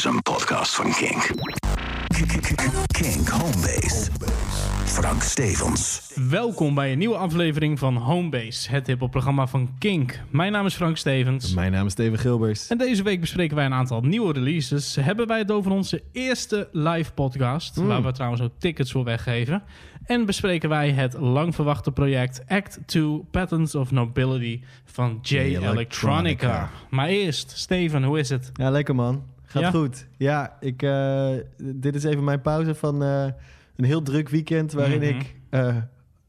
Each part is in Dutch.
is een podcast van Kink. Kink Homebase. Frank Stevens. Welkom bij een nieuwe aflevering van Homebase, het hiphopprogramma van Kink. Mijn naam is Frank Stevens. Mijn naam is Steven Gilbers. En deze week bespreken wij een aantal nieuwe releases. Hebben wij het over onze eerste live podcast, waar we trouwens ook tickets voor weggeven. En bespreken wij het lang verwachte project Act 2 Patterns of Nobility van J Electronica. Electronica. Maar eerst, Steven, hoe is het? Ja, lekker man. Gaat Ja? goed. Ja, ik, eh, dit is even mijn pauze van eh, een heel druk weekend... waarin Mhm. ik, eh,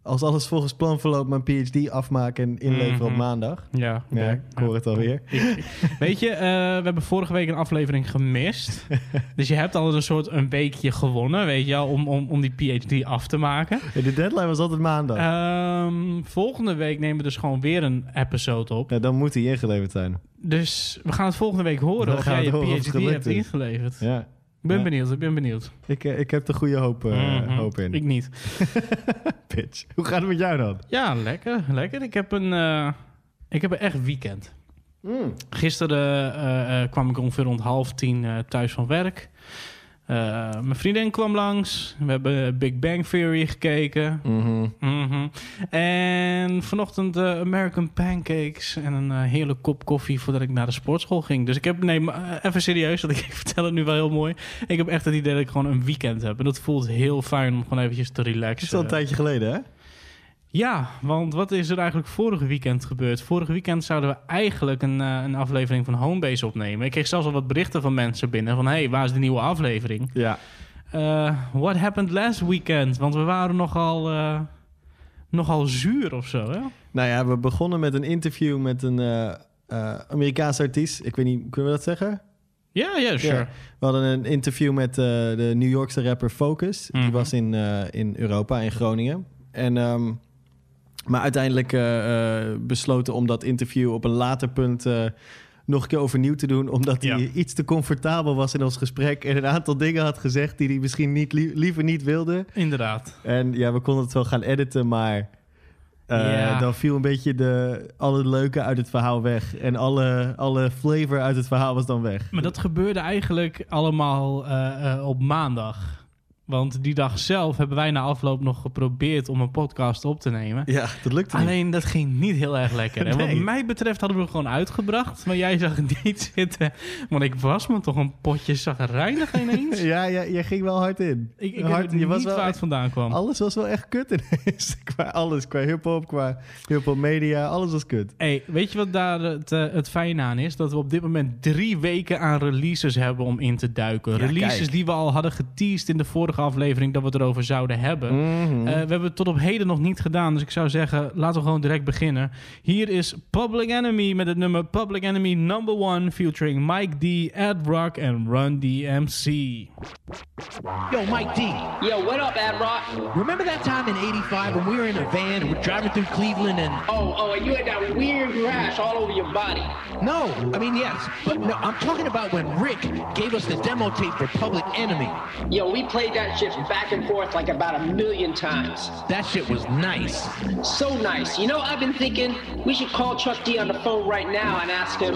als alles volgens plan verloopt... mijn PhD afmaak en inleveren op Mhm. maandag. Ja, ik hoor het alweer. Weet je, eh, we hebben vorige week een aflevering gemist. dus je hebt al een soort een weekje gewonnen, weet je wel, om, om, om die PhD af te maken. Ja, de deadline was altijd maandag. Ehm, volgende week nemen we dus gewoon weer een episode op. Ja, dan moet hij ingeleverd zijn. Dus we gaan het volgende week horen Dan of jij je PhD hebt ingeleverd. Ja, ben Ja. benieuwd, ik ben benieuwd. ik, eh, ik heb er goede hoop, eh, Mhm. hoop in. Ik niet. Bitch. Hoe gaat het met jou dan? Ja, lekker, lekker. Ik heb een, eh, ik heb een echt weekend. Mm. Gisteren eh, eh, kwam ik ongeveer rond half tien eh, thuis van werk. Eh, mijn vriendin kwam langs. We hebben Big Bang Theory gekeken. Mhm. Mhm. En vanochtend eh, American Pancakes en een eh, heerlijke kop koffie voordat ik naar de sportschool ging. Dus ik heb, nee, maar, even serieus, want ik, ik vertel het nu wel heel mooi. Ik heb echt het idee dat ik gewoon een weekend heb. En dat voelt heel fijn om gewoon eventjes te Het relaxen. is al een tijdje geleden, hè? Ja, want wat is er eigenlijk vorige weekend gebeurd? Vorige weekend zouden we eigenlijk een, eh, een aflevering van Homebase opnemen. Ik kreeg zelfs al wat berichten van mensen binnen van... hey, waar is de nieuwe aflevering? Ja. Eh, what happened last weekend? Want we waren nogal, eh, nogal zuur of zo, hè? Nou ja, we begonnen met een interview met een Amerikaanse artiest. Ik weet niet, kunnen we dat zeggen? Ja, ja, sure. Ja. We hadden een interview met de New Yorkse rapper Focus. Mhm. Die was in, in Europa, in Groningen. En, ehm, maar uiteindelijk eh, eh, besloten om dat interview op een later punt eh, nog een keer overnieuw te doen. Omdat hij Ja. iets te comfortabel was in ons gesprek. En een aantal dingen had gezegd die hij misschien niet, li- liever niet wilde. Inderdaad. En ja, we konden het wel gaan editen, maar... Ja. Dan viel een beetje de, alle leuke uit het verhaal weg. En alle, alle flavor uit het verhaal was dan weg. Maar dat gebeurde eigenlijk allemaal op maandag. Want die dag zelf hebben wij na afloop nog geprobeerd om een podcast op te nemen. Ja, dat lukte niet. Alleen dat ging niet heel erg lekker. En wat mij betreft hadden we hem gewoon uitgebracht. Maar jij zag het niet zitten. Want ik was me toch een potje zagrijnig ineens. Ja, ja, jij ging wel hard in. Ik, ik hard, je was niet wel waar het vandaan kwam. Alles was wel echt kut ineens. qua alles, qua hip-hop, qua hip-hop media, alles was kut. Hey, weet je wat daar het, eh, het fijne aan is? Dat we op dit moment drie weken aan releases hebben om in te duiken. Ja, releases kijk. die we al hadden geteased in de vorige aflevering dat we het erover zouden hebben. Eh, we hebben het tot op heden nog niet gedaan, dus ik zou zeggen, laten we gewoon direct beginnen. Hier is Public Enemy met het nummer Public Enemy Number One, featuring Mike D, Ed Rock en Run DMC. Yo, Mike D. Yo, what up, Ad Rock? Remember that time in 85 when we were in a van and we're driving through Cleveland and. Oh, oh, and you had that weird rash all over your body. No, I mean, yes. But no, I'm talking about when Rick gave us the demo tape for Public Enemy. Yo, we played that shit back and forth like about a million times. That shit was nice. So nice. You know, I've been thinking we should call Chuck D on the phone right now and ask him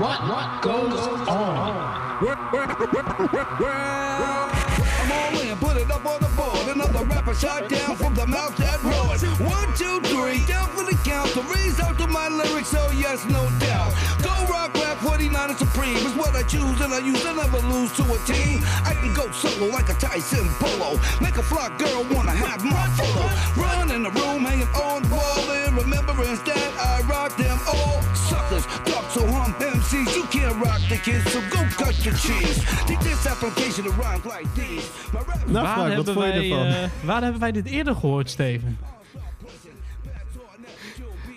what what goes on. Rapper shot down from the mouth that roars. One, two, three, down for the count. The out to my lyrics, so yes, no doubt. Go rock, rap, 49 and supreme is what I choose, and I use. I never lose to a team. I can go solo like a Tyson Polo. Make a fly girl wanna have my photo. Run in the room, hanging on the wall in remembrance that I rock them all. Suckers, talk so hum MCs, you can't rock the kids, so go cut your cheese. Take this application to like these. My rap Nou, waar, Frank, wat hebben vond je wij, ervan? eh, waar hebben wij dit eerder gehoord, Steven?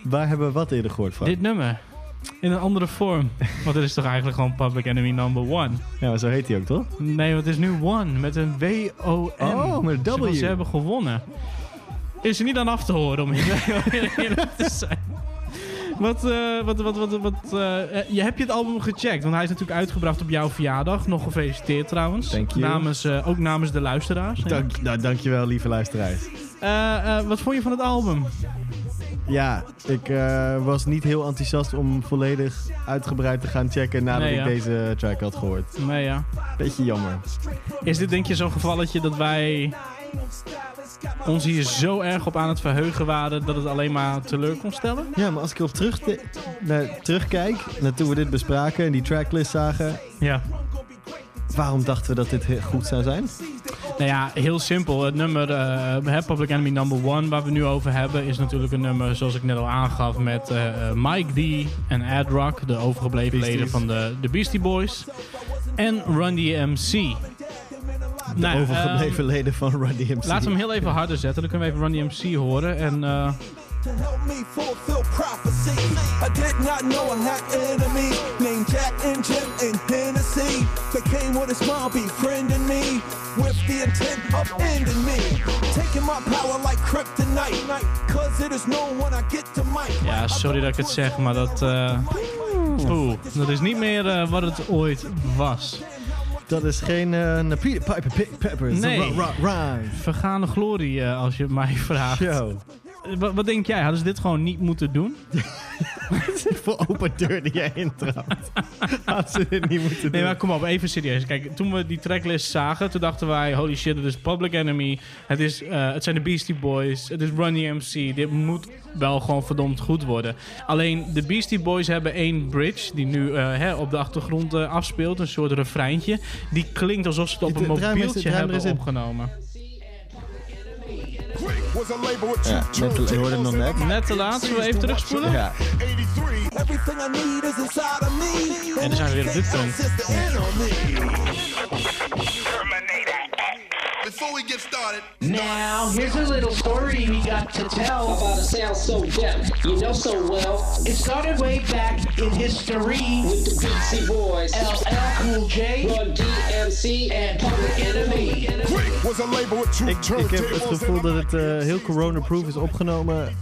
Waar hebben we wat eerder gehoord van? Dit nummer. In een andere vorm. Want het is toch eigenlijk gewoon Public Enemy Number One? Ja, maar zo heet hij ook, toch? Nee, want het is nu One met een W-O-N. Oh, met een W. Ze hebben gewonnen. Is er niet aan af te horen, om eerlijk te zijn. Wat, eh, wat, wat, wat, wat eh, eh, je, heb je het album gecheckt? Want hij is natuurlijk uitgebracht op jouw verjaardag. Nog gefeliciteerd trouwens. Thank you. Namens, eh, ook namens de luisteraars. Dank, nou, dankjewel, lieve luisteraars. Eh, eh, wat vond je van het album? ja, ik eh, was niet heel enthousiast om volledig uitgebreid te gaan checken nadat Nee, ik deze track had gehoord. Nee, ja. Beetje jammer. Is dit denk je zo'n gevalletje dat wij ons hier zo erg op aan het verheugen waren dat het alleen maar teleur kon stellen? Ja, maar als ik erop terug naar, terugkijk, naar toen we dit bespraken en die tracklist zagen, Ja. waarom dachten we dat dit goed zou zijn? Nou ja, heel simpel. Het nummer hè, Public Enemy Number One, waar we nu over hebben, is natuurlijk een nummer, zoals ik net al aangaf, met eh, eh, Mike D en Ad Rock, de overgebleven Beasties. leden van de, de Beastie Boys. En Run DMC. De Nou, overgebleven ehm, leden van Run DMC. Laten we hem heel even harder zetten, dan kunnen we even Run DMC horen. En eh, to help me fulfill prophecy. I did not know I had enemies named Jack and Jim and Hennessy. They came with a smile, befriending me with the intent of ending me. Taking my power like kryptonite. Cause it is known when I get to mic. ja, sorry dat ik het zeg, maar dat, eh, oeh, dat is niet meer eh, wat het ooit was. Dat is geen uh, Peter Piper Peppers. Nee. Vergane glorie, eh, als je mij vraagt. Wat, wat denk jij? Hadden ze dit gewoon niet moeten doen? Voor open deur die jij intrapt. Had ze dit niet moeten doen. Nee, maar kom op, even serieus. Kijk, toen we die tracklist zagen, toen dachten wij... Holy shit, het is Public Enemy. Het, is, eh, het zijn de Beastie Boys. Het is Run DMC. Dit moet wel gewoon verdomd goed worden. Alleen, de Beastie Boys hebben één bridge... die nu eh, hè, op de achtergrond eh, afspeelt. Een soort refreintje. Die klinkt alsof ze het op een mobieltje hebben opgenomen. Ja, net te- je hoorde hem nog net. Net te laat. Zullen we even terugspoelen? Ja. 83. Everything I need is inside of me. En dan zijn we weer op dit punt. Enemy. Before we get started, Now, here's a little story we got to tell about a sound so deaf, you know so well. It started way back in history with the Beastie Boys, LL Cool J, Run DMC, and Public Enemy. Was a label with two Ik, ik heb het gevoel dat het eh, heel corona-proof is opgenomen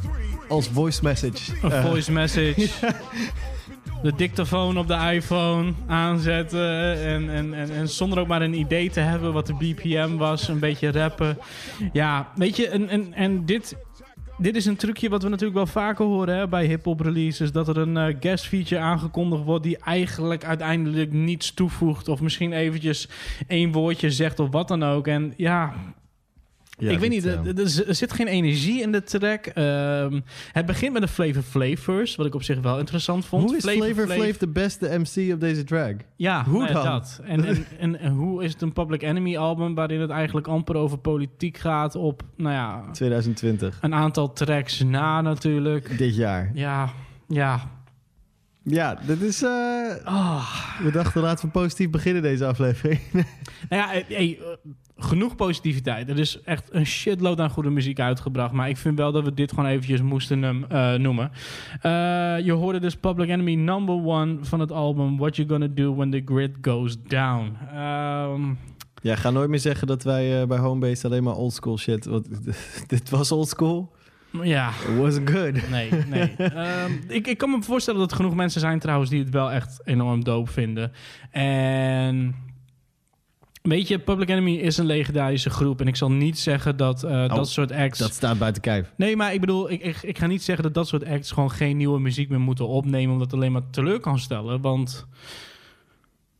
als voice message. Een voice message. De dictafoon op de iPhone aanzetten. En, en, en, en zonder ook maar een idee te hebben wat de BPM was. Een beetje rappen. Ja, weet je, en, en, en dit, dit is een trucje wat we natuurlijk wel vaker horen hè, bij hip-hop releases. Dat er een eh, guest feature aangekondigd wordt die eigenlijk uiteindelijk niets toevoegt. Of misschien eventjes één woordje zegt of wat dan ook. En ja, ja, ik weet niet, eh, er, zit geen energie in de track. Ehm, het begint met een Flavor Flav verse, wat ik op zich wel interessant vond. Hoe is Flavor Flav- Flav de beste MC op deze track? Ja, Hoe nou dan? dat. En, en, en, en hoe is het een Public Enemy album waarin het eigenlijk amper over politiek gaat op, nou ja, 2020. een aantal tracks na natuurlijk. Dit jaar. Ja, ja. Ja, dit is... eh, We dachten laten we positief beginnen deze aflevering. Nou ja, eh, hey, eh, genoeg positiviteit. Er is echt een shitload aan goede muziek uitgebracht. Maar ik vind wel dat we dit gewoon eventjes moesten hem, eh, noemen. Je hoorde dus Public Enemy number one van het album What You Gonna Do When The Grid Goes Down. Ehm, ja, ga nooit meer zeggen dat wij bij Homebase alleen maar oldschool shit... Want, dit was oldschool. Ja, It wasn't good. nee, nee. Ehm, ik, ik kan me voorstellen dat er genoeg mensen zijn trouwens die het wel echt enorm dope vinden. En... Weet je, Public Enemy is een legendarische groep. En ik zal niet zeggen dat eh, dat soort acts... Dat staat buiten kijf. Nee, maar ik bedoel, ik, ik, ik ga niet zeggen dat dat soort acts gewoon geen nieuwe muziek meer moeten opnemen, omdat het alleen maar teleur kan stellen. Want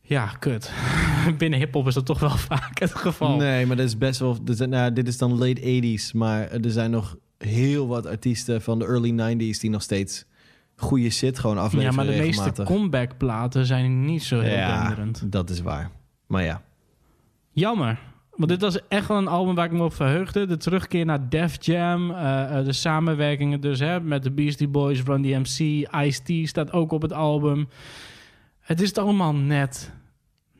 ja, kut. Binnen hip-hop is dat toch wel vaak het geval. Nee, maar dat is best wel... nou, dit is dan late 80s, maar er zijn nog heel wat artiesten van de early 90s die nog steeds goede shit gewoon afleveren ja, maar de meeste regelmatig. comeback-platen zijn niet zo heel ja, denderend. dat is waar. Maar ja. Jammer. Want dit was echt wel een album waar ik me op verheugde. De terugkeer naar Def Jam. eh, de samenwerkingen dus hè, met de Beastie Boys, Run DMC. Ice-T staat ook op het album. Het is het allemaal net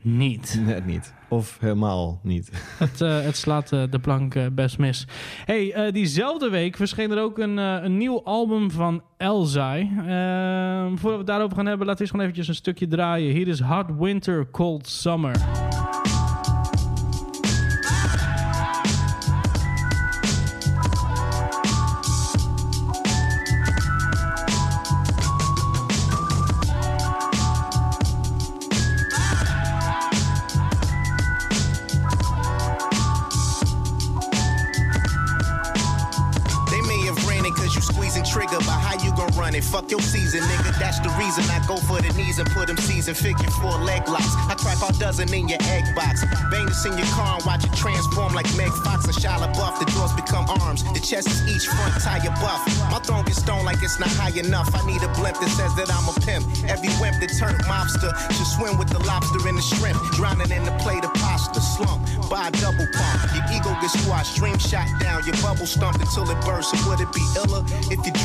niet. Net niet. Of helemaal niet. Het, eh, het slaat eh, de plank eh, best mis. Hey, diezelfde week verscheen er ook een, een nieuw album van Elzai. Eh, voordat we het daarover gaan hebben, laten we eens gewoon eventjes een stukje draaien. Hier is Hot Winter, Cold Summer. Fuck your season, nigga. That's the reason I go for the knees and put them season figure four leg locks. I crack all dozen in your egg box. Bang this in your car and watch it transform like Meg Fox and Shia LaBeouf. The doors become arms. The chest is each front tire buff. My throne gets stoned like it's not high enough. I need a blimp that says that I'm a pimp. Every wimp that turned mobster should swim with the lobster and the shrimp. Drowning in the plate of pasta. Slump by a double pump. Your ego gets squashed. Dream shot down. Your bubble stumped until it bursts. And would it be iller if your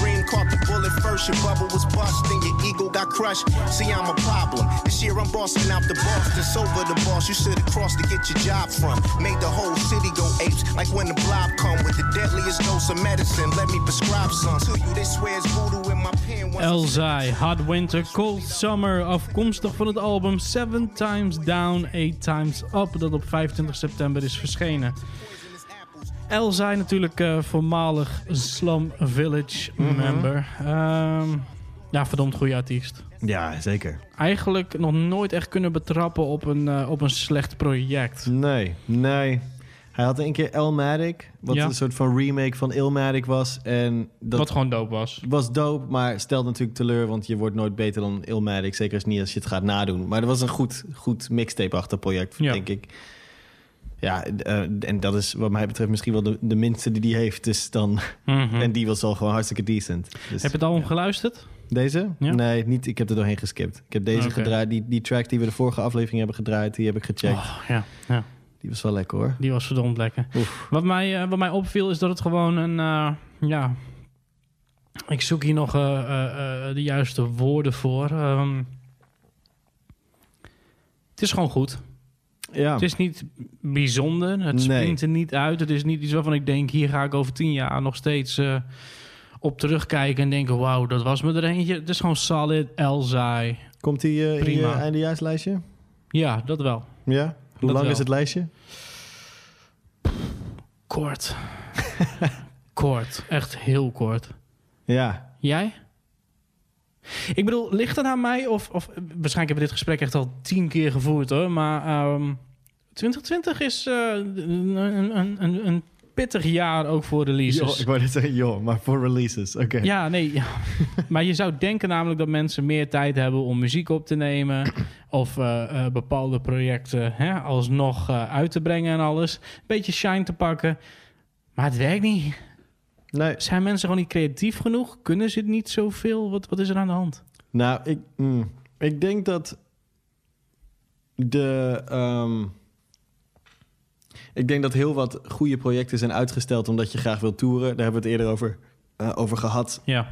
first? Your bubble was bust and your ego got crushed. See, I'm a problem. This year I'm bossing out the boss. That's over the boss. You should have crossed to get your job from. Made the whole city go apes. Like when the blob come with the deadliest dose of medicine. Let me prescribe some to you. They swear it's voodoo in my pen. Elzai, Hot Winter, Cold Summer, afkomstig van het album Seven Times Down, Eight Times Up, dat op 25 september is verschenen. Elzai natuurlijk eh, voormalig Slum Village member. Ehm, ja, verdomd goede artiest. Ja, zeker. Eigenlijk nog nooit echt kunnen betrappen op een, eh, op een slecht project. Nee, nee. Hij had een keer Elmatic, wat Ja. een soort van remake van Illmatic was. En dat Wat gewoon dope was. was dope, maar stelt natuurlijk teleur, want je wordt nooit beter dan Illmatic. Zeker als niet als je het gaat nadoen. Maar dat was een goed, goed mixtape-achtig project, Ja. denk ik. Ja, eh, en dat is wat mij betreft misschien wel de, de minste die die heeft. Dus dan, Mhm. En die was al gewoon hartstikke decent. Dus, Heb je het album geluisterd? Deze? Ja? Nee, niet. Ik heb er doorheen geskipt. Ik heb deze gedraaid. Die, die track die we de vorige aflevering hebben gedraaid, die heb ik gecheckt. Oh, ja, ja, Die was wel lekker hoor. die was verdomd lekker. Oef. Wat mij, eh, wat mij opviel is dat het gewoon een... eh, ja, ik zoek hier nog de juiste woorden voor. Ehm, het is gewoon goed. Ja. Het is niet bijzonder. Het springt er niet uit. Het is niet iets waarvan ik denk... hier ga ik over tien jaar nog steeds eh, op terugkijken... en denken, wauw, dat was me er eentje. Het is gewoon solid, Elzai. Komt die eh, in je Prima. eindejaarslijstje? Ja. Ja, dat wel. Hoe Dat lang wel. is het lijstje? Kort. kort. Echt heel kort. Ja. Jij? Ik bedoel, ligt het aan mij? Of, of waarschijnlijk hebben we dit gesprek echt al tien keer gevoerd hoor. Maar ehm 2020 is eh, een, een, een, een pittig jaar ook voor releases. Joh, ik wou net zeggen, joh, maar voor releases. Oké. Ja, nee. Ja. maar je zou denken namelijk dat mensen meer tijd hebben om muziek op te nemen. Of eh, eh, bepaalde projecten hè, alsnog uit te brengen en alles. Een beetje shine te pakken. Maar het werkt niet. Nee. Zijn mensen gewoon niet creatief genoeg? Kunnen ze het niet zoveel? Wat, wat is er aan de hand? Nou, ik, mm, ik denk dat de. ehm, ik denk dat heel wat goede projecten zijn uitgesteld omdat je graag wilt toeren. Daar hebben we het eerder over, eh, over gehad. Ja.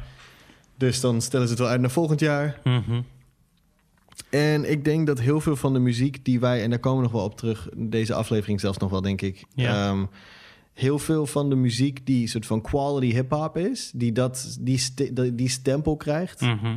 Dus dan stellen ze het wel uit naar volgend jaar. Mhm. En ik denk dat heel veel van de muziek die wij, en daar komen we nog wel op terug, deze aflevering zelfs nog wel, denk ik. Ja. Ehm, heel veel van de muziek die soort van quality hip-hop is, die, dat, die, st- die, die stempel krijgt, Mhm.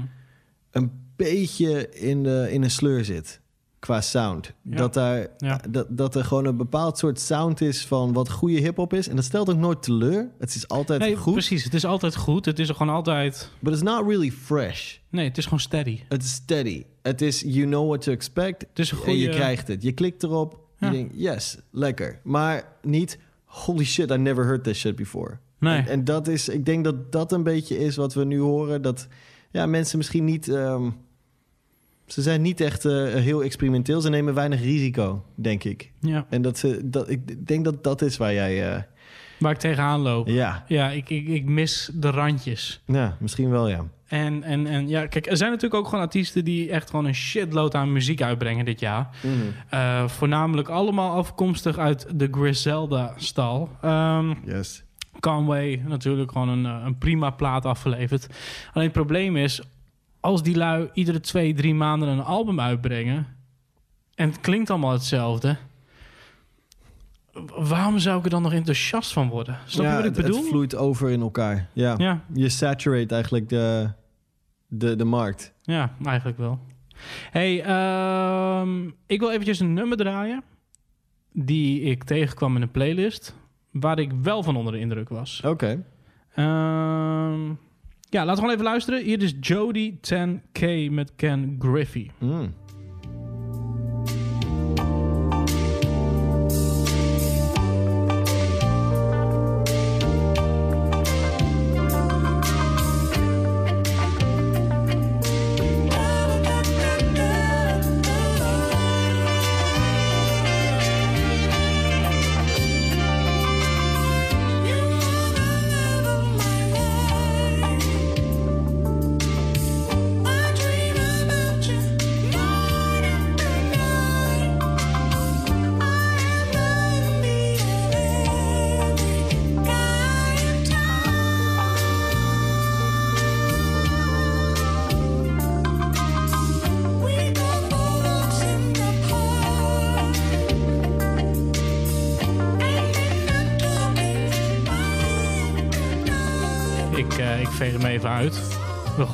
een beetje in, de, in een sleur zit qua sound. Ja. Dat, daar, Ja. dat, dat er gewoon een bepaald soort sound is van wat goede hip-hop is. En dat stelt ook nooit teleur. Het is altijd Nee, goed, precies. Het is altijd goed. Het is gewoon altijd... but it's not really fresh. Nee, het is gewoon steady. Het is steady. Het is you know what to expect. Het is een En je goede... krijgt het. Je klikt erop. Ja. Je denkt, yes, lekker. Maar niet, holy shit, I never heard this shit before. Nee. En, en dat is, ik denk dat dat een beetje is wat we nu horen. Dat ja, mensen misschien niet... ehm, ze zijn niet echt eh, heel experimenteel. Ze nemen weinig risico, denk ik. Ja, En dat ze, dat, ik denk dat dat is waar jij... eh, waar ik tegenaan loop. ja, Ja, ik, ik, ik mis de randjes. ja, misschien wel, ja. En, en, en ja, kijk, er zijn natuurlijk ook gewoon artiesten die echt gewoon een shitload aan muziek uitbrengen dit jaar. Eh, voornamelijk allemaal afkomstig uit de Griselda-stal. Ehm, Yes. Conway natuurlijk gewoon een, een prima plaat afgeleverd. Alleen het probleem is, als die lui iedere twee, drie maanden een album uitbrengen... en het klinkt allemaal hetzelfde... waarom zou ik er dan nog enthousiast van worden? Snap je ja, wat ik het- bedoel? Het vloeit over in elkaar. Ja. Ja, Je saturate eigenlijk de, de, de markt. ja, eigenlijk wel. hey, ehm, ik wil eventjes een nummer draaien... die ik tegenkwam in een playlist... waar ik wel van onder de indruk was. Oké. Ehm, ja, laten we gewoon even luisteren. Hier is Jody 10K met Ken Griffey. Mm.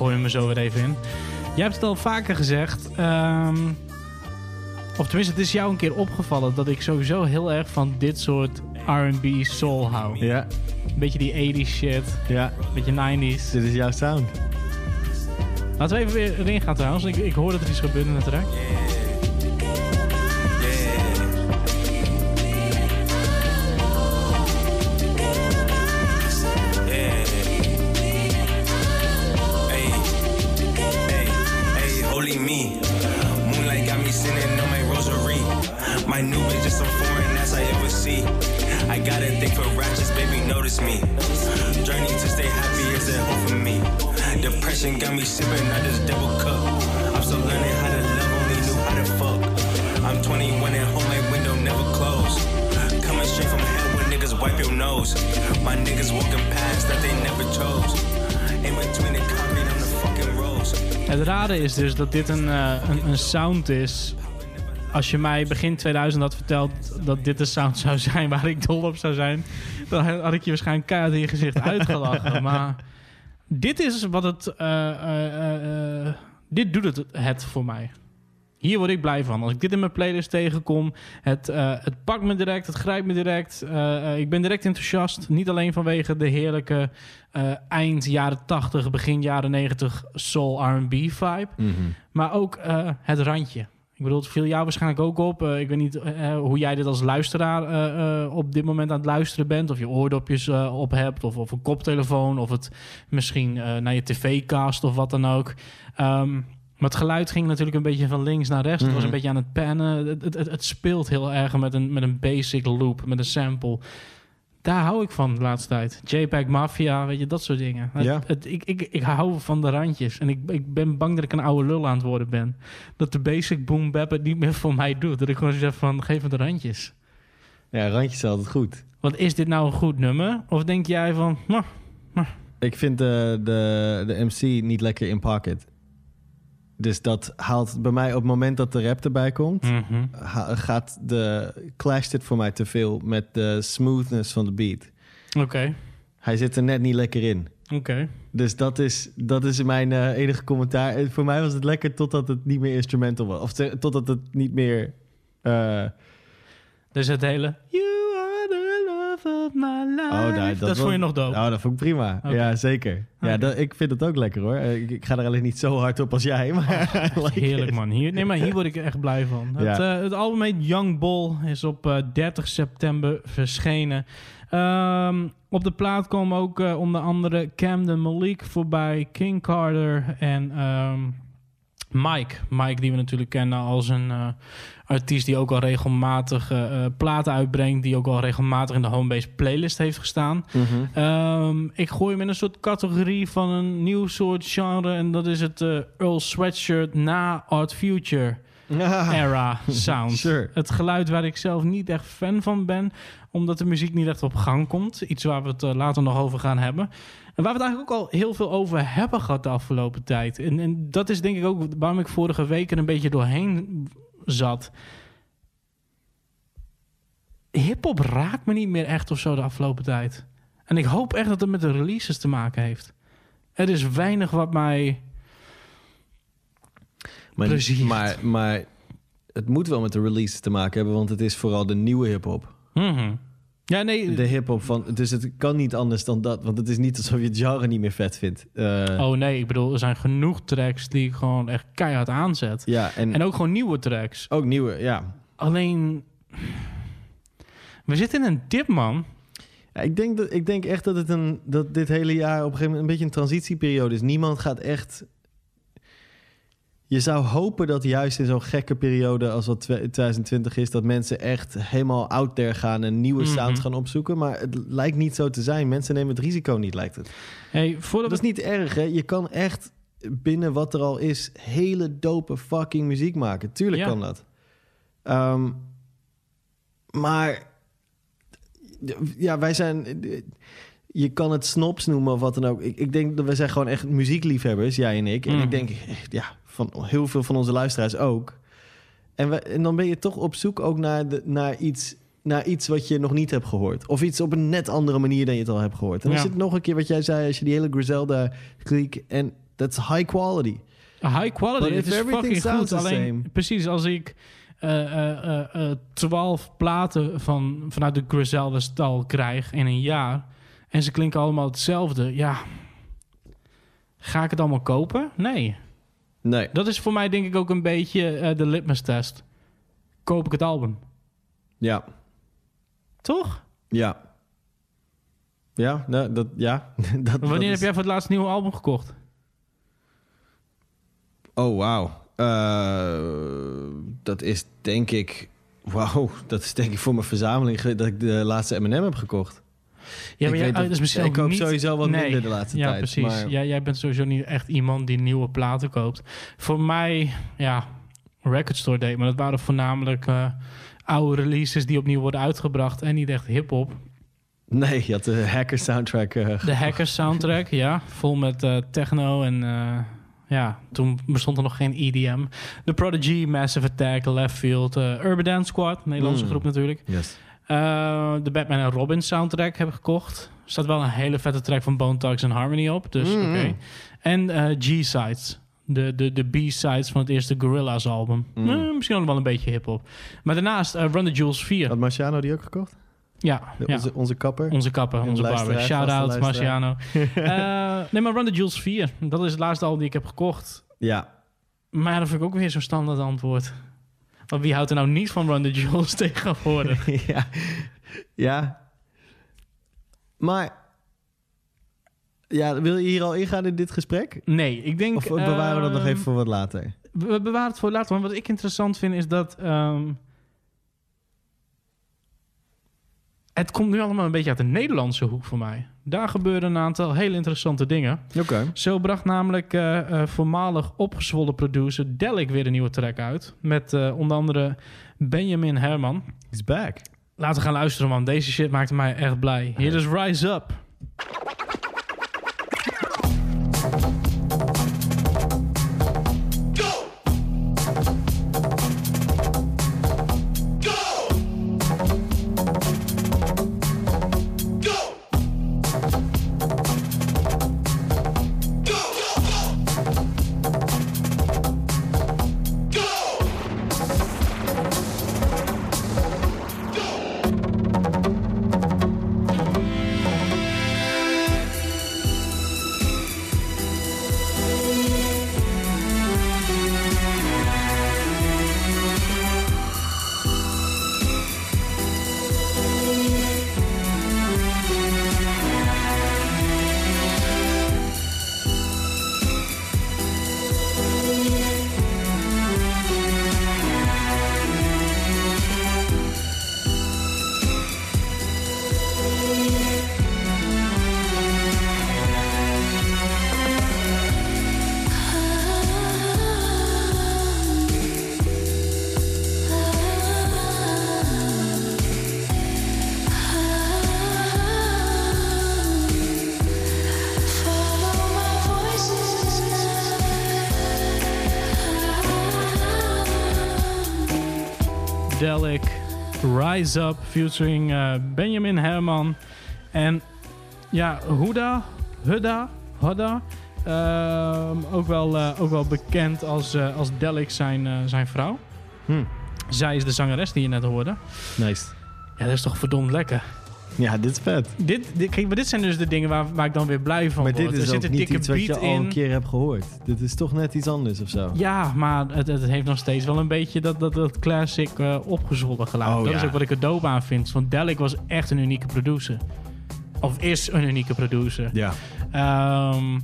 Gooien hem er zo weer even in. Jij hebt het al vaker gezegd. ehm, of tenminste, het is jou een keer opgevallen dat ik sowieso heel erg van dit soort R&B soul hou. Ja, Een beetje die 80s shit, ja. een beetje 90s. Dit is jouw sound. Laten we even weer erin gaan trouwens. Ik, ik hoor dat er iets gebeurt in het track. Is dus dat dit een, eh, een, een sound is. Als je mij begin 2000 had verteld dat dit de sound zou zijn waar ik dol op zou zijn, dan had ik je waarschijnlijk keihard in je gezicht uitgelachen. maar dit is wat het. eh, eh, dit doet het, het voor mij. Hier word ik blij van. Als ik dit in mijn playlist tegenkom, het, eh, het pakt me direct, het grijpt me direct. Eh, eh, ik ben direct enthousiast. Niet alleen vanwege de heerlijke eind jaren 80, begin jaren 90 soul R&B vibe. Maar ook het randje. Ik bedoel, het viel jou waarschijnlijk ook op. Ik weet niet hoe jij dit als luisteraar op dit moment aan het luisteren bent. Of je oordopjes op hebt, of, of een koptelefoon, of het misschien naar je tv-cast of wat dan ook. Ehm, maar het geluid ging natuurlijk een beetje van links naar rechts. Het was een beetje aan het pennen. Het, het, het, het speelt heel erg met een, met een basic loop, met een sample. Daar hou ik van de laatste tijd. JPEG Mafia, weet je, dat soort dingen. Ja. ik, ik, ik hou van de randjes. En ik, ik ben bang dat ik een oude lul aan het worden ben. Dat de basic boom bap het niet meer voor mij doet. Dat ik gewoon zeg van, geef me de randjes. Ja, randjes is altijd goed. Want is dit nou een goed nummer? Of denk jij van, nou, Ik vind de, de, de MC niet lekker in pocket. Dus dat haalt bij mij op het moment dat de rap erbij komt... mhm. gaat de, clasht het voor mij te veel met de smoothness van de beat. oké, Hij zit er net niet lekker in. oké. Dus dat is, dat is mijn eh, enige commentaar. En voor mij was het lekker totdat het niet meer instrumental was. Of totdat het niet meer... eh, Dus het hele, of my life. Oh, daar, dat was- vond je nog dood. Oh, dat vond ik prima. Oké. Ja, zeker. Ja, dat, ik vind het ook lekker hoor. Eh, Ik, ik ga er alleen niet zo hard op als jij. Maar like Heerlijk it. man. Hier, nee, maar hier word ik echt blij van. Het, Ja. eh, het album heet Young Bull. Is op eh, 30 september verschenen. Ehm, op de plaat komen ook eh, onder andere Camden Malik voorbij. King Carter en ehm, Mike. Mike die we natuurlijk kennen als een eh, artiest die ook al regelmatig eh, platen uitbrengt. Die ook al regelmatig in de Homebase playlist heeft gestaan. Mhm. Ehm, ik gooi hem in een soort categorie van een nieuw soort genre. En dat is het Earl Sweatshirt na Art Future era sound. Sure. Het geluid waar ik zelf niet echt fan van ben. Omdat de muziek niet echt op gang komt. Iets waar we het later nog over gaan hebben. En waar we het eigenlijk ook al heel veel over hebben gehad de afgelopen tijd. En, en dat is denk ik ook waarom ik vorige week er een beetje doorheen zat. Hip-hop raakt me niet meer echt of zo de afgelopen tijd. En ik hoop echt dat het met de releases te maken heeft. Er is weinig wat mij. Maar, maar, maar het moet wel met de release te maken hebben, want het is vooral de nieuwe hip-hop. Mhm. Ja, nee. De hip-hop van. Dus het kan niet anders dan dat, want het is niet alsof je het genre niet meer vet vindt. Eh, Oh nee, ik bedoel, er zijn genoeg tracks die ik gewoon echt keihard aanzet. Ja, en, En ook gewoon nieuwe tracks. ook nieuwe, ja. Alleen. We zitten in een dip, man. Ja, ik, denk dat, ik denk echt dat, het een, dat dit hele jaar op een gegeven moment een beetje een transitieperiode is. Niemand gaat echt. Je zou hopen dat juist in zo'n gekke periode als wat 2020 is, dat mensen echt helemaal out there gaan en nieuwe Mhm. sounds gaan opzoeken. Maar het lijkt niet zo te zijn. Mensen nemen het risico niet, lijkt het. Hey, voordat Dat is niet erg, hè? Je kan echt binnen wat er al is hele dope fucking muziek maken. Tuurlijk Ja. kan dat. Ehm, maar ja, wij zijn. Je kan het snops noemen of wat dan ook. Ik, ik denk dat wij zijn gewoon echt muziekliefhebbers, jij en ik. En Mm. ik denk, ja, van heel veel van onze luisteraars ook. En, we, en dan ben je toch op zoek ook naar, de, naar iets naar iets wat je nog niet hebt gehoord. Of iets op een net andere manier dan je het al hebt gehoord. En dan Ja. zit nog een keer wat jij zei, als je die hele Griselda kliek en that's high quality. High quality, het is fucking goed. the Alleen, same. precies, als ik eh, eh, eh, eh, 12 platen van, vanuit de Griselda-stal krijg in een jaar... en ze klinken allemaal hetzelfde, ja... Ga ik het allemaal kopen? Nee. Nee. Dat is voor mij denk ik ook een beetje eh, de litmus test. Koop ik het album? Ja. Toch? Ja. Ja, nou, dat, ja. dat, dat Wanneer is- heb jij voor het laatst een nieuw album gekocht? Oh, wauw. Eh, dat is denk ik... Wauw, dat is denk ik voor mijn verzameling dat ik de laatste M&M heb gekocht. Ja, Ik maar dat- is misschien ik koop niet... sowieso wat minder de laatste ja, tijd, precies. maar- Jij, jij bent sowieso niet echt iemand die nieuwe platen koopt. Voor mij, ja, Record Store deed, maar dat waren voornamelijk eh, oude releases die opnieuw worden uitgebracht en niet echt hip-hop. Nee, je had de hacker soundtrack. eh, De Hackers soundtrack, ja, vol met eh, techno en ja, toen bestond er nog geen EDM. The Prodigy, Massive Attack, Left Field, eh, Urban Dance Squad, Nederlandse Mm. groep natuurlijk. yes. Eh, de Batman en Robin soundtrack heb gekocht. Er staat wel een hele vette track van Bone Thugs en Harmony op. Dus Mm. oké. En eh, G-sides. De, de, de B-sides van het eerste Gorillaz album. Mm. Eh, misschien ook wel een beetje hip-hop. Maar daarnaast Run the Jewels 4. Had Marciano die ook gekocht? Ja, De- ja. Onze, onze kapper? Onze kapper, onze barber. Shout-out. Marciano. Nee, maar Run the Jewels 4. Dat is het laatste album die ik heb gekocht. Ja. Maar dat vind ik ook weer zo'n standaard antwoord. Want wie houdt er nou niet van Run the Jewels tegenwoordig? ja. Ja. Maar... Ja, wil je hier al ingaan in dit gesprek? Nee, ik denk... Of bewaren we dat nog ehm, even voor wat later? We bewaren het voor later. Want wat ik interessant vind is dat... ehm, het komt nu allemaal een beetje uit de Nederlandse hoek voor mij. Daar gebeuren een aantal hele interessante dingen. Oké. Zo bracht namelijk eh, eh, voormalig opgezwollen producer Delic weer een nieuwe track uit. Met eh, onder andere Benjamin Herman. He's back. Laten we gaan luisteren man. Deze shit maakte mij echt blij. Hier is Rise Up. Delic, Rise Up, featuring eh, Benjamin Herman. En ja, Huda, Huda, Huda. ehm, ook, wel, eh, ook wel bekend als, eh, als Delic zijn, eh, zijn vrouw. Hm. Zij is de zangeres die je net hoorde. Nice. Ja, dat is toch verdomd lekker. Ja, dit is vet. Dit, dit, kijk, maar dit zijn dus de dingen waar, waar ik dan weer blij van Maar word. dit er is zit ook een niet dikke iets wat je beat al in. een keer hebt gehoord. Dit is toch net iets anders of zo. Ja, maar het, het heeft nog steeds wel een beetje dat, dat, dat classic eh opgezwollen geluid. Oh, dat ja. is ook wat ik er dope aan vind. Want Delic was echt een unieke producer. Of is een unieke producer. Ja. Ehm,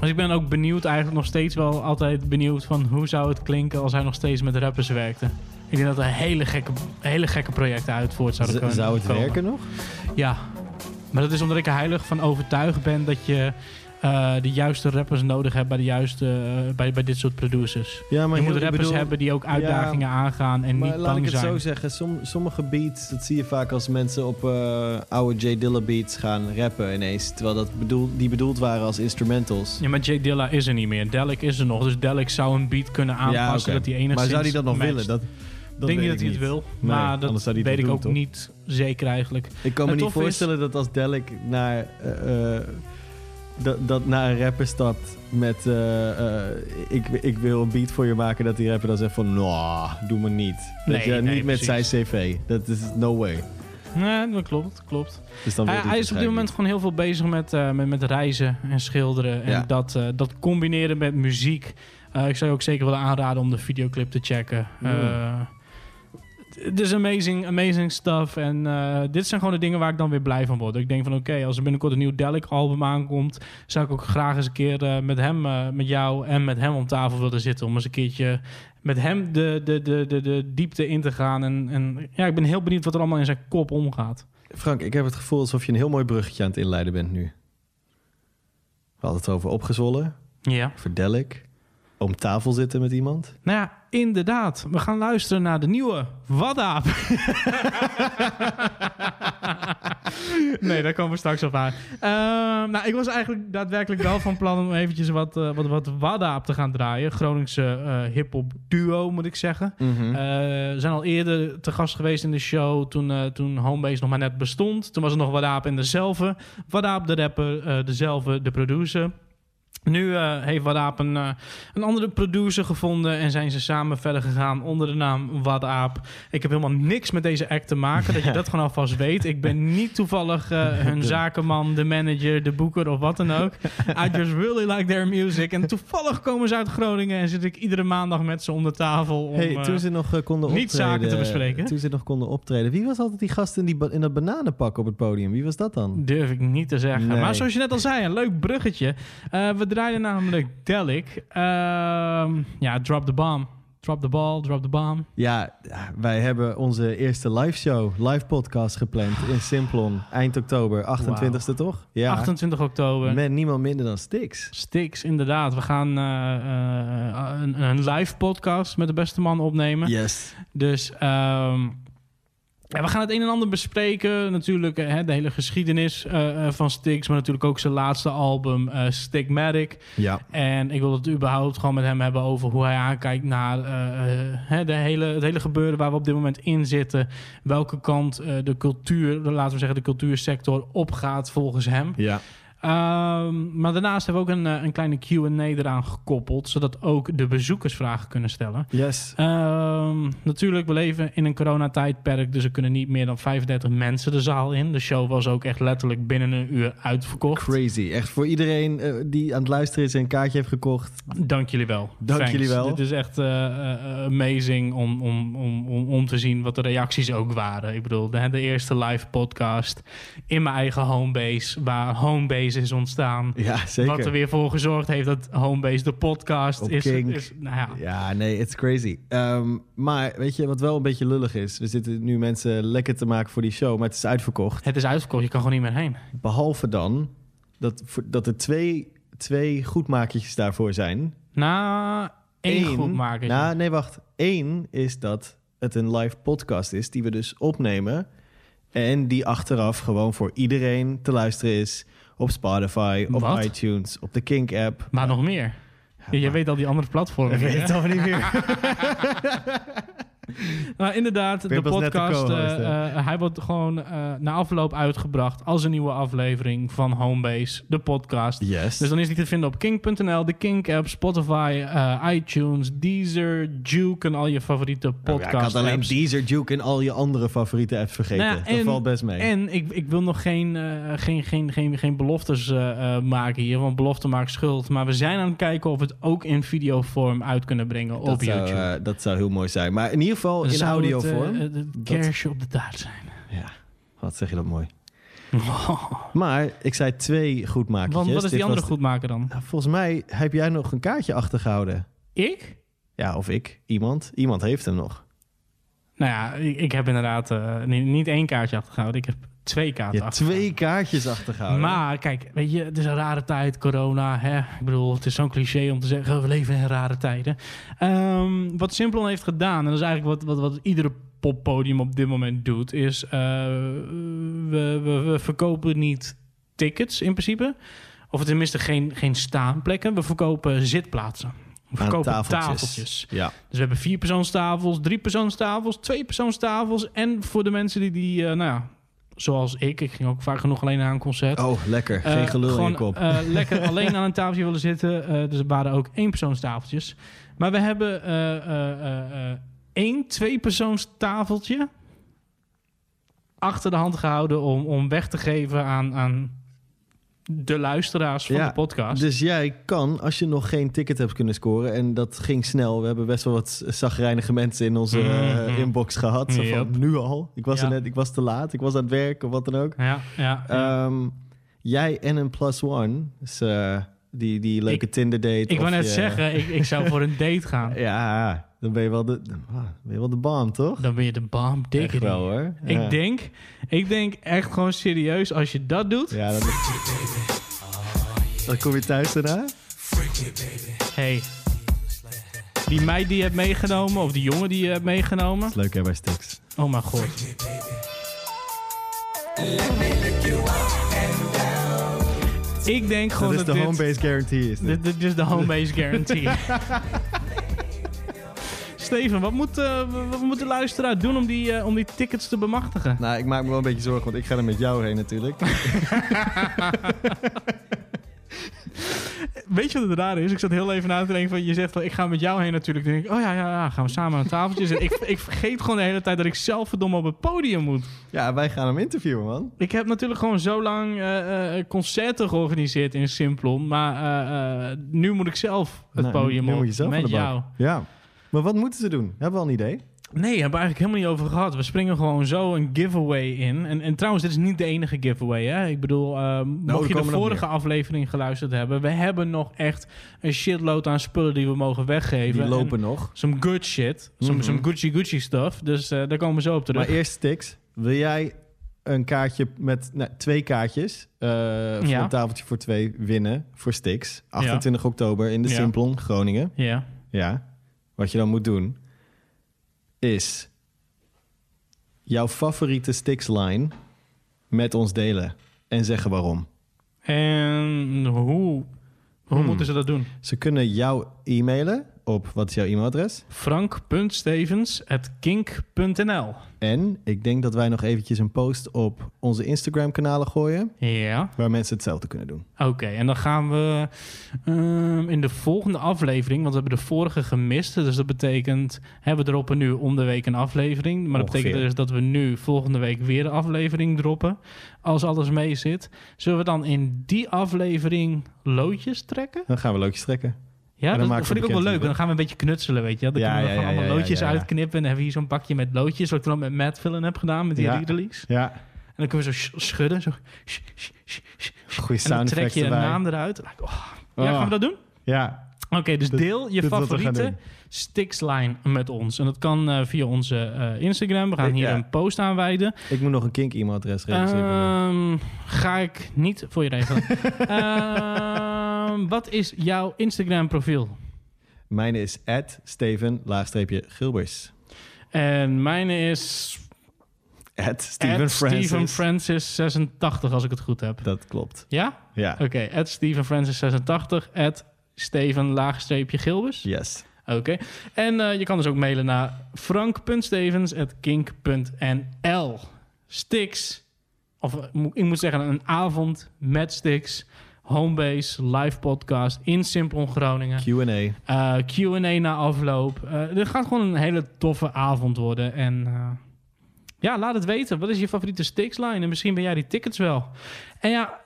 dus ik ben ook benieuwd, eigenlijk nog steeds wel altijd benieuwd van hoe zou het klinken als hij nog steeds met rappers werkte. Ik denk dat er hele gekke, hele gekke projecten uit voort zouden Z- kunnen zou het komen. werken nog? Ja, maar dat is omdat ik er heilig van overtuigd ben dat je eh, de juiste rappers nodig hebt bij, de juiste, eh, bij, bij dit soort producers. Ja, maar je moet rappers bedoel- hebben die ook uitdagingen Ja, aangaan en maar niet laat ik bang het zijn. zo zeggen. Som, sommige beats, dat zie je vaak als mensen op eh, oude J Dilla beats gaan rappen ineens. Terwijl dat bedoel, die bedoeld waren als instrumentals. Ja, maar Jay Dilla is er niet meer. Delic is er nog. Dus Delic zou een beat kunnen aanpassen Ja, dat hij enigszins Maar zou die dat nog matcht. willen? Dat, Ik denk niet dat hij het wil. Nee, maar dat weet ik ook toch? niet zeker eigenlijk. Ik kan me niet is- voorstellen dat als Delic naar, eh, eh, dat, dat naar een rapper stapt met... eh, eh, ik, ik wil een beat voor je maken, dat die rapper dan zegt van... Nou, doe maar niet. Nee, je, nee, niet met precies. zijn cv. Dat is no way. Nee, dat klopt, klopt. Dus dan Hij, hij is op dit moment gewoon heel veel bezig met, eh, met, met reizen en schilderen. En Ja. dat, eh, dat combineren met muziek. Eh, ik zou je ook zeker willen aanraden om de videoclip te checken. Eh, Is amazing, amazing stuff. En eh, dit zijn gewoon de dingen waar ik dan weer blij van word. Ik denk van oké, als er binnenkort een nieuw Delic album aankomt... zou ik ook graag eens een keer eh, met hem, eh, met jou en met hem om tafel willen zitten. Om eens een keertje met hem de, de, de, de, de diepte in te gaan. En, en ja, ik ben heel benieuwd wat er allemaal in zijn kop omgaat. Frank, ik heb het gevoel alsof je een heel mooi bruggetje aan het inleiden bent nu. We hadden het over opgezwollen, Ja. over Delic, om tafel zitten met iemand. Nou ja, inderdaad. We gaan luisteren naar de nieuwe Wadaap. nee, daar komen we straks op aan. Ehm, nou, ik was eigenlijk daadwerkelijk wel van plan om eventjes wat, eh, wat, wat Wadaap te gaan draaien. Groningse eh hip-hop duo, moet ik zeggen. Eh, we zijn al eerder te gast geweest in de show toen, eh, toen Homebase nog maar net bestond. Toen was er nog Wadaap en dezelfde. Wadaap de rapper, eh dezelfde de producer. Nu eh, heeft Wadaap een, eh, een andere producer gevonden en zijn ze samen verder gegaan onder de naam Wadaap. Ik heb helemaal niks met deze act te maken, dat je dat gewoon alvast weet. Ik ben niet toevallig eh, hun zakenman, de manager, de boeker of wat dan ook. I just really like their music. En toevallig komen ze uit Groningen en zit ik iedere maandag met ze om de tafel om... hey, toen ze nog konden optreden... niet zaken te bespreken. Toen ze nog konden optreden. Wie was altijd die gast in, die in dat bananenpak op het podium? Wie was dat dan? Durf ik niet te zeggen. Nee. Maar zoals je net al zei, een leuk bruggetje. We draaiden namelijk Delic. Ehm, ja, drop the bomb. Drop the ball, drop the bomb. Ja, wij hebben onze eerste live show, live podcast gepland in Simplon. Eind oktober, 28e toch? Ja. 28 oktober. Met niemand minder dan Stix. Stix, inderdaad. We gaan eh, eh, een, een live podcast met de beste man opnemen. Yes. Dus ehm, ja, we gaan het een en ander bespreken. Natuurlijk eh, hè, de hele geschiedenis eh, eh, van Stix. Maar natuurlijk ook zijn laatste album, eh Stigmatic. Ja. En ik wil het überhaupt gewoon met hem hebben over hoe hij aankijkt naar hè, de hele, het hele gebeuren waar we op dit moment in zitten. Welke kant de cultuur, laten we zeggen de cultuursector, opgaat volgens hem. Ja. Ehm, maar daarnaast hebben we ook een, eh, een kleine Q&A eraan gekoppeld, zodat ook de bezoekers vragen kunnen stellen. Yes. Ehm, natuurlijk, we leven in een coronatijdperk, dus er kunnen niet meer dan 35 mensen de zaal in. De show was ook echt letterlijk binnen een uur uitverkocht. Crazy. Echt voor iedereen eh, die aan het luisteren is en een kaartje heeft gekocht. Dank jullie wel. Dank Thanks. jullie wel. Dit is echt eh, amazing om, om, om, om, om te zien wat de reacties ook waren. Ik bedoel, de, de eerste live podcast in mijn eigen homebase, waar homebase is ontstaan. Ja, zeker. Wat er weer voor gezorgd heeft dat homebase de podcast Op is, is. Nou ja, Ja, nee, it's crazy. Ehm, maar weet je wat wel een beetje lullig is? We zitten nu mensen lekker te maken voor die show, maar het is uitverkocht. het is uitverkocht. Je kan gewoon niet meer heen. Behalve dan dat, dat er twee, twee goedmakertjes daarvoor zijn. Na één Eén- goed maken. Nou, nee, wacht. Eén is dat het een live podcast is die we dus opnemen. En die achteraf gewoon voor iedereen te luisteren is. Op Spotify, op Wat? iTunes, op de Kink-app. maar nog meer. Ja, je weet al die andere platformen. Ik weet het al niet meer. Nou, inderdaad, de podcast, eh, eh, hij wordt gewoon eh, na afloop uitgebracht als een nieuwe aflevering van Homebase, de podcast. Yes. Dus dan is die te vinden op kink.nl, de Kink-app, Spotify, iTunes, Deezer, Juke en al je favoriete Nou ja, podcast ik had alleen. Deezer, Juke en al je andere favoriete apps vergeten. Nou ja, dat valt best mee. En ik, ik wil nog geen, geen, geen, geen, geen beloftes maken hier, want belofte maakt schuld. Maar we zijn aan het kijken of we het ook in videovorm uit kunnen brengen op zou, YouTube. dat zou heel mooi zijn. Maar in ieder geval in Zou het, audiovorm. eh, het dat- kerstje op de taart zijn. ja, wat zeg je dat mooi. Maar ik zei twee goedmakertjes. Want wat is Dit die andere goedmaker dan? Nou, volgens mij heb jij nog een kaartje achtergehouden. Ik? Ja, of ik. Iemand. Iemand heeft hem nog. Nou ja, ik, ik heb inderdaad eh, niet, niet één kaartje achtergehouden. Ik heb twee kaarten twee kaartjes achtergehouden. Maar kijk, weet je, het is een rare tijd, corona. Hè? Ik bedoel, het is zo'n cliché om te zeggen, we leven in rare tijden. Ehm, wat Simplon heeft gedaan, en dat is eigenlijk wat, wat, wat iedere poppodium op dit moment doet, is eh, we, we, we verkopen niet tickets in principe. Of tenminste geen, geen staanplekken. We verkopen zitplaatsen. We verkopen tafeltjes. tafeltjes. Ja. Dus we hebben vier persoonstafels, drie persoonstafels, twee persoonstafels. En voor de mensen die, die eh, nou ja, zoals ik, ik ging ook vaak genoeg alleen naar een concert. Oh, lekker. Eh, Geen gelul in gewoon, je kop. eh, lekker alleen aan een tafeltje willen zitten. Eh, dus er waren ook éénpersoonstafeltjes. Maar we hebben eh, eh, eh, eh, één tweepersoonstafeltje achter de hand gehouden om, om weg te geven aan, aan de luisteraars van de podcast. Dus jij kan, als je nog geen ticket hebt kunnen scoren... en dat ging snel. We hebben best wel wat zagrijnige mensen in onze eh, Mhm. inbox gehad. Zo van, Yep. nu al. Ik was, Ja. er net, ik was te laat. Ik was aan het werk of wat dan ook. Ja, ja. Ehm, jij en een plus one. Dus eh, die, die leuke Tinder date. ik wou net je- zeggen, ik, ik zou voor een date gaan. Ja, dan ben je wel de, ah, ben je wel de baan, toch? Dan ben je de Echt dikker. wel, hoor. Ja. Ik, denk, ik denk echt gewoon serieus, als je dat doet... Ja, dan, dan kom je thuis daarna. hey, die meid die je hebt meegenomen, of die jongen die je hebt meegenomen... is leuk hè, bij Stix. Oh mijn god. Ik denk gewoon Dat dat, is de dit, home-based guarantee. Is dit. dit, dit is de home-based guarantee. Steven, wat moet, eh, wat moet de luisteraar doen om die, eh, om die tickets te bemachtigen? Nou, ik maak me wel een beetje zorgen, want ik ga er met jou heen natuurlijk. Weet je wat het raar is? Ik zat heel even na te denken van... Je zegt van, ik ga met jou heen natuurlijk. Dan denk ik, oh ja, ja, ja, gaan we samen aan een tafeltje zitten. ik, ik vergeet gewoon de hele tijd dat ik zelf verdomme op het podium moet. ja, wij gaan hem interviewen, man. Ik heb natuurlijk gewoon zo lang eh, concerten georganiseerd in Simplon. Maar nu moet ik zelf het Nou, podium op met jou. Ja. Maar wat moeten ze doen? Hebben we al een idee? Nee, hebben we eigenlijk helemaal niet over gehad. We springen gewoon zo een giveaway in. En, en trouwens, dit is niet de enige giveaway. Hè? Ik bedoel, eh, er mocht je de vorige aflevering geluisterd hebben... we hebben nog echt een shitload aan spullen die we mogen weggeven. Die lopen En nog. Some good shit. Some, Mhm. some Gucci Gucci stuff. Dus eh, daar komen we zo op terug. Maar eerst Stix. Wil jij een kaartje met nou, twee kaartjes voor Ja. een tafeltje voor twee winnen voor Stix? 28 oktober in de Ja. Simplon, Groningen. Ja. Ja. Wat je dan moet doen is jouw favoriete Stix-line met ons delen en zeggen waarom. En hoe, hoe Hmm. moeten ze dat doen? Ze kunnen jou e-mailen op, wat is jouw e-mailadres? frank.stevens.kink.nl En ik denk dat wij nog eventjes een post op onze Instagram-kanalen gooien... Ja. waar mensen hetzelfde kunnen doen. Oké, en dan gaan we ehm, in de volgende aflevering, want we hebben de vorige gemist. Dus dat betekent, hè, we droppen nu om de week een aflevering. Maar dat betekent dus dat we nu volgende week weer een aflevering droppen. Als alles mee zit. Zullen we dan in die aflevering loodjes trekken? Dan gaan we loodjes trekken. Ja, dat, vind ik ook wel leuk. Dan gaan we een beetje knutselen, weet je. Dan Ja, kunnen we gewoon allemaal loodjes uitknippen. En hebben we hier zo'n bakje met loodjes. Wat ik dan met Matt Villen heb gedaan met die Ja. release. Ja, En dan kunnen we zo sch- schudden. Zo. sch- goede En dan sound trek je een naam eruit. Ja, Oh. gaan we dat doen? Ja, Oké, dus deel je favoriete. Stixline met ons. En dat kan eh, via onze eh, Instagram. We gaan hier een post aanwijden. ik moet nog een kink e-mailadres realiseren. Ehm, ga ik niet voor je regelen. Ehm, wat is jouw Instagram profiel? Mijn is Steven laagstreepje Gilbers. En mijn is At Steven at Francis. Steven Francis 86 als ik het goed heb. Dat klopt. Ja? Ja. Oké, at Steven Francis 86 at Steven laagstreepje Gilbers. Yes. Oké. En eh, je kan dus ook mailen naar frank.stevens.kink.nl. Stix, of eh, ik moet zeggen een avond met Stix, Homebase, live podcast in Simplon Groningen. Q&A. Eh, Q&A na afloop. Eh dit gaat gewoon een hele toffe avond worden. En eh, ja, laat het weten. Wat is je favoriete Stix-line? En misschien ben jij die tickets wel. En ja,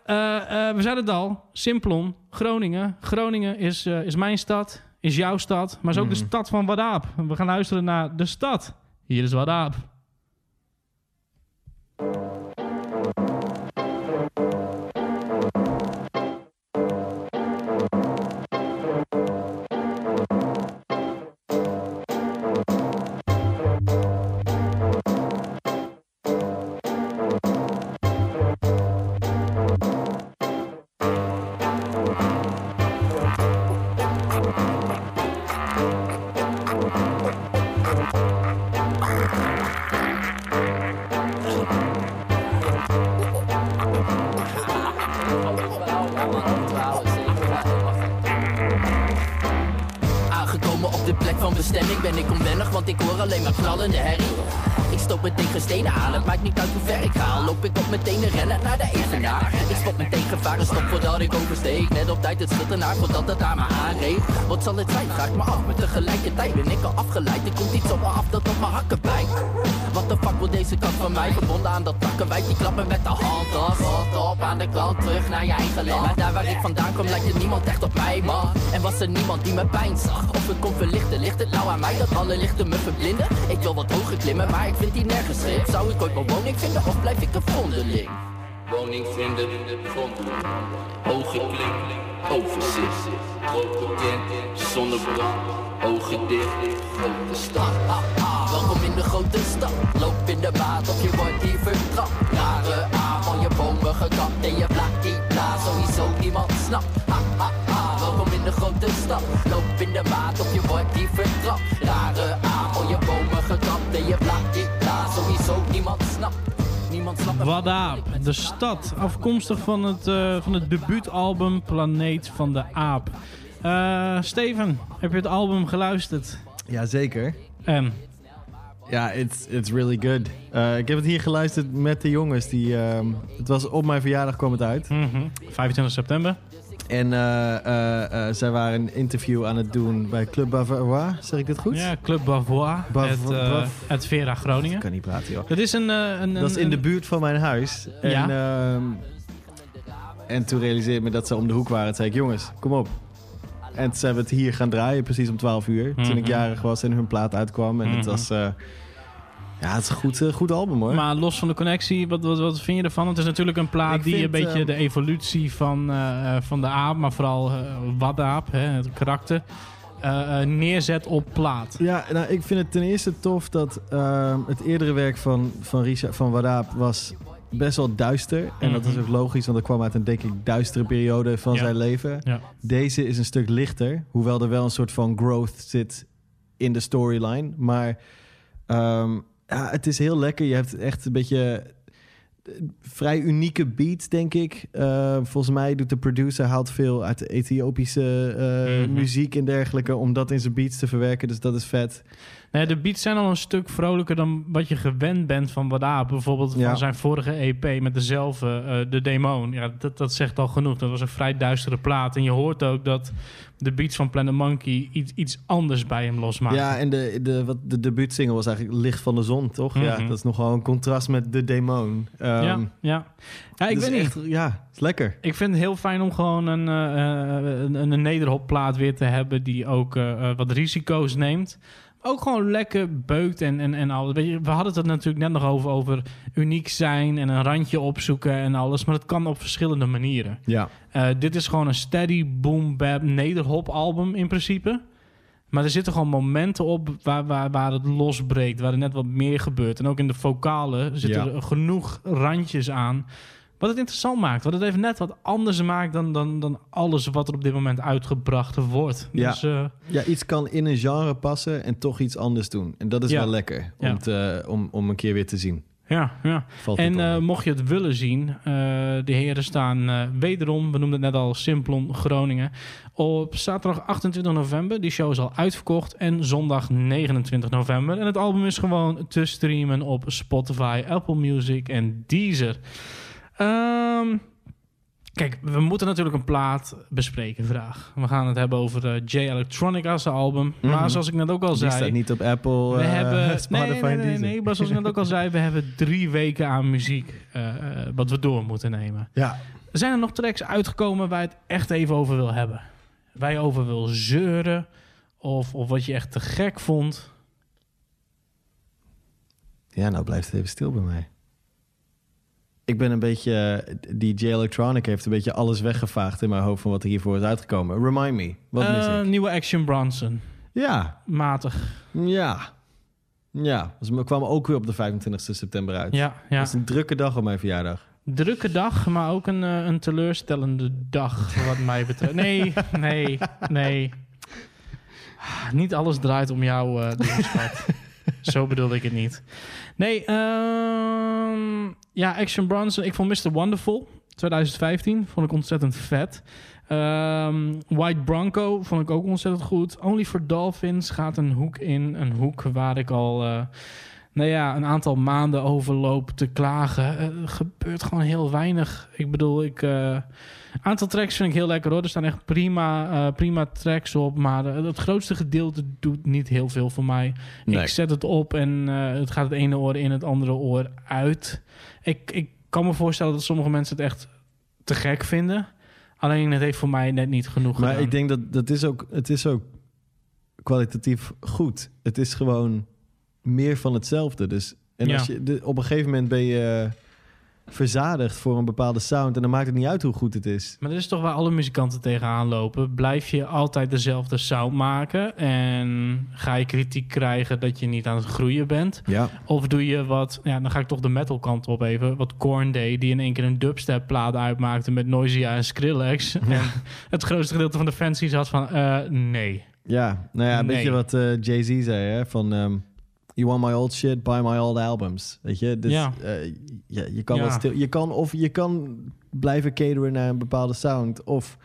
we zeiden het al. Simplon, Groningen. Groningen is, is mijn stad, is jouw stad. Maar is ook de stad van Wadaap. We gaan luisteren naar de stad. Hier is Wadaap. Het ernaar voordat het aan me aanreed. Wat zal het zijn, vraag ik me af, maar tegelijkertijd ben ik al afgeleid. Er komt iets op me af dat op mijn hakken bijt. Wat de fuck wil deze kant van mij? Verbonden aan dat takkenwijk, die klappen met de hand. Rot op aan de kant, terug naar je eigen land. Maar daar waar ik vandaan kom, lijkt er niemand echt op mij, man. En was er niemand die me pijn zag? Of ik kon verlichten, ligt het nou aan mij dat alle lichten me verblinden? Ik wil wat hoger klimmen, maar ik vind die nergens schip. Zou ik ooit mijn woning vinden of blijf ik een vondeling? Woning vinden, vondeling. Hoge klim, overzicht. Bekend, zonnebrand. Ogen dicht, grote stad. Welkom in de grote stad. Loop in de maat of je wordt hier vertrapt. Rare A van je bomen gekapt en je blaakt die bla. Sowieso niemand snapt. Welkom in de grote stad. Loop in de maat of je wordt hier vertrapt. Rare A van je bomen gekapt en je blaakt die bla. Sowieso niemand snapt. Wadaap, de stad, afkomstig van het, eh, van het debuutalbum Planeet van de Aap. Eh, Steven, heb je het album geluisterd? Jazeker. En? Ja, it's, it's really good. Eh, ik heb het hier geluisterd met de jongens. Die, ehm, het was op mijn verjaardag kwam het uit. 25 september. En eh, eh, eh, zij waren een interview aan het doen bij Club Bavarois. Zeg ik dit goed? Ja, Club Bavois, Bav- het Vera Groningen. Ik kan niet praten, joh. Dat is een... een, Dat is in de buurt van mijn huis. En, Ja. ehm, en toen realiseerde ik me dat ze om de hoek waren. Toen zei ik, jongens, kom op. En toen zijn we het hier gaan draaien, precies om 12 uur. Toen ik Mhm. jarig was en hun plaat uitkwam. En het Mhm. was... ja, het is een goed, eh, goed album, hoor. Maar los van de connectie, wat, wat, wat vind je ervan? Het is natuurlijk een plaat Ik die vind, een beetje ehm, de evolutie van, eh, eh, van de aap, maar vooral eh Wadaap, hè, het karakter, neerzet op plaat. Ja, nou, ik vind het ten eerste tof dat ehm, het eerdere werk van, van Richard van Wadaap was best wel duister. En dat is Mhm. ook logisch, want dat kwam uit een denk ik duistere periode van Ja. zijn leven. Ja. Deze is een stuk lichter, hoewel er wel een soort van growth zit in de storyline. Maar ehm, ja, het is heel lekker. Je hebt echt een beetje eh, vrij unieke beats, denk ik. Eh, volgens mij doet de producer haalt veel uit de Ethiopische eh, Mhm. muziek en dergelijke om dat in zijn beats te verwerken. Dus dat is vet. Nee, de beats zijn al een stuk vrolijker dan wat je gewend bent van Wadaap. Bijvoorbeeld Ja. van zijn vorige EP met dezelfde, eh, De Demon. Ja, dat, dat zegt al genoeg. Dat was een vrij duistere plaat. En je hoort ook dat de beats van Planet Monkey iets, iets anders bij hem losmaken. Ja, en de, de, wat, de debuutsingle was eigenlijk Licht van de Zon, toch? Ja, Mhm. dat is nogal een contrast met De Demon. Ehm, ja, ja. ja, ik dus weet niet. Ja, het is lekker. Ik vind het heel fijn om gewoon een, eh, een, een nederhopplaat weer te hebben die ook wat risico's neemt. Ook gewoon lekker beukt en, en, en alles. Weet je, we hadden het natuurlijk net nog over, over uniek zijn en een randje opzoeken en alles. Maar dat kan op verschillende manieren. Ja. Eh, dit is gewoon een steady boom bap nederhop album in principe. Maar er zitten gewoon momenten op waar, waar, waar het losbreekt, waar er net wat meer gebeurt. En ook in de vocalen zitten Ja. er genoeg randjes aan. Wat het interessant maakt. Wat het even net wat anders maakt dan, dan, dan alles wat er op dit moment uitgebracht wordt. Ja. Dus eh, ja, iets kan in een genre passen en toch iets anders doen. En dat is Ja. wel lekker om, Ja. te, om, om een keer weer te zien. ja, ja. Valt En eh, mocht je het willen zien, eh, de heren staan eh, wederom, we noemden het net al, Simplon Groningen. Op zaterdag 28 november, die show is al uitverkocht. En zondag 29 november. En het album is gewoon te streamen op Spotify, Apple Music en Deezer. Ehm, kijk, we moeten natuurlijk een plaat bespreken, vraag. We gaan het hebben over eh, J Electronica's album. Maar Mhm. zoals ik net ook al Die zei... staat niet op Apple, We eh, hebben, Spotify nee, nee, nee, nee, maar zoals ik net ook al zei, we hebben drie weken aan muziek eh, wat we door moeten nemen. Ja. Zijn er nog tracks uitgekomen waar je het echt even over wil hebben? Waar je over wil zeuren? Of, of wat je echt te gek vond? Ja, nou blijft het even stil bij mij. Ik ben een beetje... eh, Die J Electronic heeft een beetje alles weggevaagd in mijn hoofd... van wat er hiervoor is uitgekomen. Remind me. Wat mis Eh, ik? Nieuwe Action Bronson. Ja. Matig. Ja. Ja. Dus we kwamen ook weer op de 25 september uit. Ja, ja. Dat is een drukke dag op mijn verjaardag. Drukke dag, maar ook een, eh, een teleurstellende dag, wat mij betreft. Nee, nee, nee. Niet alles draait om jou, schat. Zo bedoelde ik het niet. Nee, ehm, ja, Action Bronson. Ik vond Mr. Wonderful 2015. Vond ik ontzettend vet. Ehm, White Bronco vond ik ook ontzettend goed. Only for Dolphins gaat een hoek in. Een hoek waar ik al eh, nou ja, een aantal maanden over loop te klagen. Eh, Er gebeurt gewoon heel weinig. Ik bedoel, ik... eh, aantal tracks vind ik heel lekker hoor. Er staan echt prima, prima tracks op. Maar het grootste gedeelte doet niet heel veel voor mij. Nee. Ik zet het op en het gaat het ene oor in, het andere oor uit. Ik, ik kan me voorstellen dat sommige mensen het echt te gek vinden. Alleen het heeft voor mij net niet genoeg Maar gedaan. ik denk dat dat is ook, het is ook kwalitatief goed. Het is gewoon meer van hetzelfde. Dus en Ja. als je, op een gegeven moment ben je verzadigd voor een bepaalde sound en dan maakt het niet uit hoe goed het is. Maar dat is toch waar alle muzikanten tegenaan lopen. Blijf je altijd dezelfde sound maken en ga je kritiek krijgen dat je niet aan het groeien bent? Ja. Of doe je wat, ja, dan ga ik toch de metal kant op even, wat Korn deed, die in één keer een dubstep plaat uitmaakte met Noisia en Skrillex. En het grootste gedeelte van de fans die zat van, eh, nee. Ja, nou ja, een Nee. beetje wat eh, Jay-Z zei, hè? Van, ehm, you want my old shit, buy my old albums. Weet je? Dus Ja. eh, ja, je kan Ja. wel stil... Je kan, of je kan blijven cateren naar een bepaalde sound, of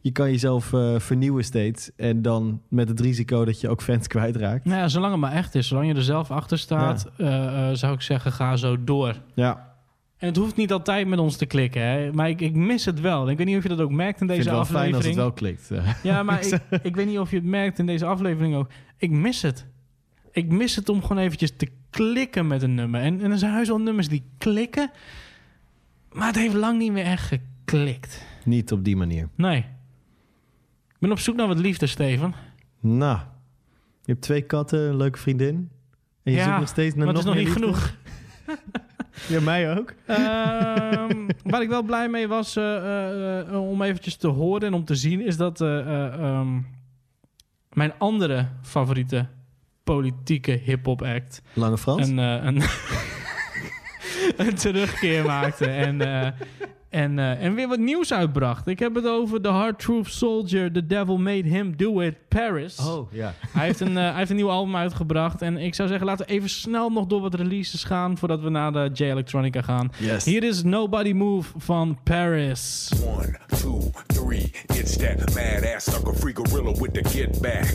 je kan jezelf eh, vernieuwen steeds. En dan met het risico dat je ook fans kwijtraakt. Nou ja, zolang het maar echt is, zolang je er zelf achter staat, eh, zou ik zeggen, ga zo door. Ja. En het hoeft niet altijd met ons te klikken, hè? maar ik, ik mis het wel. Ik weet niet of je dat ook merkt in Ik deze vind het wel fijn aflevering. als het wel klikt. Ja, maar ik, ik weet niet of je het merkt in deze aflevering ook. Ik mis het. Ik mis het om gewoon eventjes te klikken met een nummer. En, en er zijn heus wel nummers die klikken, maar het heeft lang niet meer echt geklikt. Niet op die manier. Nee. Ik ben op zoek naar wat liefde, Steven. Nou, je hebt twee katten, een leuke vriendin. En je Ja, zoekt nog steeds naar maar het nog is nog niet liefde? genoeg. Ja, mij ook. Ehm, waar ik wel blij mee was eh, eh, eh, om eventjes te horen en om te zien, is dat eh, eh, ehm, mijn andere favoriete politieke hip-hop act Lange Frans? een, eh, een, een terugkeer maakte en, eh, en, eh, en weer wat nieuws uitbracht. Ik heb het over The Hard Truth Soldier, The Devil Made Him Do It, Paris. Oh, ja. Hij heeft, een, eh, hij heeft een nieuw album uitgebracht. En ik zou zeggen, laten we even snel nog door wat releases gaan... voordat we naar de J-Electronica gaan. Yes. Hier is Nobody Move van Paris. One, two, three, it's that mad ass sucker free gorilla with the get back.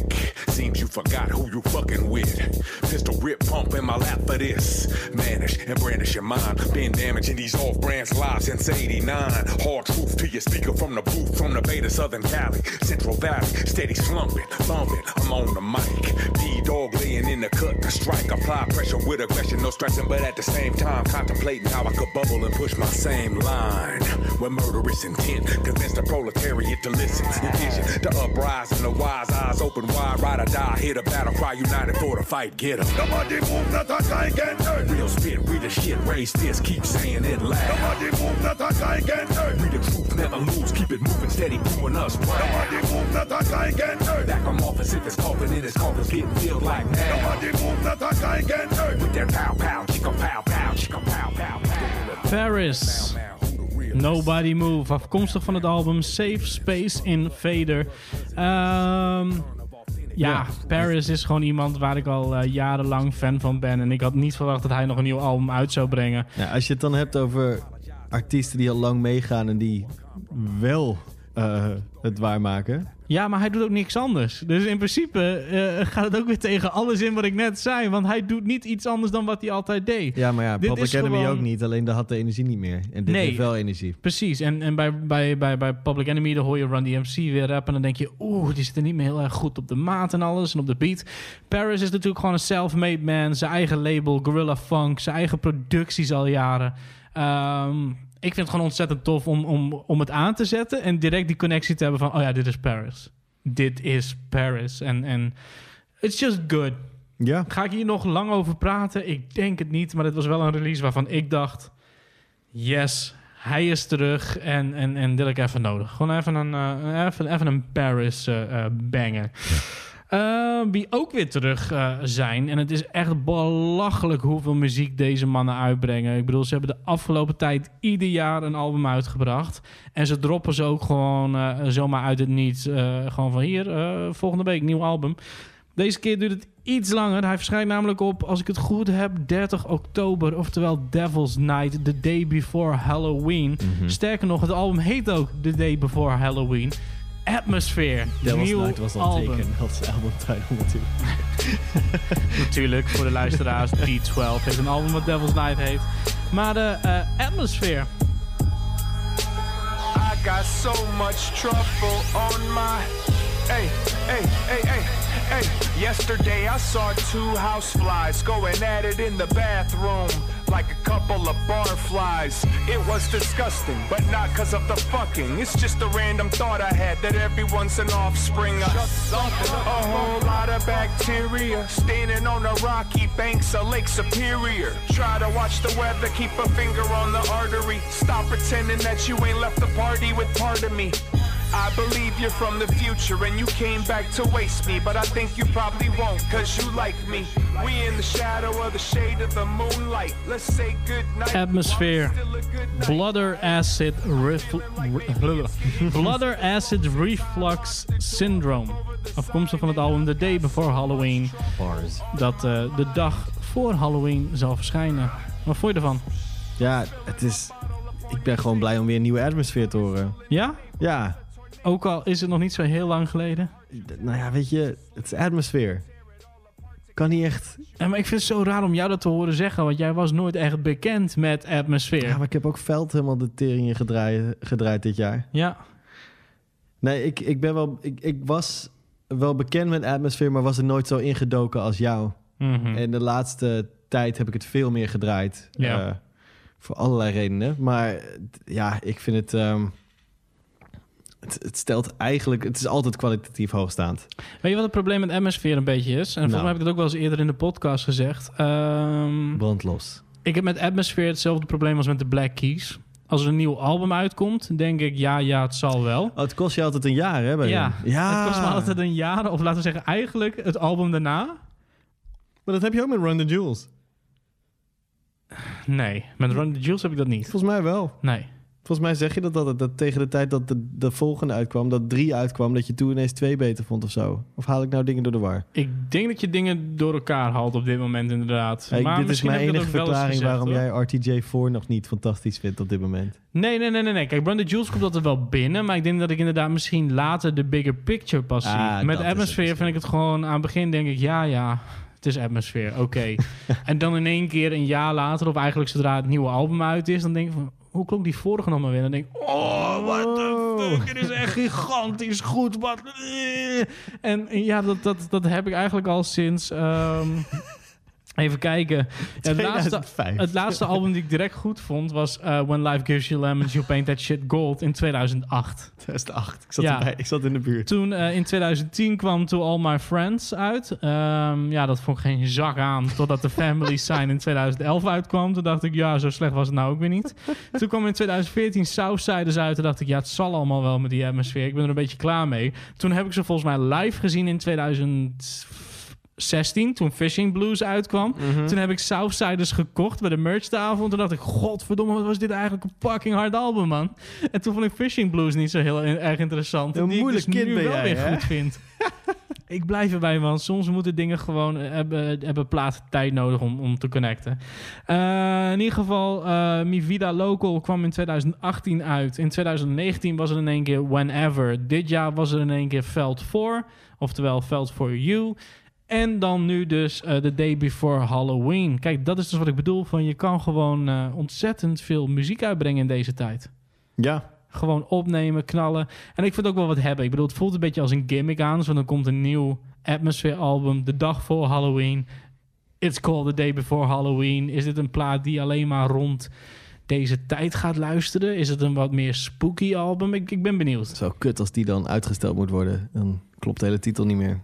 Seems you forgot who you fucking with. Pistol rip pump in my lap for this. Manish and brandish your mind. Been damaging these off brands lives since 89. Hard truth to your speaker from the booth from the Beta Southern Cali. Central Valley, steady slumping, thumping. I'm on the mic. P dog laying in the cut to strike. Apply pressure with aggression, no stressing, but at the same time contemplating how I could bubble and push my same line. With murderous intent, convince the proletariat to listen. Envision the uprising, the wise eyes open wide, ride or die. Hear the battle cry, united for the fight. get 'em. Nobody move, not a guy can. Real spit, read the shit, raise fist, keep saying it loud. Nobody move, not a guy can turn. Read the truth, never lose, keep it moving steady, doing us proud. Nobody move, not a guy can turn. Back from office if it's coughing in his coffins, getting filled like now. Nobody move, not a guy can turn. With their pow pow, chicka pow pow, chicka pow pow pow. Paris. Nobody Move. Afkomstig van het album Safe Space Invader. Ehm ja, Paris is gewoon iemand waar ik al eh, jarenlang fan van ben. En ik had niet verwacht dat hij nog een nieuw album uit zou brengen. Ja, als je het dan hebt over artiesten die al lang meegaan en die wel eh, het waarmaken. Ja, maar hij doet ook niks anders. Dus in principe eh, gaat het ook weer tegen alles in wat ik net zei. Want hij doet niet iets anders dan wat hij altijd deed. Ja, maar ja, Dit Public Enemy gewoon- ook niet. Alleen daar had de energie niet meer. En dit Nee. heeft wel energie. Precies. En, en bij, bij, bij, bij Public Enemy dan hoor je Run DMC weer rappen. En dan denk je, oeh, die zit er niet meer heel erg goed op de maat en alles. En op de beat. Paris is natuurlijk gewoon een self-made man. Zijn eigen label, Gorilla Funk. Zijn eigen producties al jaren. Ehm, ik vind het gewoon ontzettend tof om, om, om het aan te zetten. En direct die connectie te hebben van, oh ja, dit is Paris. Dit is Paris. En, en it's just good. Ja. Ga ik hier nog lang over praten? Ik denk het niet. Maar het was wel een release waarvan ik dacht... Yes, hij is terug en, en, en dit heb ik even nodig. Gewoon even een, eh, even, even een Paris eh, banger. Eh, wie ook weer terug eh, zijn. En het is echt belachelijk hoeveel muziek deze mannen uitbrengen. Ik bedoel, ze hebben de afgelopen tijd ieder jaar een album uitgebracht. En ze droppen ze ook gewoon eh, zomaar uit het niets. Gewoon van hier, volgende week nieuw album. Deze keer duurt het iets langer. Hij verschijnt namelijk op, als ik het goed heb, 30 oktober. Oftewel Devil's Night, the day before Halloween. Mhm. Sterker nog, het album heet ook The Day Before Halloween. Atmosphere. Devil's nieuw Night was dan album. teken als albumtitel natuurlijk. Natuurlijk, voor de luisteraars. D12 heeft een album wat Devil's Night heet. Maar de eh, Atmosphere. I got so much trouble on my. Hey, hey, hey, hey, hey. Yesterday I saw two houseflies going at it in the bathroom like a couple of barflies. It was disgusting, but not because of the fucking. It's just a random thought I had that everyone's an offspring of a whole lot of bacteria standing on the rocky banks of Lake Superior. Try to watch the weather, keep a finger on the artery. Stop pretending that you ain't left the party with part of me. I believe you're from the future and you came back to waste me, but I think you probably won't cause you like me. We in the shadow of the shade of the moonlight. Let's say good night. Atmosphere. Bladder acid, refl- re- Bladder acid reflux syndrome. Afkomstig van het album The Day Before Halloween. Bars. Dat eh, de dag voor Halloween zal verschijnen. Wat vond je ervan? Ja, het is... Ik ben gewoon blij om weer een nieuwe atmosfeer te horen. Ja? Ja. Ook al is het nog niet zo heel lang geleden. Nou ja, weet je, het is atmosfeer. Kan niet echt... Ja, maar ik vind het zo raar om jou dat te horen zeggen, want jij was nooit echt bekend met Atmosphere. Ja, maar ik heb ook Veld helemaal de tering in gedraaid, gedraaid dit jaar. Ja. Nee, ik, ik ben wel... Ik, ik was wel bekend met atmosfeer, maar was er nooit zo ingedoken als jou. Mhm. En de laatste tijd heb ik het veel meer gedraaid. Ja. Eh, voor allerlei redenen. Maar ja, ik vind het... ehm, het, het stelt eigenlijk... Het is altijd kwalitatief hoogstaand. Weet je wat het probleem met Atmosphere een beetje is? En volgens Nou. mij heb ik het ook wel eens eerder in de podcast gezegd. Ehm, Brandlos. ik heb met Atmosphere hetzelfde probleem als met de Black Keys. Als er een nieuw album uitkomt, denk ik, ja, ja, het zal wel. Oh, het kost je altijd een jaar, hè? Bij Ja, ja. het kost me altijd een jaar, of laten we zeggen eigenlijk het album daarna. Maar dat heb je ook met Run the Jewels. Nee, met Run the Jewels heb ik dat niet. Volgens mij wel. Nee. Volgens mij zeg je dat altijd. Dat tegen de tijd dat de, de volgende uitkwam, dat drie uitkwam, dat je toen ineens twee beter vond of zo. Of haal ik nou dingen door de war? Ik denk dat je dingen door elkaar haalt op dit moment inderdaad. Hey, maar dit is mijn dat enige verklaring gezegd, waarom hoor. jij RTJ 4 nog niet fantastisch vindt op dit moment. Nee, nee, nee, nee, nee. Kijk, the Jewels komt altijd wel binnen. Maar ik denk dat ik inderdaad misschien later de bigger picture pas zie. Ah, Met dat is het Atmosphere vind ik het gewoon... Aan het begin denk ik, ja, ja, het is Atmosphere, oké. en dan in één keer een jaar later... of eigenlijk zodra het nieuwe album uit is... dan denk ik van, hoe klonk die vorige nog maar weer? Dan denk ik, oh, what the fuck, het is echt gigantisch goed. Wat... En ja, dat, dat, dat heb ik eigenlijk al sinds... ehm, Even kijken. Het, laatste, 2005. het laatste album die ik direct goed vond was uh, When Life Gives You Lemons, You Paint That Shit Gold in 2008. 2008. Ik zat, Ja. erbij. Ik zat in de buurt. Toen uh, in 2010 kwam To All My Friends uit. Um, ja, dat vond ik geen zak aan. Totdat The Family Sign in 2011 uitkwam. Toen dacht ik, ja, zo slecht was het nou ook weer niet. Toen kwam in 2014 Southsiders uit. Toen dacht ik, ja, het zal allemaal wel met die atmosfeer. Ik ben er een beetje klaar mee. Toen heb ik ze volgens mij live gezien in 2016, toen Fishing Blues uitkwam. Mhm. Toen heb ik Southsiders gekocht bij de merchtafel. Toen dacht ik, godverdomme, wat was dit eigenlijk een fucking hard album, man. En toen vond ik Fishing Blues niet zo heel erg interessant. Een ik moeilijk dus kind nu ben wel jij, weer hè? goed vind. ik blijf erbij, man. Soms moeten dingen gewoon eh, hebben, hebben plaats tijd nodig om, om te connecten. Eh, in ieder geval, eh Mi Vida Local kwam in 2018 uit. In 2019 was er in één keer Whenever. Dit jaar was er in één keer Felt 4. Oftewel Felt for You. En dan nu dus eh, The Day Before Halloween. Kijk, dat is dus wat ik bedoel. Van je kan gewoon eh, ontzettend veel muziek uitbrengen in deze tijd. Ja. Gewoon opnemen, knallen. En ik vind ook wel wat hebben. Ik bedoel, het voelt een beetje als een gimmick aan. Zo dan komt een nieuw Atmosphere album. De dag voor Halloween. It's called The Day Before Halloween. Is dit een plaat die alleen maar rond deze tijd gaat luisteren? Is het een wat meer spooky album? Ik, ik ben benieuwd. Zo kut als die dan uitgesteld moet worden. Dan klopt de hele titel niet meer.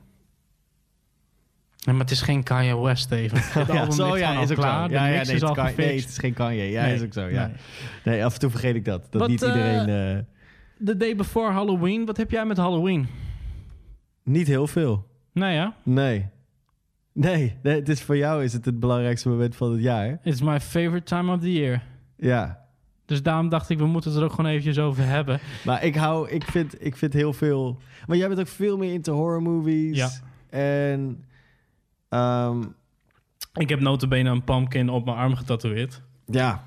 Ja, maar het is geen Kanye West, even. Het Ja, zo, ja, is ook klaar. zo. De Ja, ja, nee, is het al kan- nee, het is geen Kanye. Ja, Nee, is ook zo, ja. nee. Nee, af en toe vergeet ik dat. Dat niet eh, iedereen... eh, The Day Before Halloween. Wat heb jij met Halloween? niet heel veel. Nou ja, Nee. Nee, nee, het is voor jou is het het belangrijkste moment van het jaar. it's my favorite time of the year. Ja. Dus daarom dacht ik, we moeten het er ook gewoon eventjes over hebben. Maar ik hou, ik vind, ik vind heel veel... Maar jij bent ook veel meer into horror movies. Ja. En ehm, Ik heb notabene een pumpkin op mijn arm getatoeëerd. ja,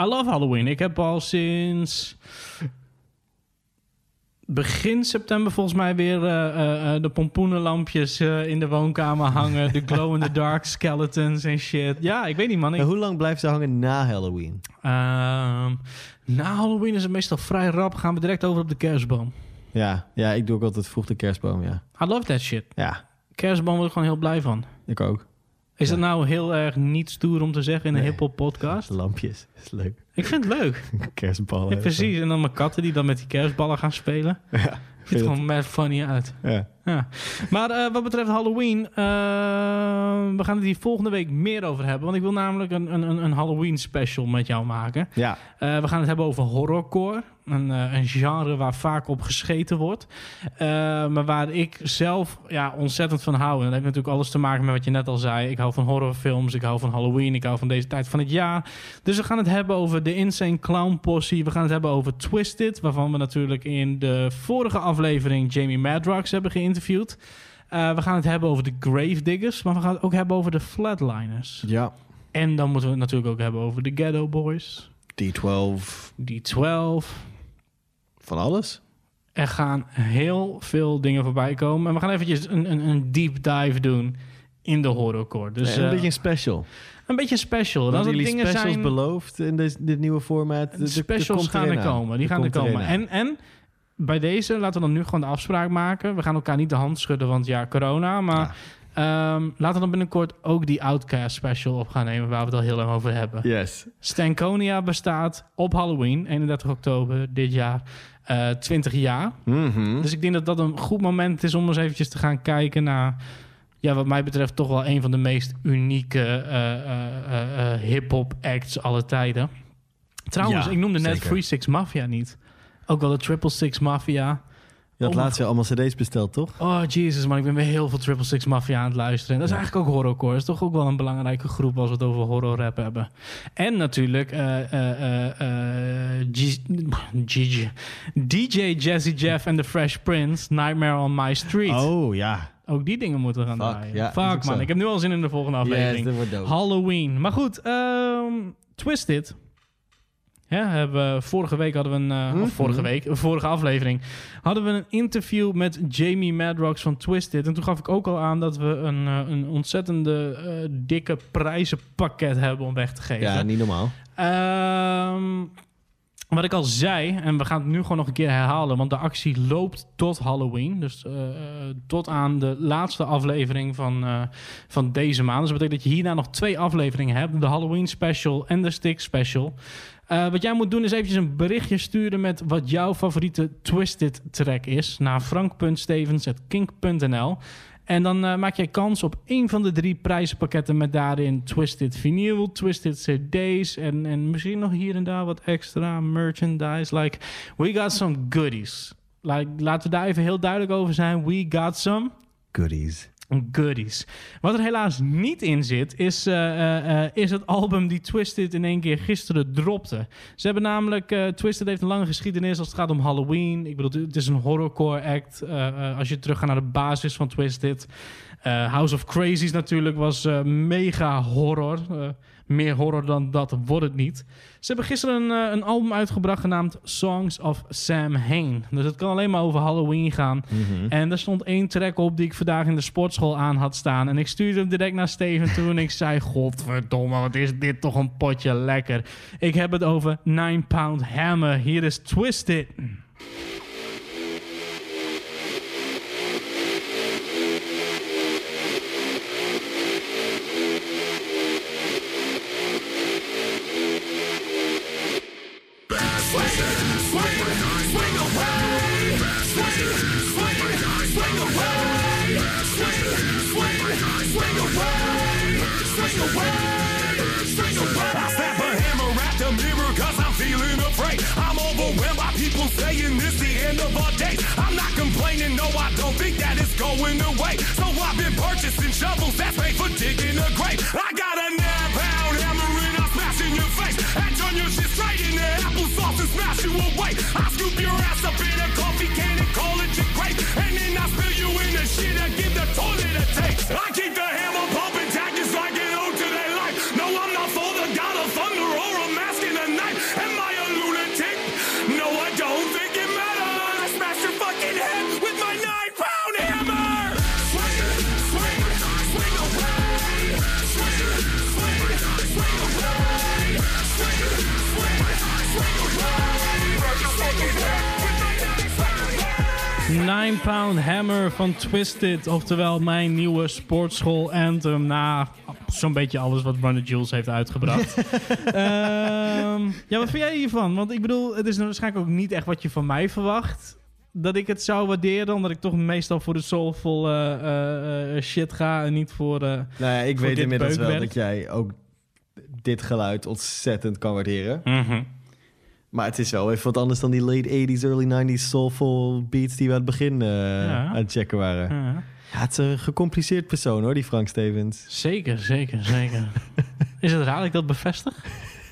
I love Halloween. Ik heb al sinds begin september volgens mij weer eh, eh, eh, de pompoenenlampjes in de woonkamer hangen. De glow-in-the-dark skeletons en shit. Ja, ik weet niet man. Ik, hoe lang blijft ze hangen na Halloween? Ehm, na Halloween is het meestal vrij rap. Gaan we direct over op de kerstboom. Ja, ja, ik doe ook altijd vroeg de kerstboom, ja. I love that shit. Ja, Kerstboom word ik gewoon heel blij van. ik ook. Is dat nou heel erg niet stoer om te zeggen in een Nee. hip-hop podcast? Lampjes, is leuk. Ik vind het leuk. Kerstballen. Ja, precies. En dan mijn katten die dan met die kerstballen gaan spelen. Ja, Ziet er gewoon mad funny uit. ja. Ja. Maar eh, wat betreft Halloween, eh, we gaan het hier volgende week meer over hebben. Want ik wil namelijk een, een, een- een Halloween special met jou maken. ja. Eh, we gaan het hebben over horrorcore. Een, een genre waar vaak op gescheten wordt. Maar waar ik zelf ja, ontzettend van hou. En dat heeft natuurlijk alles te maken met wat je net al zei. Ik hou van horrorfilms, ik hou van Halloween, ik hou van deze tijd van het jaar. Dus we gaan het hebben over de Insane Clown Posse. We gaan het hebben over Twisted. Waarvan we natuurlijk in de vorige aflevering Jamie Madrox hebben geïnterviewd. Eh, we gaan het hebben over de Gravediggers. Maar we gaan het ook hebben over de Flatliners. Ja. En dan moeten we het natuurlijk ook hebben over de Ghetto Boys. D12, D12. van alles. Er gaan heel veel dingen voorbij komen. En we gaan eventjes een, een, een deep dive doen in de horrorcore. Dus een eh, beetje een special. een beetje special. Er jullie dingen specials zijn, beloofd in dit, dit nieuwe format? De- specials gaan er komen. Die Er gaan er komen. En, en bij deze laten we dan nu gewoon de afspraak maken. We gaan elkaar niet de hand schudden, want ja, corona. Maar ehm, laten we dan binnenkort ook die Outcast special op gaan nemen... waar we het al heel lang over hebben. Yes. Stankonia bestaat op Halloween, 31 oktober dit jaar, eh 20 jaar. Mhm. Dus ik denk dat dat een goed moment is om eens eventjes te gaan kijken naar... Ja, wat mij betreft toch wel een van de meest unieke eh, eh, eh, eh, hip-hop acts alle tijden. Trouwens, Ja, ik noemde net zeker. Free Six Mafia niet. Ook wel de Triple Six Mafia. Je had Oh, laatst weer allemaal cd's besteld, toch? Oh, Jesus, man. Ik ben weer heel veel Triple Six Mafia aan het luisteren. En dat is eigenlijk ook horrorcore. Dat is toch ook wel een belangrijke groep als we het over horrorrap hebben. En natuurlijk eh, eh, eh, DJ Jazzy Jeff en The Fresh Prince, Nightmare on My Street. Oh, ja. Ook die dingen moeten gaan Fuck, draaien. ja, Fuck, man. zo. Ik heb nu al zin in de volgende aflevering. Yes. Halloween. Maar goed, ehm, Twisted. Ja, hebben, vorige week hadden we een... eh, Mhm. Vorige week, vorige aflevering... hadden we een interview met Jamie Madrox van Twisted. En toen gaf ik ook al aan dat we een, eh, een ontzettende eh, dikke prijzenpakket hebben om weg te geven. Ja, niet normaal. Ehm, wat ik al zei, en we gaan het nu gewoon nog een keer herhalen, want de actie loopt tot Halloween. Dus tot aan de laatste aflevering van, van deze maand. Dus dat betekent dat je hierna nog twee afleveringen hebt: de Halloween special en de Stick special. Eh, wat jij moet doen is eventjes een berichtje sturen met wat jouw favoriete Twisted track is naar frank.stevens.kink.nl. En dan eh, maak jij kans op één van de drie prijzenpakketten met daarin Twisted vinyl, Twisted CD's en, en misschien nog hier en daar wat extra merchandise. Like, we got some goodies. Like, laten we daar even heel duidelijk over zijn. We got some Goodies. Goodies. Wat er helaas niet in zit, is, eh, eh, eh, is het album die Twisted in één keer gisteren dropte. Ze hebben namelijk... Twisted heeft een lange geschiedenis als het gaat om Halloween. Ik bedoel, het is een horrorcore act. Als je terug gaat naar de basis van Twisted. House of Crazies natuurlijk was mega horror. Meer horror dan dat wordt het niet. Ze hebben gisteren een, eh, een album uitgebracht genaamd Songs of Sam Hain. Dus het kan alleen maar over Halloween gaan. En er stond één track op die ik vandaag in de sportschool aan had staan. En ik stuurde hem direct naar Steven toe en ik zei... Godverdomme, wat is dit toch een potje lekker. Ik heb het over 9 Pound Hammer. Hier is Twisted. Saying this the end of our days. I'm not complaining, no, I don't think that it's going away. So I've been purchasing shovels that's made for digging a grave. I got a nine pound hammer and I'll smash in your face. And turn your shit straight into applesauce and smash you away. I scoop your ass up in a coffee can and call it your grave. And then I spill you in the shit and give the toilet a Nine Pound Hammer van Twisted. Oftewel mijn nieuwe sportschool anthem. Na zo'n beetje alles wat Brandon Jules heeft uitgebracht. Ehm, ja, wat vind jij hiervan? Want ik bedoel, het is waarschijnlijk ook niet echt wat je van mij verwacht. Dat ik het zou waarderen, omdat ik toch meestal voor de soulful eh, eh, eh, shit ga en niet voor. eh, Nou ja, ik weet inmiddels wel dat jij ook dit geluid ontzettend kan waarderen. Mhm. Maar het is wel even wat anders dan die late 80s, early 90s soulful beats die we aan het begin eh, Ja. aan het checken waren. Ja. Ja, het is een gecompliceerd persoon hoor, die Frank Stevens. Zeker, zeker, zeker. is het raar dat ik dat bevestig?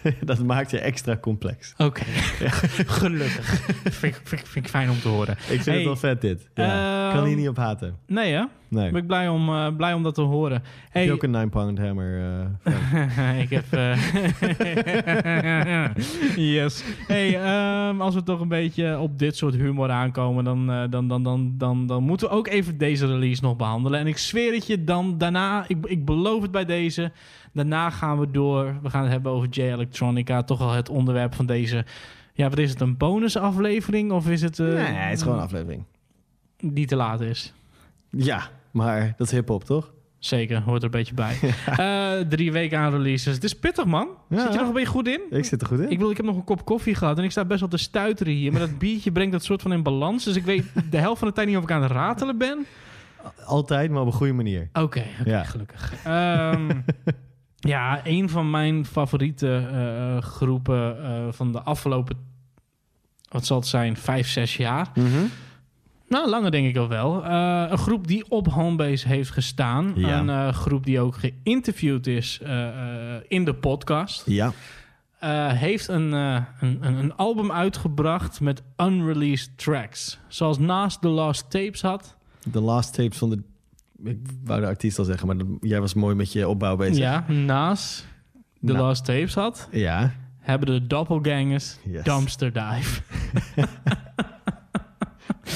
dat maakt je extra complex. Oké, gelukkig. vind, ik- vind, ik- vind ik fijn om te horen. Ik vind Hey, het wel vet dit. Ja. ehm, kan hier niet op haten. Nee hè? Nee. Ben ik blij om, eh, blij om dat te horen. Heb Hey, je ook een 9 pound hammer? eh, ik heb. eh, yes. Hey, ehm, als we toch een beetje op dit soort humor aankomen, dan, dan, dan, dan, dan, dan moeten we ook even deze release nog behandelen. En ik zweer het je, dan daarna, ik, ik beloof het bij deze, daarna gaan we door. We gaan het hebben over J Electronica, toch al het onderwerp van deze. Ja, wat is het? Een bonusaflevering of is het? eh, nee, het is gewoon een aflevering. Die te laat is. Ja, maar dat is hip-hop toch? Zeker, hoort er een beetje bij. Eh, drie weken aan releases. Het is pittig, man. Ja. Zit je er nog een beetje goed in? Ik zit er goed in. Ik bedoel, ik heb nog een kop koffie gehad en ik sta best wel te stuiteren hier. Maar dat biertje brengt dat soort van in balans. Dus ik weet de helft van de tijd niet of ik aan het ratelen ben. Altijd, maar op een goede manier. Oké, Ja. gelukkig. Ehm, ja, een van mijn favoriete eh, groepen eh, van de afgelopen, wat zal het zijn, vijf, zes jaar. Nou, langer denk ik al wel. Eh, een groep die op Homebase heeft gestaan. Ja. Een eh, groep die ook geïnterviewd is eh, eh, in de podcast. Ja. Eh, heeft een, eh, een, een, album uitgebracht met unreleased tracks. Zoals naast The Lost Tapes had. De last tapes van de... Ik wou de artiest al zeggen, maar dat- jij was mooi met je opbouw bezig. Ja, naast The Nou. Lost Tapes had. Ja. Hebben de Doppelgangers Yes. Dumpster Dive.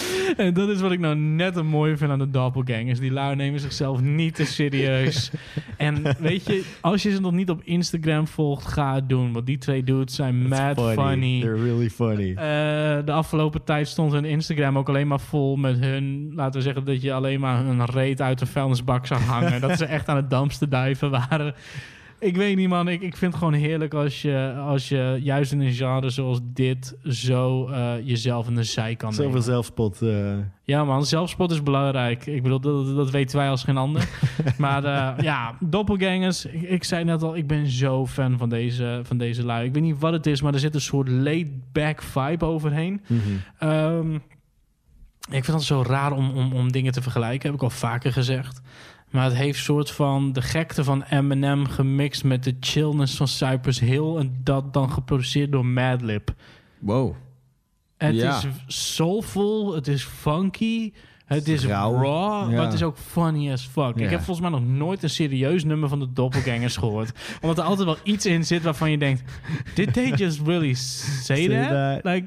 en dat is wat ik nou net een mooi vind aan de Doppelgangers. Die lui nemen zichzelf niet te serieus. en weet je, als je ze nog niet op Instagram volgt, ga het doen. Want die twee dudes zijn mad funny. They're really funny. Eh, de afgelopen tijd stond hun Instagram ook alleen maar vol met hun... Laten we zeggen dat je alleen maar hun reet uit de vuilnisbak zag hangen. dat ze echt aan het damsten duiven waren. Ik weet niet, man. Ik, ik vind het gewoon heerlijk als je, als je juist in een genre zoals dit... zo eh, jezelf in de zij kan Zoveel zelfspot. eh, Ja, man. Zelfspot is belangrijk. Ik bedoel, dat, dat weten wij als geen ander. maar eh, ja, doppelgangers. Ik, ik zei net al, ik ben zo fan van deze, van deze lui. Ik weet niet wat het is, maar er zit een soort laid-back vibe overheen. Ehm, ik vind het zo raar om, om, om dingen te vergelijken, heb ik al vaker gezegd. Maar het heeft soort van de gekte van Eminem gemixt met de chillness van Cypress Hill. En dat dan geproduceerd door Madlib. Wow. Het Ja. is soulful, het is funky, het is Rauw. raw, Ja. maar het is ook funny as fuck. Ja. Ik heb volgens mij nog nooit een serieus nummer van de Doppelgangers gehoord. Omdat er altijd wel iets in zit waarvan je denkt... Did they just really say, Say that? that. Like,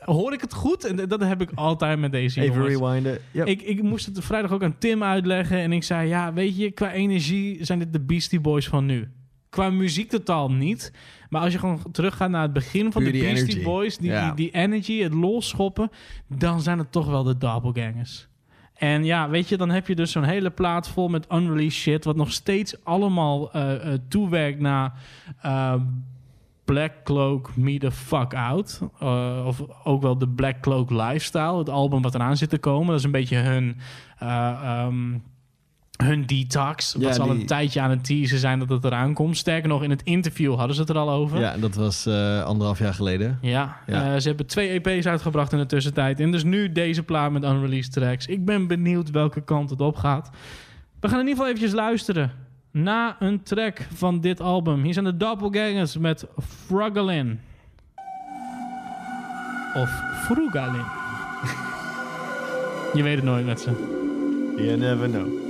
hoor ik het goed? En dat heb ik altijd met deze Even jongens. rewinden. Yep. Ik, ik moest het vrijdag ook aan Tim uitleggen. En ik zei, ja, weet je, qua energie zijn dit de Beastie Boys van nu. Qua muziek totaal niet. Maar als je gewoon teruggaat naar het begin van Puur de die Beastie energy. Boys... Die, Ja. die, die energy, het losschoppen... dan zijn het toch wel de doppelgangers. En ja, weet je, dan heb je dus zo'n hele plaat vol met unreleased shit... wat nog steeds allemaal eh, eh, toewerkt naar... eh, Black Cloak Me The Fuck Out. Uh, of ook wel de Black Cloak Lifestyle. Het album wat eraan zit te komen. Dat is een beetje hun... uh, ehm, hun detox. Ja, wat ze al die- een tijdje aan het teasen zijn dat het eraan komt. Sterker nog, in het interview hadden ze het er al over. Ja, dat was eh, anderhalf jaar geleden. Ja, Ja. eh, ze hebben twee EP's uitgebracht in de tussentijd. En dus nu deze plaat met unreleased tracks. Ik ben benieuwd welke kant het op gaat. We gaan in ieder geval eventjes luisteren naar een track van dit album. Hier zijn de Doppelgangers met Frugalin. Of Frugalin. Je weet het nooit met ze. You never know.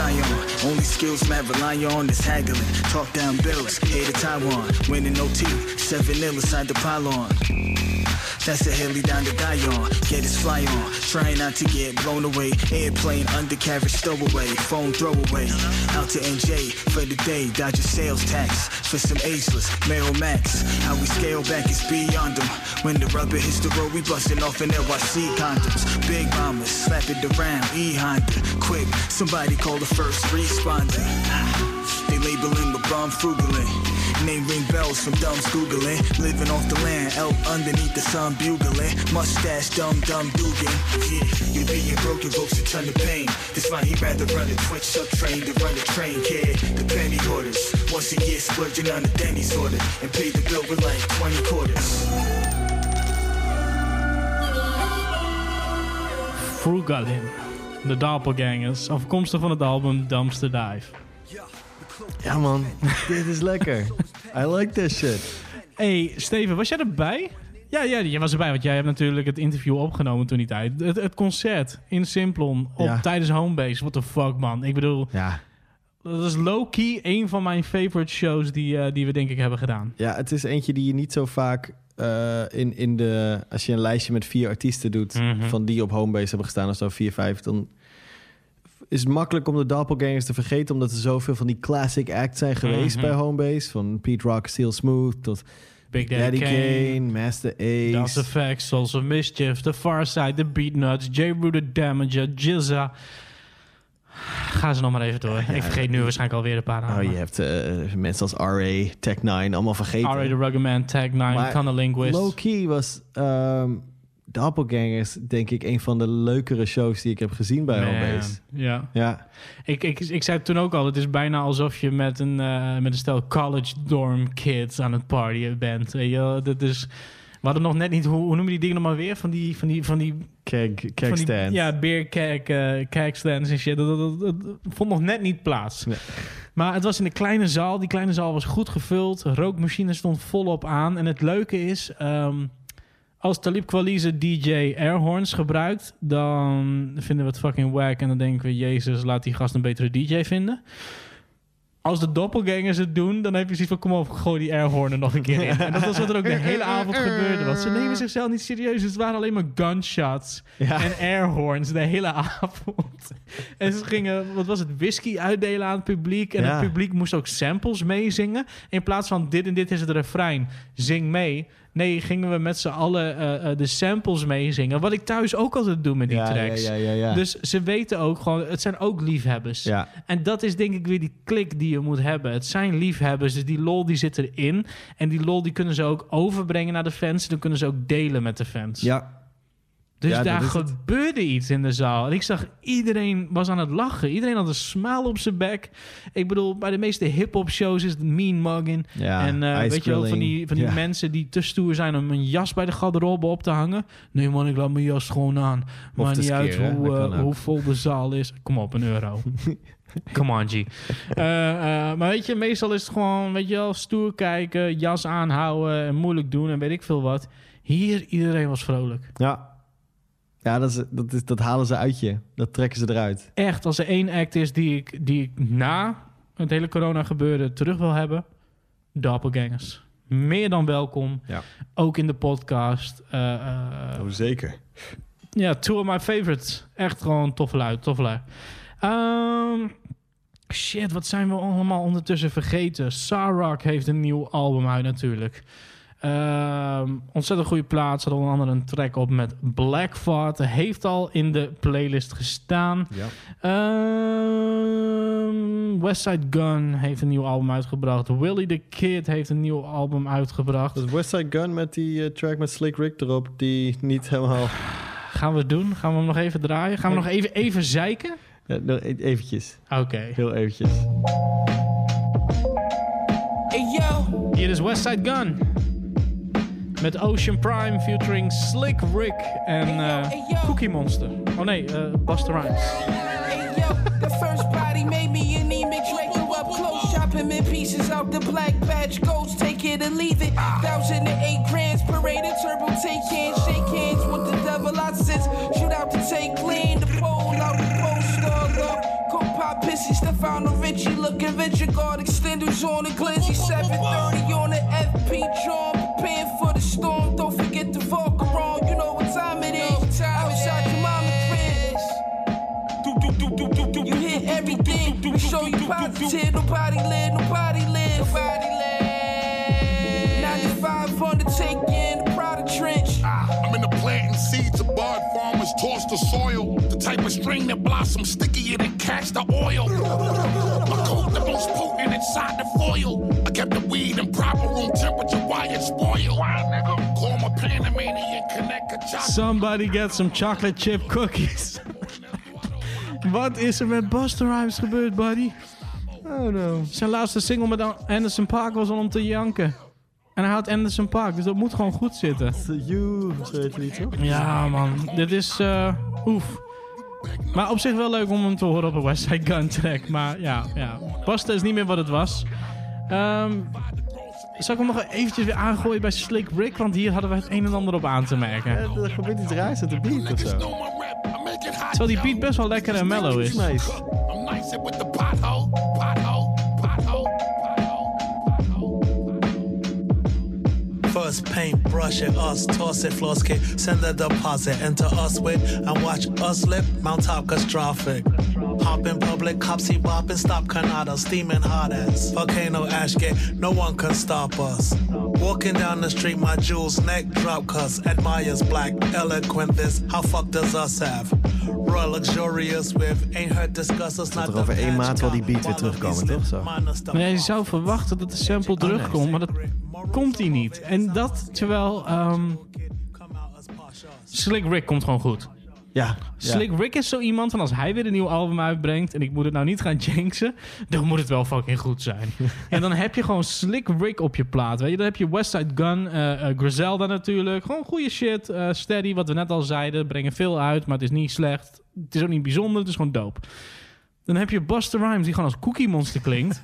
Only skills man rely on is haggling. Talk down bills, A to Taiwan. Winning no T, 7 nil inside the pylon. That's a hilly down to die on. Get his fly on. Try not to get blown away. Airplane, undercarriage, stowaway. Phone throwaway. Out to NJ for the day. Dodge a sales tax. For some ageless. Mail max. How we scale back is beyond them. When the rubber hits the road, we busting off in NYC condoms. Big mamas, slap it around. E Honda. Quick, somebody call the first responder. They labeling the bomb frugally. Name ring bells from dumb googling. Living off the land, out underneath the sun bugling. Mustache, dumb, dumb dugan. Yeah, you being broken evokes a ton of pain. That's why he'd rather run a twitch up train than run a train, kid. The penny orders. Once a year, splurging on the Denny's order. And pay the bill with like 20 quarters. Frugalin. De Doppelgangers, afkomstig van het album Dumpster Dive. Ja man, dit is lekker. I like this shit. Hey, Steven, was jij erbij? Ja, ja, je was erbij, want jij hebt natuurlijk het interview opgenomen toen die tijd. Het, het concert in Simplon op, Ja. tijdens Homebase. What the fuck, man. Ik bedoel, Ja. dat is low-key een van mijn favorite shows die, eh, die we denk ik hebben gedaan. Ja, het is eentje die je niet zo vaak eh, in, in de... Als je een lijstje met vier artiesten doet... Mhm. van die op Homebase hebben gestaan of zo, vier, vijf... dan is het makkelijk om de Doppelgangers te vergeten... omdat er zoveel van die classic acts zijn geweest Mhm. bij Homebase. Van Pete Rock, Steel Smooth tot Big Daddy, Kane, Master Ace. Das Effect, Souls of Mischief, The Far Side, The Beatnuts, J. Rooted Damager, Jizza. Ga ze nog maar even door. ik vergeet nu waarschijnlijk alweer een paar Oh, namen. je hebt eh, mensen als R.A., Tech 9, allemaal vergeten. R.A. The Rugged Man, Tag 9, Maar Cunning Linguist. Low-key was ehm Doppelgangers, denk ik, een van de leukere shows die ik heb gezien bij Homebase. Ja. Ja. Ik, ik, ik zei toen ook al, het is bijna alsof je met een, eh, met een stel college dorm kids aan het partyen bent. Weet je? Dat is, we hadden nog net niet, hoe, hoe noem je die dingen nog maar weer? Van die, van die, van die Keg, van keg die- stands. Ja, beer keg, eh keg stands en shit. Dat, dat, dat, dat vond nog net niet plaats. Maar het was in de kleine zaal. Die kleine zaal was goed gevuld. Rookmachine stond volop aan. En het leuke is, ehm, als Talib Kwelize DJ airhorns gebruikt, dan vinden we het fucking wack. En dan denken we, jezus, laat die gast een betere DJ vinden. Als de doppelgangers het doen, dan heb je zoiets van... kom op, gooi die airhorn er nog een keer in. En dat was wat er ook de hele avond gebeurde. Want ze nemen zichzelf niet serieus. Het waren alleen maar gunshots Ja. en airhorns de hele avond. En ze gingen, wat was het, whisky uitdelen aan het publiek. En Ja. het publiek moest ook samples meezingen. In plaats van dit en dit is het refrein, zing mee. Nee, gingen we met z'n allen eh, eh, de samples meezingen. Wat ik thuis ook altijd doe met die Ja, tracks. ja, ja, ja. Dus ze weten ook gewoon, het zijn ook liefhebbers. En dat is denk ik weer die klik die je moet hebben. Het zijn liefhebbers, dus die lol die zit erin. En die lol die kunnen ze ook overbrengen naar de fans. Dan kunnen ze ook delen met de fans. Ja. Dus Ja, daar het. gebeurde iets in de zaal. En ik zag iedereen was aan het lachen. Iedereen had een smile op zijn bek. Ik bedoel, bij de meeste hip-hop shows is het mean mugging. Ja, en ice weet je wel, van die, van die Ja. mensen die te stoer zijn om een jas bij de garderobe op te hangen. Nee man, ik laat mijn jas gewoon aan. Te niet uit hoe, eh, hoe vol de zaal is. Kom op, een euro. Come on, G. Eh, maar weet je, meestal is het gewoon, weet je wel, stoer kijken, jas aanhouden en moeilijk doen en weet ik veel wat. Hier, iedereen was vrolijk. Ja. Ja, dat, is, dat, is, dat halen ze uit je. Dat trekken ze eruit. Echt, als er één act is die ik, die ik na het hele corona gebeuren terug wil hebben, Doppelgangers. Meer dan welkom. Ja. Ook in de podcast. Eh, eh, Oh, zeker. ja, two of my favorites. Echt gewoon tof lui, tof lui. Ehm, shit, wat zijn we allemaal ondertussen vergeten? Sarok heeft een nieuw album uit natuurlijk. Ehm, ontzettend goede plaats. Had onder andere een track op met Blackfart. Heeft al in de playlist gestaan. Ja. Ehm, Westside Gun heeft een nieuw album uitgebracht. Willie the Kid heeft een nieuw album uitgebracht. Is Westside Gun met die eh, track met Slick Rick erop, die niet helemaal... Gaan we het doen? Gaan we hem nog even draaien? Gaan we nog even, even zeiken? Ja, nog e- eventjes. Oké. Heel eventjes. Hey yo, Hier is Westside Gun. Met Ocean Prime featuring Slick Rick en eh, Cookie Monster. Oh nee, eh Busta Rhymes. hey yo, the first body made me anemic. Up close, chop him in pieces out the black badge. Ghost, take it or leave it. Thousand and eight grands, paraded turbo, take hands, shake hands with the devil. I shoot out to take clean, the pole out, the post all up. Coke pop pissy, Stefano looking guard extenders on the glizzy 730 on the FP drum, for the storm, don't forget to walk around. You know what time it is. I is out your mama Chris. You hear everything. We show you positive. Nobody live, nobody live. Nobody live. 95 on the take in the of trench. Ah, I'm in the planting seeds of bud farmers toss the soil. The type of string that blossoms stickier than catch the oil. Inside the foil. I kept the weed in proper room temperature, why it spoil. Call my Panamanian connect a chocolate. Somebody get some chocolate chip cookies. Wat is er met Buster Rhymes gebeurd, buddy? Oh no. Zijn laatste single met Anderson Paak was al om te janken. En hij had Anderson Paak, dus dat moet gewoon goed zitten. You, zo heet het niet, toch? Ja, man. Dit is... eh oef. Maar op zich wel leuk om hem te horen op een West Side Gun track. Maar ja, ja. Buster is niet meer wat het was. Ehm zal ik hem nog eventjes weer aangooien bij Slick Rick? Want hier hadden we het een en ander op aan te merken. Er gebeurt iets raars met de beat of zo. Terwijl die beat best wel lekker en mellow is. Nice. First paintbrush at us, toss it, floss kick, send the deposit, enter us with, and watch us slip, mount top catastrophic. Hop in public, cops see bopping, stop Canada, steaming hot ass. Volcano ash gate, no one can stop us. Walking down the street, my jewels, neck drop cuss, admires black, eloquent this, how fuck does us have? Royal luxurious with, ain't heard discuss us, not er over the één maand wel die beat weer terugkomen, toch? Zo. Nee, je zou verwachten dat de sample terugkomt, maar dat komt hij niet. En dat terwijl ehm, Slick Rick komt gewoon goed. Ja. Slick Rick is zo iemand van als hij weer een nieuw album uitbrengt en ik moet het nou niet gaan jinxen, dan moet het wel fucking goed zijn. en dan heb je gewoon Slick Rick op je plaat, weet je. Dan heb je Westside Gun, eh, eh, Griselda natuurlijk, gewoon goede shit, eh, steady, wat we net al zeiden, brengen veel uit, maar het is niet slecht. Het is ook niet bijzonder, het is gewoon dope. Dan heb je Buster Rhymes die gewoon als Cookie Monster klinkt.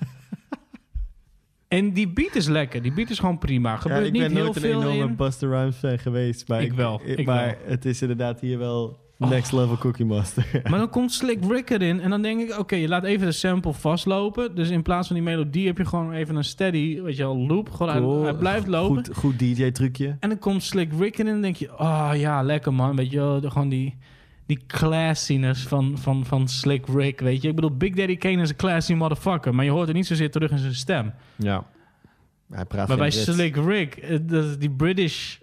en die beat is lekker, die beat is gewoon prima. Ja, Gebeurt ik niet ben heel nooit een veel enorme in. Buster Rhymes fan geweest. Maar Ik wel, ik maar wel. het is inderdaad hier wel next level Cookie Master. Maar dan komt Slick Rick erin en dan denk ik, oké, je laat even de sample vastlopen. Dus in plaats van die melodie heb je gewoon even een steady, weet je wel, loop. Gewoon Cool. hij, blijft lopen. Goed, goed DJ-trucje. En dan komt Slick Rick erin en dan denk je, oh ja, lekker man. Weet je wel, gewoon die, die classiness van, van, van Slick Rick, weet je. Ik bedoel, Big Daddy Kane is een classy motherfucker, maar je hoort het niet zozeer terug in zijn stem. Ja. Hij praat Maar bij Brits. Slick Rick, eh, die British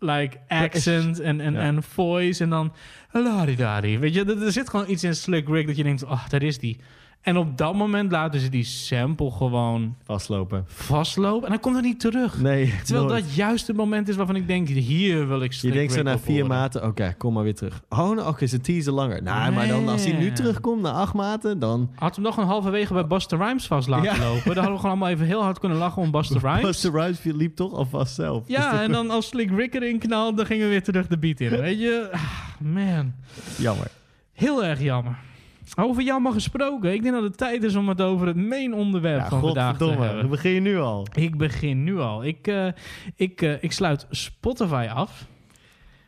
like accent en, en, en voice en dan ladidadi. Weet je, er, er zit gewoon iets in Slick Rick dat je denkt, oh, daar is die. En op dat moment laten ze die sample gewoon Vastlopen. vastlopen en dan komt er niet terug. Nee, Terwijl nooit. dat juist het moment is waarvan ik denk, hier wil ik Je denkt zo na vier maten, oké, kom maar weer terug. Oh, nou, oké, is een teaser langer. Nou, maar dan als hij nu Nee. terugkomt na acht maten, dan... Had hem nog een halverwege bij Buster Rhymes vast laten Ja. lopen. Dan hadden we gewoon allemaal even heel hard kunnen lachen om Buster Rhymes. Buster Rhymes liep toch alvast zelf. Ja, en dan als Slick Rick erin knalt, dan gingen we weer terug de beat in. Weet je? Ah, man. Jammer. Heel erg jammer. Over jammer gesproken. Ik denk dat het tijd is om het over het main onderwerp Ja, van vandaag te hebben. Begin je nu al. Ik begin nu al. Ik, eh, ik, eh, ik sluit Spotify af.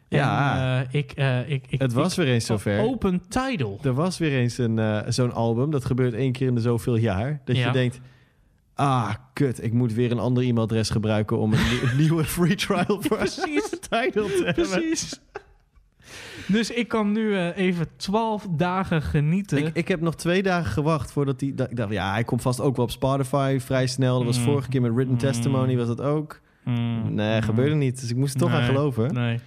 Ja. En, eh, ik, ik, ik, Het was ik- weer eens zover. Open Tidal. Er was weer eens een, zo'n album. Dat gebeurt één keer in de zoveel jaar. Dat Ja. je denkt... Ah, kut. Ik moet weer een ander e-mailadres gebruiken... om een nieuwe free trial voor Precies. Tidal te hebben. Precies. Dus ik kan nu eh, even 12 dagen genieten. Ik, ik heb nog twee dagen gewacht voordat Ik dacht, ja, hij komt vast ook wel op Spotify vrij snel. Dat was Mm. vorige keer met Written Testimony, was dat ook. Mm. Nee, gebeurde niet. Dus ik moest er toch aan geloven. Nee.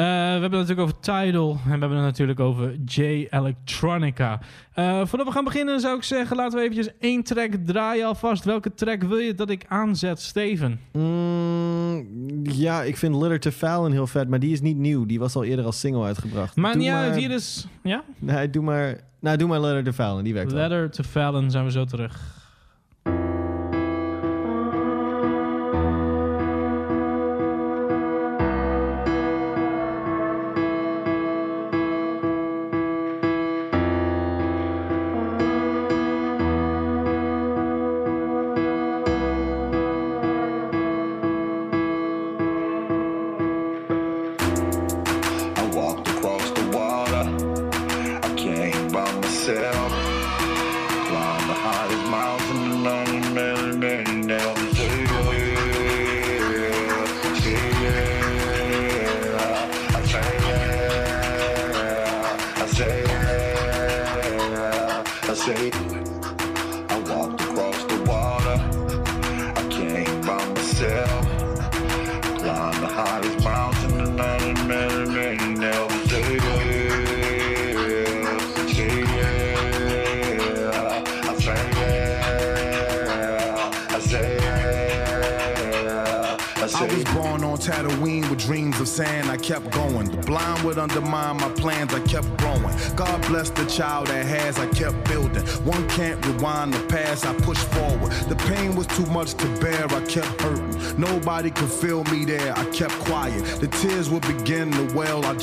Eh, we hebben het natuurlijk over Tidal en we hebben het natuurlijk over J Electronica. Eh, voordat we gaan beginnen zou ik zeggen, laten we eventjes één track draaien alvast. Welke track wil je dat ik aanzet, Steven? Mm, ja, ik vind Litter to Fallon heel vet, maar die is niet nieuw. Die was al eerder als single uitgebracht. Maar Doe uit, maar- hier is... Ja? Nee, doe maar... Nou, doe maar Litter to Fallon, die werkt wel. Letter to Fallon zijn we zo terug.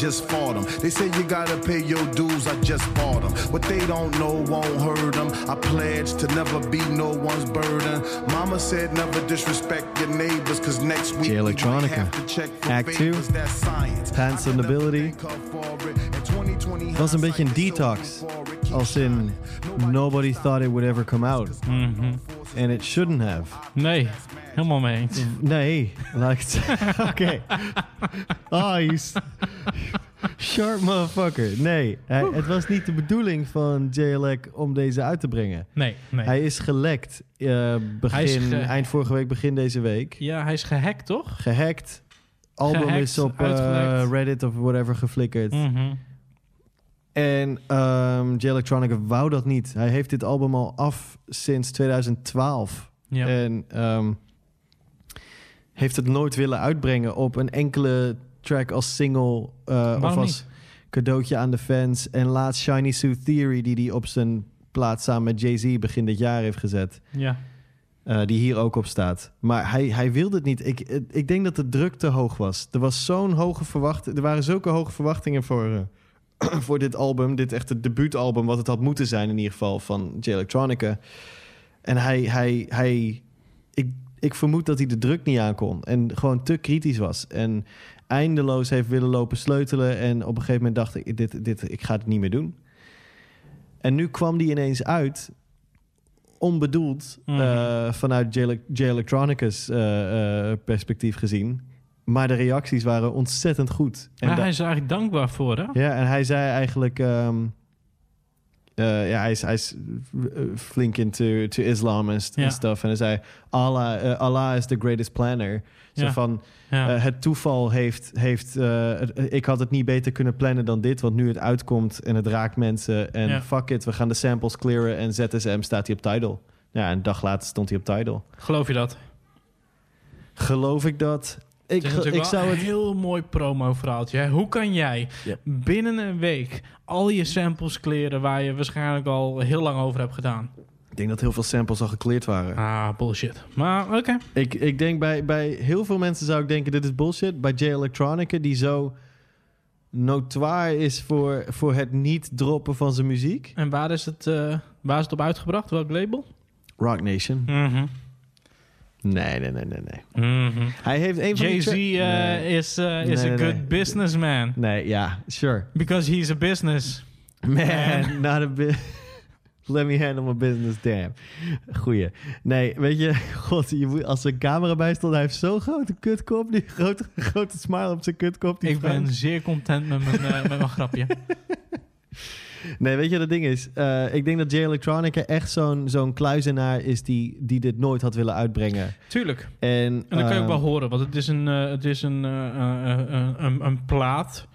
Just fought them. They say you gotta pay your dues. I just bought them. What they don't know won't hurt them. I pledged to never be no one's burden. Mama said never disrespect your neighbors. Cause next week. J Electronica. Act 2. Pants on Ability. Het was een beetje een detox. Als in, nobody thought it would ever come out. And it shouldn't have. Nee, helemaal mee eens. Nee, laat ik het Oh, you s- sharp motherfucker. Nee, hij- het was niet de bedoeling van JLEC om deze uit te brengen. Nee, nee. Hij is gelekt eh, begin, Hij is ge- eind vorige week, begin deze week. Ja, hij is gehackt, toch? Gehackt. Album Gehackt, is op uitgelekt. Reddit of whatever geflikkerd. Mhm. En ehm J Electronica wou dat niet. Hij heeft dit album al af sinds 2012. Ja. En ehm, heeft het nooit willen uitbrengen op een enkele track als single eh, of als cadeautje aan de fans. En laatst Shiny Suit Theory, die hij op zijn plaats samen met Jay-Z begin dit jaar heeft gezet. Ja. Eh, die hier ook op staat. Maar hij, hij wilde het niet. Ik, ik denk dat de druk te hoog was. Er was zo'n hoge verwachting. Er waren zulke hoge verwachtingen voor, eh, voor dit album. Dit echt het debuutalbum, wat het had moeten zijn in ieder geval van J Electronica. En hij, hij, hij ik, ik vermoed dat hij de druk niet aankon. En gewoon te kritisch was. En eindeloos heeft willen lopen sleutelen. En op een gegeven moment dacht ik, dit, dit, ik ga het niet meer doen. En nu kwam die ineens uit onbedoeld Mhm. eh, vanuit J, J Electronica's eh, eh, perspectief gezien. Maar de reacties waren ontzettend goed. En da- hij is er eigenlijk dankbaar voor, hè? ja, en hij zei eigenlijk... ehm, eh, ja, hij is, hij is eh, flink into to islam en stuff. En hij zei, Allah, eh, Allah is the greatest planner. Zo van, het toeval heeft... heeft het- ik had het niet beter kunnen plannen dan dit. Want nu het uitkomt en het raakt mensen. En fuck it, we gaan de samples clearen. En ZSM staat hij op Tidal. Ja, een dag later stond hij op Tidal. Geloof je dat? Geloof ik dat? Ik, Het is ik wel zou een het... heel mooi promo-verhaaltje. hè? Hoe kan jij binnen een week al je samples kleren waar je waarschijnlijk al heel lang over hebt gedaan? Ik denk dat heel veel samples al gecleared waren. Ah, bullshit. Maar oké. Ik, ik denk bij, bij heel veel mensen zou ik denken, dit is bullshit. Bij J Electronica, die zo notoir is voor, voor het niet droppen van zijn muziek. En waar is, het, eh, waar is het op uitgebracht? Welk label? Rock Nation. Mhm. Nee, nee, nee, nee, nee. Hij heeft een van Jay-Z eh, Nee. is, eh, is Nee, a good businessman. Nee, ja, sure. Because he's a business. Man, not a bit. Let me handle my business, damn. Goeie. Nee, weet je, god, je moet, als er een camera bij stond, hij heeft zo'n grote kutkop, die grote, grote smile op zijn kutkop. Die Ik ben zeer content met mijn, eh, met mijn grapje. Nee, weet je wat het ding is? Eh, ik denk dat J Electronica echt zo'n zo'n kluizenaar is die, die dit nooit had willen uitbrengen. Tuurlijk. En, En dat kan je ook ehm, wel horen, want het is een, eh, het is een, eh, eh, eh, een, een plaat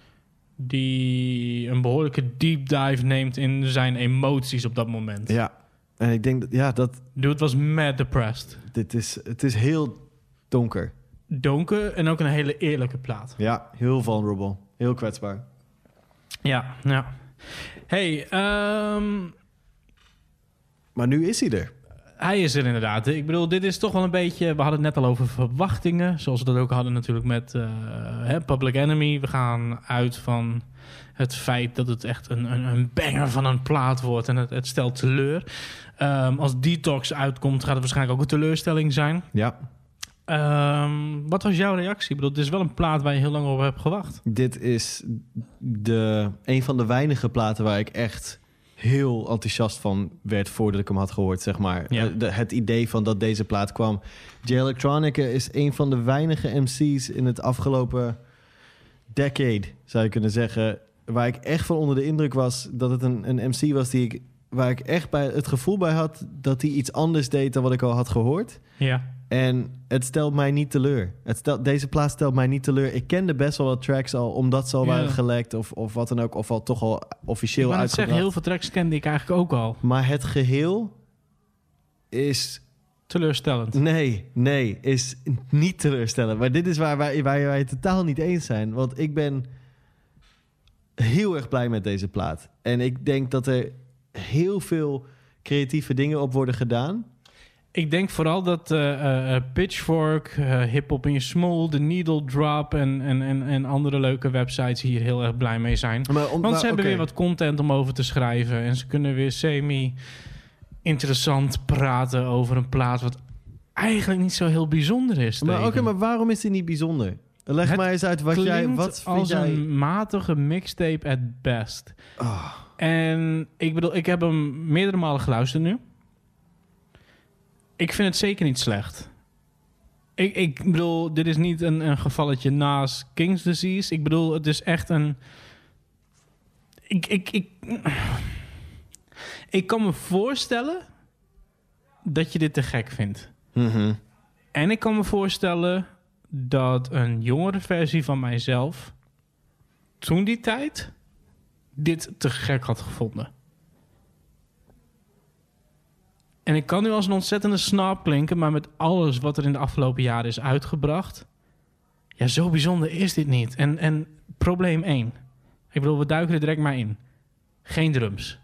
die een behoorlijke deep dive neemt in zijn emoties op dat moment. Ja, en ik denk dat, ja, dat... Dude was mad depressed. Dit is, het is heel donker. Donker en ook een hele eerlijke plaat. Ja, heel vulnerable. Heel kwetsbaar. Ja, ja. Hey, ehm, Maar nu is hij er. hij is er inderdaad. Ik bedoel, dit is toch wel een beetje... We hadden het net al over verwachtingen. Zoals we dat ook hadden natuurlijk met hè, Public Enemy. We gaan uit van het feit dat het echt een, een, een banger van een plaat wordt. En het, het stelt teleur. Ehm, als Detox uitkomt, gaat het waarschijnlijk ook een teleurstelling zijn. Ja. Ehm, wat was jouw reactie? Ik bedoel, het is wel een plaat waar je heel lang op hebt gewacht. Dit is de, een van de weinige platen waar ik echt heel enthousiast van werd voordat ik hem had gehoord, zeg maar. Ja. Eh, de- het idee van dat deze plaat kwam. J Electronica is een van de weinige MC's in het afgelopen decade, zou je kunnen zeggen, waar ik echt van onder de indruk was dat het een, een MC was die ik, waar ik echt bij het gevoel bij had dat hij iets anders deed dan wat ik al had gehoord. Ja. En het stelt mij niet teleur. Het stelt, deze plaat stelt mij niet teleur. Ik kende best wel wat tracks al, omdat ze al waren gelekt of, of wat dan ook. Of al toch al Ik officieel net uitgebracht. zeggen, heel veel tracks kende ik eigenlijk ook al. Maar het geheel is... Teleurstellend. Nee, nee, is niet teleurstellend. Maar dit is waar wij, waar wij het totaal niet eens zijn. Want ik ben heel erg blij met deze plaat. En ik denk dat er heel veel creatieve dingen op worden gedaan. Ik denk vooral dat eh, eh, eh, Pitchfork, Hip Hop in je Small, The Needle Drop en, en, en, en andere leuke websites hier heel erg blij mee zijn. Maar om- Want ze hebben weer wat content om over te schrijven. En ze kunnen weer semi-interessant praten over een plaat wat eigenlijk niet zo heel bijzonder is. Maar oké, maar waarom is dit niet bijzonder? Leg Het maar eens uit wat jij... Wat vind als jij... een matige mixtape at best. Ah. En ik bedoel, ik heb hem meerdere malen geluisterd nu. Ik vind het zeker niet slecht. Ik, ik bedoel, dit is niet een, een gevalletje naast King's Disease. Ik bedoel, het is echt een... Ik, ik, ik, ik kan me voorstellen dat je dit te gek vindt. Mhm. En ik kan me voorstellen dat een jongere versie van mijzelf toen die tijd dit te gek had gevonden. En ik kan nu als een ontzettende snap klinken, maar met alles wat er in de afgelopen jaren is uitgebracht, ja, zo bijzonder is dit niet. En, en probleem 1. Ik bedoel, we duiken er direct maar in. Geen drums.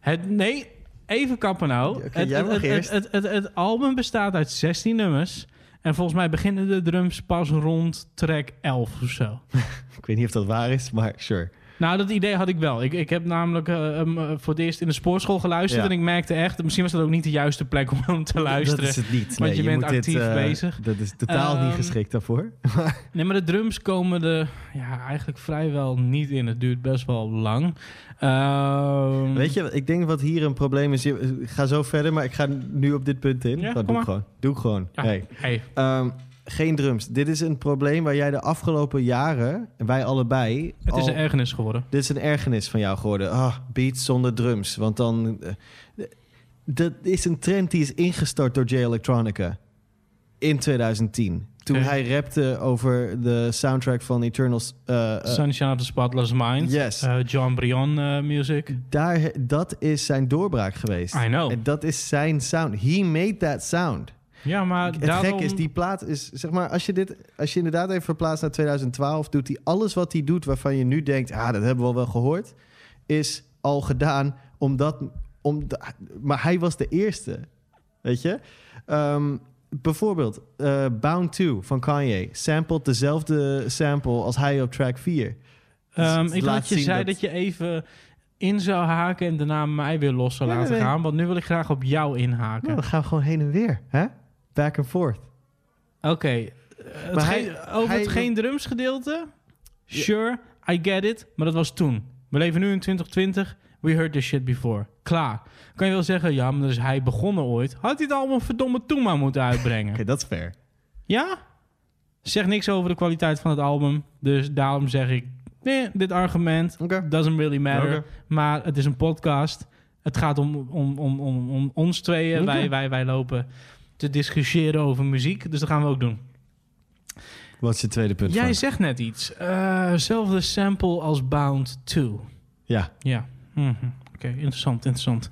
Het, nee, even kappen nou. Het, jij het, het, het, het album bestaat uit 16 nummers. En volgens mij beginnen de drums pas rond track 11 of zo. Ik weet niet of dat waar is, maar sure. Nou, dat idee had ik wel. Ik, ik heb namelijk eh, voor het eerst in de sportschool geluisterd. Ja. En ik merkte echt, misschien was dat ook niet de juiste plek om hem te luisteren. Dat is het niet. Want Nee, je, bent dit, actief eh, bezig. Dat is totaal niet Ehm, geschikt daarvoor. Nee, maar de drums komen er ja, eigenlijk vrijwel niet in. Het duurt best wel lang. Ehm, Weet je, ik denk wat hier een probleem is. Je, ik ga zo verder, maar ik ga nu op dit punt in. Ja, dat doe ik gewoon. Doe ik gewoon. Ja, Hey. hey. Geen drums. Dit is een probleem waar jij de afgelopen jaren, en wij allebei... Het is een ergernis geworden. Dit is een ergernis van jou geworden. Ah, beats zonder drums. Want dan... eh, dat is een trend die is ingestart door Jay Electronica. In 2010. Toen hij rapte over de soundtrack van Eternals... eh, eh, Sunshine of the Spotless Mind. Yes. John Brion music. daar, dat is zijn doorbraak geweest. I know. En dat is zijn sound. He made that sound. Ja, maar Het daarom... gek is, die plaat is, zeg maar, als je dit, als je inderdaad even verplaatst naar 2012, doet hij alles wat hij doet waarvan je nu denkt, ah, dat hebben we al wel gehoord, is al gedaan, omdat, om, maar hij was de eerste, weet je? Ehm, bijvoorbeeld, eh, Bound 2 van Kanye sampled dezelfde sample als hij op track 4. Ehm, Dus ik laat je zei dat- dat... je even in zou haken en daarna mij weer los zou laten gaan. Want nu wil ik graag op jou inhaken. Nou, dan gaan we gewoon heen en weer, hè? Back and forth. Oké. eh, Maar geen- hij- over hij- het geen drums gedeelte? Sure, I get it. Maar dat was toen. We leven nu in 2020. We heard this shit before. Klaar. Kan je wel zeggen, ja, maar dan is hij begonnen ooit. Had hij het allemaal verdomme toen maar moeten uitbrengen? Oké, dat is fair. Ja? Zeg niks over de kwaliteit van het album. Dus daarom zeg ik, nee, dit argument doesn't really matter. Maar het is een podcast. Het gaat om, om, om, om, om ons tweeën. Wij, wij, wij lopen te discussiëren over muziek. Dus dat gaan we ook doen. Wat is je tweede punt? Jij zegt net iets. Eh, zelfde sample als Bound 2. Ja. Ja. Mhm. Oké, interessant, interessant.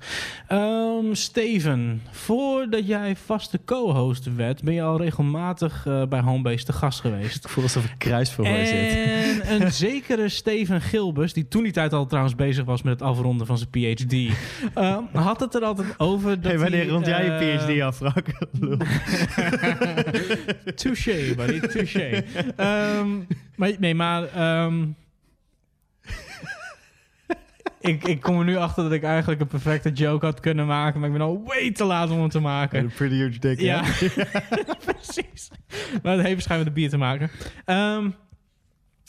Ehm, Steven, voordat jij vaste co-host werd, ben je al regelmatig eh, bij Homebase te gast geweest. Ik voel alsof ik kruis voor mij zit. En een zekere Steven Gilbers, die toen die tijd al trouwens bezig was met het afronden van zijn PhD, eh, had het er altijd over dat Hey, wanneer rond jij je eh, PhD af, Frank? Touché, buddy, touché. Ehm, maar, nee, maar... ehm, ik, ik kom er nu achter dat ik eigenlijk een perfecte joke had kunnen maken, maar ik ben al way te laat om hem te maken. Pretty huge dick, Ja, precies. Maar het heeft waarschijnlijk met de bier te maken. Ehm,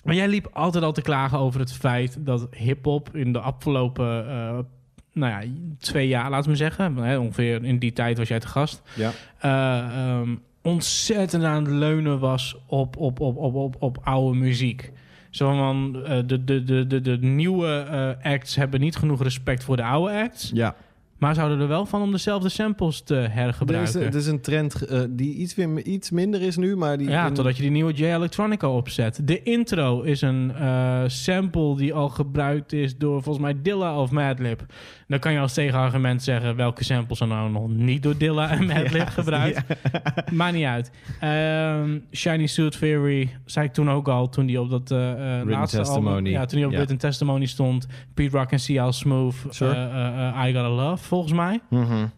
maar jij liep altijd al te klagen over het feit dat hip-hop in de afgelopen eh, nou ja, twee jaar, laten we zeggen, hè, ongeveer in die tijd was jij te gast, Ja. eh, ehm, ontzettend aan het leunen was op, op, op, op, op, op oude muziek. Zo van, eh, de, de, de, de, de nieuwe eh, acts hebben niet genoeg respect voor de oude acts. Ja. Maar ze houden er wel van om dezelfde samples te Er is, hergebruiken. er is een trend eh, die iets, weer, iets minder is nu, maar die... Ja, in- totdat je die nieuwe J Electronica opzet. De intro is een sample die al gebruikt is door volgens mij Dilla of Madlib. Dan kan je als tegenargument zeggen welke samples zijn nou nog niet door Dilla en Madlib Ja, gebruikt. Maakt niet uit. Ehm, Shiny Suit Theory zei ik toen ook al, toen die op dat eh eh, laatste album... Testimony. Ja, toen die op Ja. Written Testimony stond. Pete Rock en CL Smooth. Sure. eh, eh, I Gotta Love, volgens mij. Ja.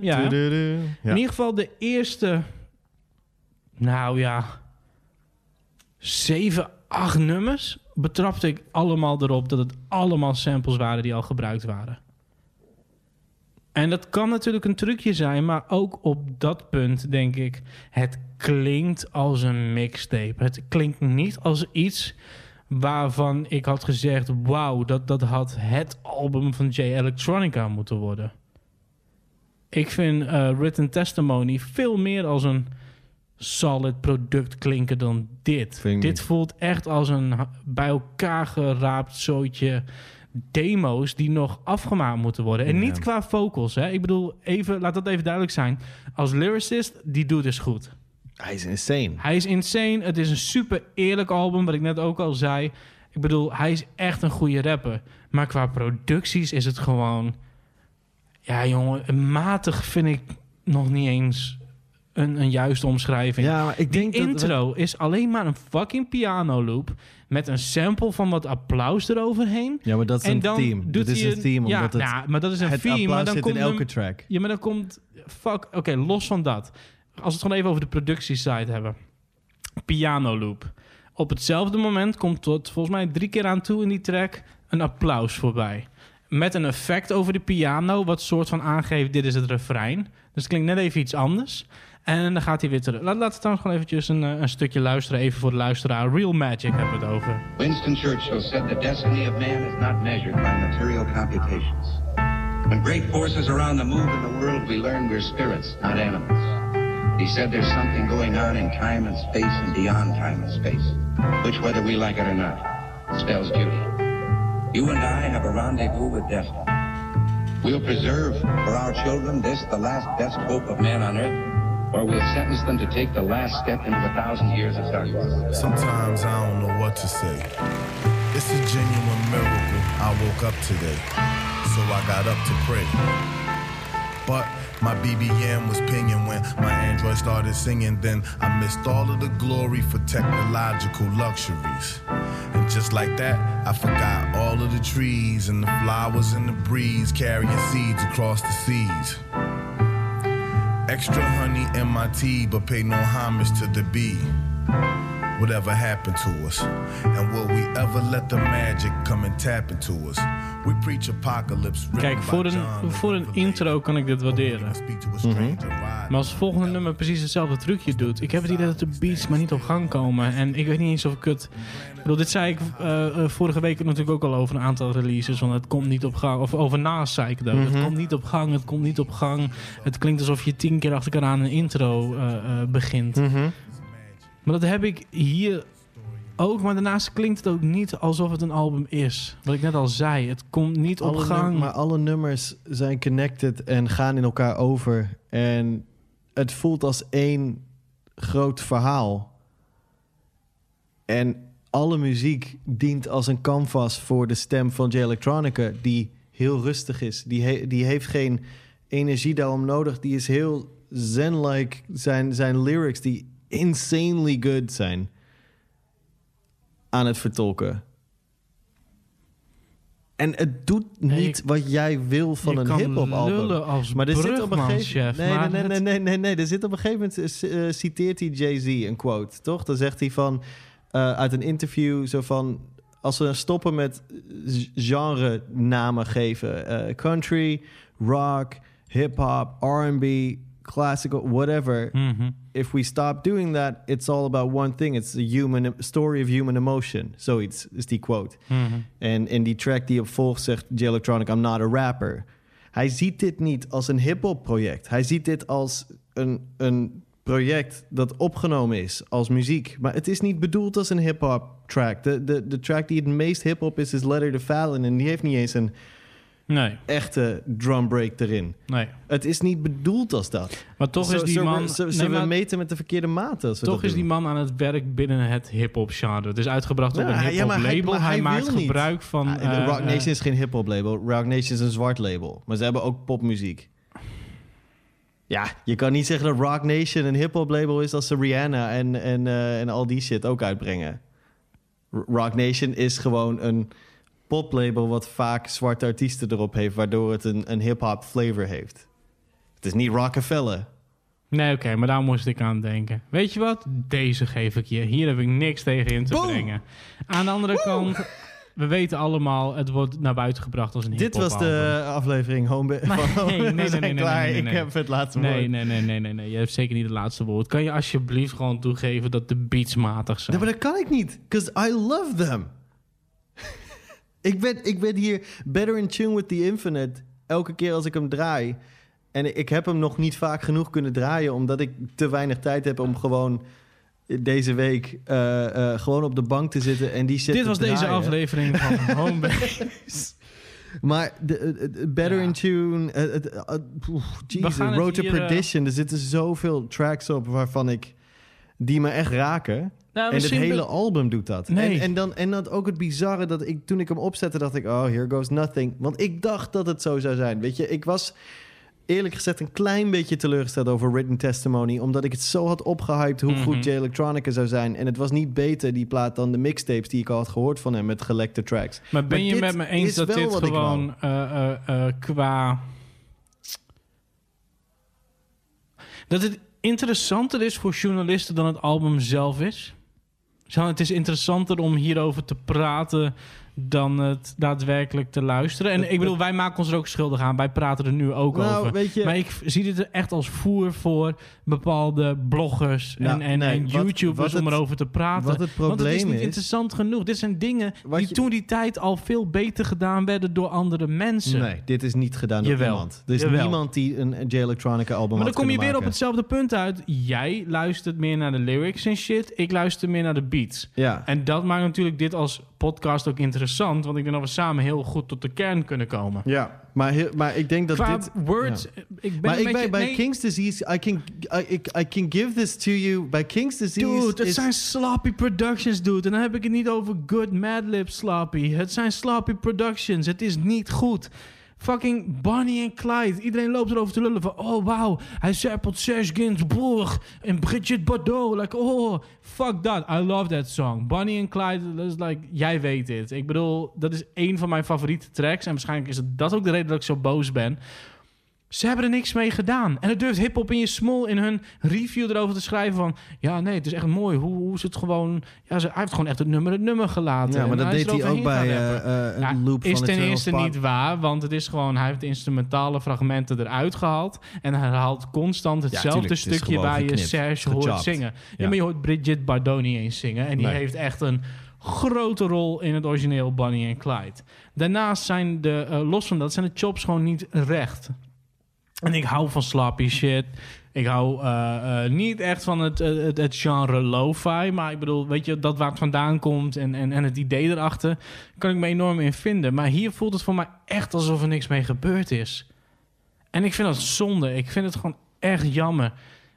Ja. In ieder geval de eerste, nou ja, zeven, acht nummers betrapte ik allemaal erop dat het allemaal samples waren die al gebruikt waren. En dat kan natuurlijk een trucje zijn, maar ook op dat punt denk ik, het klinkt als een mixtape. Het klinkt niet als iets waarvan ik had gezegd, wauw, dat, dat had het album van J Electronica moeten worden. Ik vind eh, Written Testimony veel meer als een solid product klinken dan dit. Vind Dit voelt echt als een bij elkaar geraapt zootje demo's die nog afgemaakt moeten worden. En niet Ja. qua vocals. Hè. Ik bedoel, even, laat dat even duidelijk zijn. Als lyricist, die doet dus goed. Hij is insane. Hij is insane. Het is een super eerlijk album, wat ik net ook al zei. Ik bedoel, hij is echt een goede rapper. Maar qua producties is het gewoon... Ja, jongen, matig vind ik nog niet eens een, een juiste omschrijving. Ja, maar ik Die denk dat- intro is alleen maar een fucking piano loop... met een sample van wat applaus eroverheen. Ja, maar dat is En een doet Dat is een theme, Ja, omdat het- nou, maar dat is een het theme. applaus Maar dan zit in komt elke hem- track. Ja, maar dan komt... Fuck, oké, los van dat. Als we het gewoon even over de productieside hebben. Piano loop. Op hetzelfde moment komt tot volgens mij drie keer aan toe in die track een applaus voorbij. Met een effect over de piano, wat soort van aangeeft: dit is het refrein. Dus het klinkt net even iets anders. En dan gaat hij weer terug. Laten we trouwens gewoon eventjes een, eh, een stukje luisteren. Even voor de luisteraar. Real Magic hebben we het over. Winston Churchill said the destiny of man is not measured by material computations. When great forces are on the move in the world, we learn we're spirits, not animals. He said there's something going on in time and space and beyond time and space, which, whether we like it or not, spells duty. You and I have a rendezvous with destiny. We'll preserve for our children this, the last best hope of man on earth, or we'll sentence them to take the last step into a thousand years of darkness. Sometimes I don't know what to say. It's a genuine miracle I woke up today. So I got up to pray. But my BBM was pinging when my Android started singing. Then I missed all of the glory for technological luxuries. And just like that, I forgot all of the trees and the flowers and the breeze carrying seeds across the seas. Extra honey in my tea, but pay no homage to the bee. Whatever happened to us? And will we ever let the magic come and tap into us? We preach apocalypse. Kijk, voor een, voor een intro kan ik dit waarderen. Mhm. Maar als het volgende nummer precies hetzelfde trucje doet... Ik heb het idee dat de beats maar niet op gang komen. En ik weet niet eens of ik het... Ik bedoel, dit zei ik eh, eh, vorige week natuurlijk ook al over een aantal releases. Want het komt niet op gang. Of over naast zei ik het ook. Mhm. Het komt niet op gang, het komt niet op gang. Het klinkt alsof je tien keer achter elkaar aan een intro eh, eh, begint. Mhm. Maar dat heb ik hier ook. Maar daarnaast klinkt het ook niet alsof het een album is. Wat ik net al zei. Het komt niet op gang. maar alle nummers zijn connected en gaan in elkaar over. En het voelt als één groot verhaal. En alle muziek dient als een canvas voor de stem van J Electronica, die heel rustig is. Die, he- die heeft geen energie daarom nodig. Die is heel zen-like. Zijn, zijn lyrics die insanely good zijn aan het vertolken. En het doet niet wat jij wil van een hip-hop album. maar er zit op een gegeven brugmanschef, nee, nee, nee, nee, nee. Er zit op een gegeven moment eh, eh, citeert hij Jay-Z een quote, toch? Dan zegt hij van eh, uit een interview zo van als we stoppen met genre namen geven, country, rock, hip hop, R&B, classical, whatever. Mhm. If we stop doing that, it's all about one thing. It's the human story of human emotion. Zoiets is die quote. Mhm. En in die track die op volgt zegt J Electronic, I'm not a rapper. Hij ziet dit niet als een hip-hop project. Hij ziet dit als een, een project dat opgenomen is als muziek. Maar het is niet bedoeld als een hip-hop track. De, de, de track die het meest hip-hop is, is Letter to Fallon. En die heeft niet eens een Nee. echte drum break erin. Nee. Het is niet bedoeld als dat. Maar toch is die man... zullen Nee, we maar meten met de verkeerde maten? toch is die man aan het werk binnen het hip-hop genre. Het is uitgebracht op een ja, hip-hop hij- label. maar Hij, hij maakt niet. gebruik van. Ah, eh, Rock eh, Nation is geen hip-hop label. Rock Nation is een zwart label. Maar ze hebben ook popmuziek. Ja, je kan niet zeggen dat Rock Nation een hip-hop label is als ze Rihanna en, en, eh, en al die shit ook uitbrengen. Rock Nation is gewoon een poplabel wat vaak zwarte artiesten erop heeft, waardoor het een, een hip-hop flavor heeft. Het is niet Rockefeller. Nee, oké, maar daar moest ik aan denken. Weet je wat? Deze geef ik je. Hier heb ik niks tegen in te brengen. Aan de andere kant, we weten allemaal, het wordt naar buiten gebracht als een Dit was de aflevering Home van Nee, nee, nee, nee, nee, nee, nee, Ik nee. heb het laatste nee, woord. Nee, nee, nee, nee, nee. Je hebt zeker niet het laatste woord. Kan je alsjeblieft gewoon toegeven dat de beats matig zijn? Nee, maar dat kan ik niet. Because I love them. Ik, ben, ik ben hier better in tune with the infinite. Elke keer als ik hem draai. En ik heb hem nog niet vaak genoeg kunnen draaien. Omdat ik te weinig tijd heb om gewoon deze week eh, eh, gewoon op de bank te zitten en die shit Dit was deze aflevering van Homebase. Maar de, eh, Better in Tune, Jesus, Road to Perdition. Er zitten zoveel tracks op waarvan ik die me echt raken. Nou, en het hele be- album doet dat. Nee. En, en, dan, en dan ook het bizarre dat ik toen ik hem opzette, dacht ik, oh, here goes nothing. Want ik dacht dat het zo zou zijn. Weet je, ik was eerlijk gezegd een klein beetje teleurgesteld over Written Testimony, omdat ik het zo had opgehyped hoe Mhm. goed J Electronica zou zijn. En het was niet beter, die plaat, dan de mixtapes die ik al had gehoord van hem met gelekte tracks. Maar ben je met me eens dat dit gewoon eh, eh, eh, qua... Dat het interessanter is voor journalisten dan het album zelf is? Het is interessanter om hierover te praten dan het daadwerkelijk te luisteren. En ik bedoel, wij maken ons er ook schuldig aan. Wij praten er nu ook Nou, over. weet je- Maar ik zie dit er echt als voer voor bepaalde bloggers en, Nou, en, nee, en wat- YouTubers wat om erover te praten. wat het Want het is probleem niet is- interessant genoeg. Dit zijn dingen die je- toen die tijd al veel beter gedaan werden door andere mensen. Nee, dit is niet gedaan door Jawel. iemand. Er is Jawel. niemand die een J Electronica album Maar dan kom je weer op hetzelfde punt uit. Jij luistert meer naar de lyrics en shit. Ik luister meer naar de beats. Ja. En dat maakt natuurlijk dit als podcast ook interessant. Want ik denk dat we samen heel goed tot de kern kunnen komen. Ja, maar, heel- maar ik denk dat Qua dit... words, ja. ik ben maar ik beetje- bij, nee. King's Disease, I can, I, I can give this to you. Bij King's Disease Dude, het zijn sloppy productions, dude. En dan heb ik het niet over good Madlib sloppy. Het zijn sloppy productions. Het is niet goed. Fucking Bonnie en Clyde. Iedereen loopt erover te lullen van... Oh, wauw. Hij samplet Serge Gainsbourg en Bridget Bardot. Like, oh, fuck that. I love that song. Bonnie en Clyde, dat is like... Jij weet dit. Ik bedoel, dat is één van mijn favoriete tracks. En waarschijnlijk is dat ook de reden dat ik zo boos ben. Ze hebben er niks mee gedaan. En het durft hip-hop in je small in hun review erover te schrijven van... Ja, nee, het is echt mooi. Hoe, hoe ze het gewoon... Ja, ze, hij heeft gewoon echt het nummer het nummer gelaten. Ja, maar dat is deed hij ook bij eh, Ja, een loop is van ten Eternal eerste niet waar, want het is gewoon... Hij heeft de instrumentale fragmenten eruit gehaald... en hij haalt constant hetzelfde tuurlijk, het is stukje waar je Serge hoort zingen. Ja. Ja. maar je hoort Bridget Bardot niet eens zingen. En die Nee. heeft echt een grote rol in het origineel Bonnie en Clyde. Daarnaast zijn de, eh, los van dat, zijn de chops gewoon niet recht. En ik hou van sloppy shit. Ik hou eh, eh, niet echt van het, eh, het, het genre lo-fi. Maar ik bedoel, weet je, dat waar het vandaan komt en, en, en het idee erachter... kan ik me enorm in vinden. Maar hier voelt het voor mij echt alsof er niks mee gebeurd is. En ik vind dat zonde. Ik vind het gewoon echt jammer.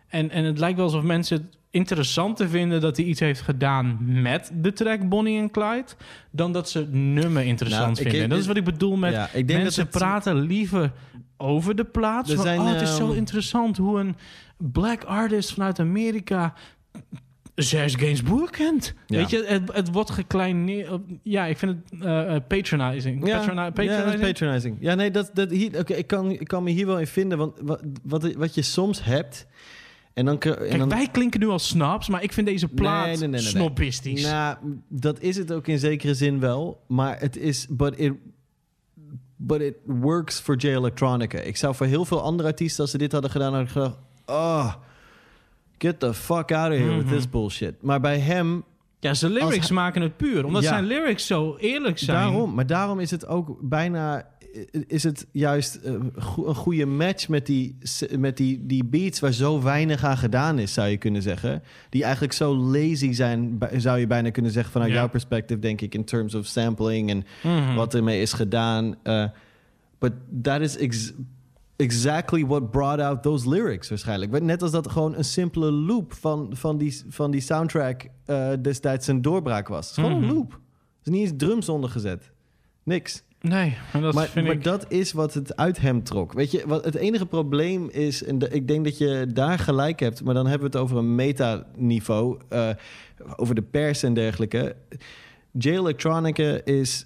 En, en het lijkt wel alsof mensen het interessanter vinden... dat hij iets heeft gedaan met de track Bonnie en Clyde... dan dat ze het nummer interessant Nou, vinden. En dat is wat ik bedoel met... Ja, ik denk mensen dat het- praten liever over de plaats. Van, zijn, oh, het is zo ehm, interessant hoe een black artist vanuit Amerika... Serge Gainsbourg kent. Ja. Weet je, het, het wordt gekleineerd. Ja, ik vind het eh, patronizing. Ja, Patroni- ja, dat is patronizing? patronizing. Ja, nee, dat, dat hier, oké, ik, kan, ik kan me hier wel in vinden. Want wat, wat, wat je soms hebt... En dan, en Kijk, dan, wij klinken nu als snaps, maar ik vind deze plaat Nee, nee, nee, nee, nee. snobistisch. Nou, dat is het ook in zekere zin wel. Maar het is... But it, but it works for J Electronica. Ik zou voor heel veel andere artiesten... als ze dit hadden gedaan, hadden gedacht... Oh, get the fuck out of here with Mhm. this bullshit. Maar bij hem... Ja, zijn lyrics hij- maken het puur. Omdat Ja. zijn lyrics zo eerlijk zijn. Daarom, maar daarom is het ook bijna... is het juist eh, een goede match met, die, met die, die beats waar zo weinig aan gedaan is, zou je kunnen zeggen. Die eigenlijk zo lazy zijn, zou je bijna kunnen zeggen vanuit jouw perspective, denk ik, in terms of sampling en Mhm. wat ermee is gedaan. Uh, but that is ex- exactly what brought out those lyrics waarschijnlijk. Net als dat gewoon een simpele loop van, van, die, van die soundtrack eh, destijds een doorbraak was. Het is gewoon Mhm. een loop. Er is niet eens drums onder gezet. Niks. Nee, en dat maar vind maar ik... dat is wat het uit hem trok. Weet je, wat het enige probleem is, en de- ik denk dat je daar gelijk hebt, maar dan hebben we het over een metaniveau, eh over de pers en dergelijke. J Electronica is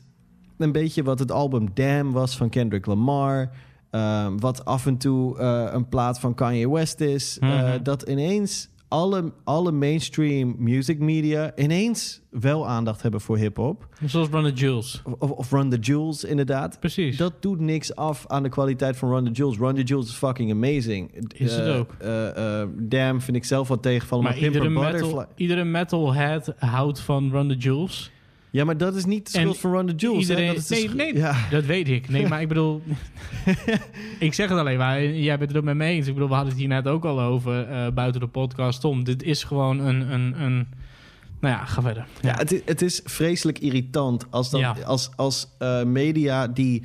een beetje wat het album Damn was van Kendrick Lamar. ehm, wat af en toe eh, een plaat van Kanye West is. eh, Mhm. dat ineens alle, alle mainstream music media ineens wel aandacht hebben voor hip-hop. Zoals Run the Jewels. Of, of Run the Jewels, inderdaad. Precies. Dat doet niks af aan de kwaliteit van Run the Jewels. Run the Jewels is fucking amazing. Is het Eh, ook. eh, Damn vind ik zelf wat tegenvallen. Maar, Maar iedere, metal, iedere metalhead houdt van Run the Jewels. Ja, maar dat is niet de schuld En van Run the Jewels. hè? Iedereen, Dat is nee, nee Ja. dat weet ik. Nee, maar ik bedoel... ik zeg het alleen maar. Jij bent het ook met me eens. Ik bedoel, we hadden het hier net ook al over eh, buiten de podcast. Tom, dit is gewoon een... een, een nou ja, ga verder. Ja, het, is, het is vreselijk irritant als, dat, Ja. als, als eh, media die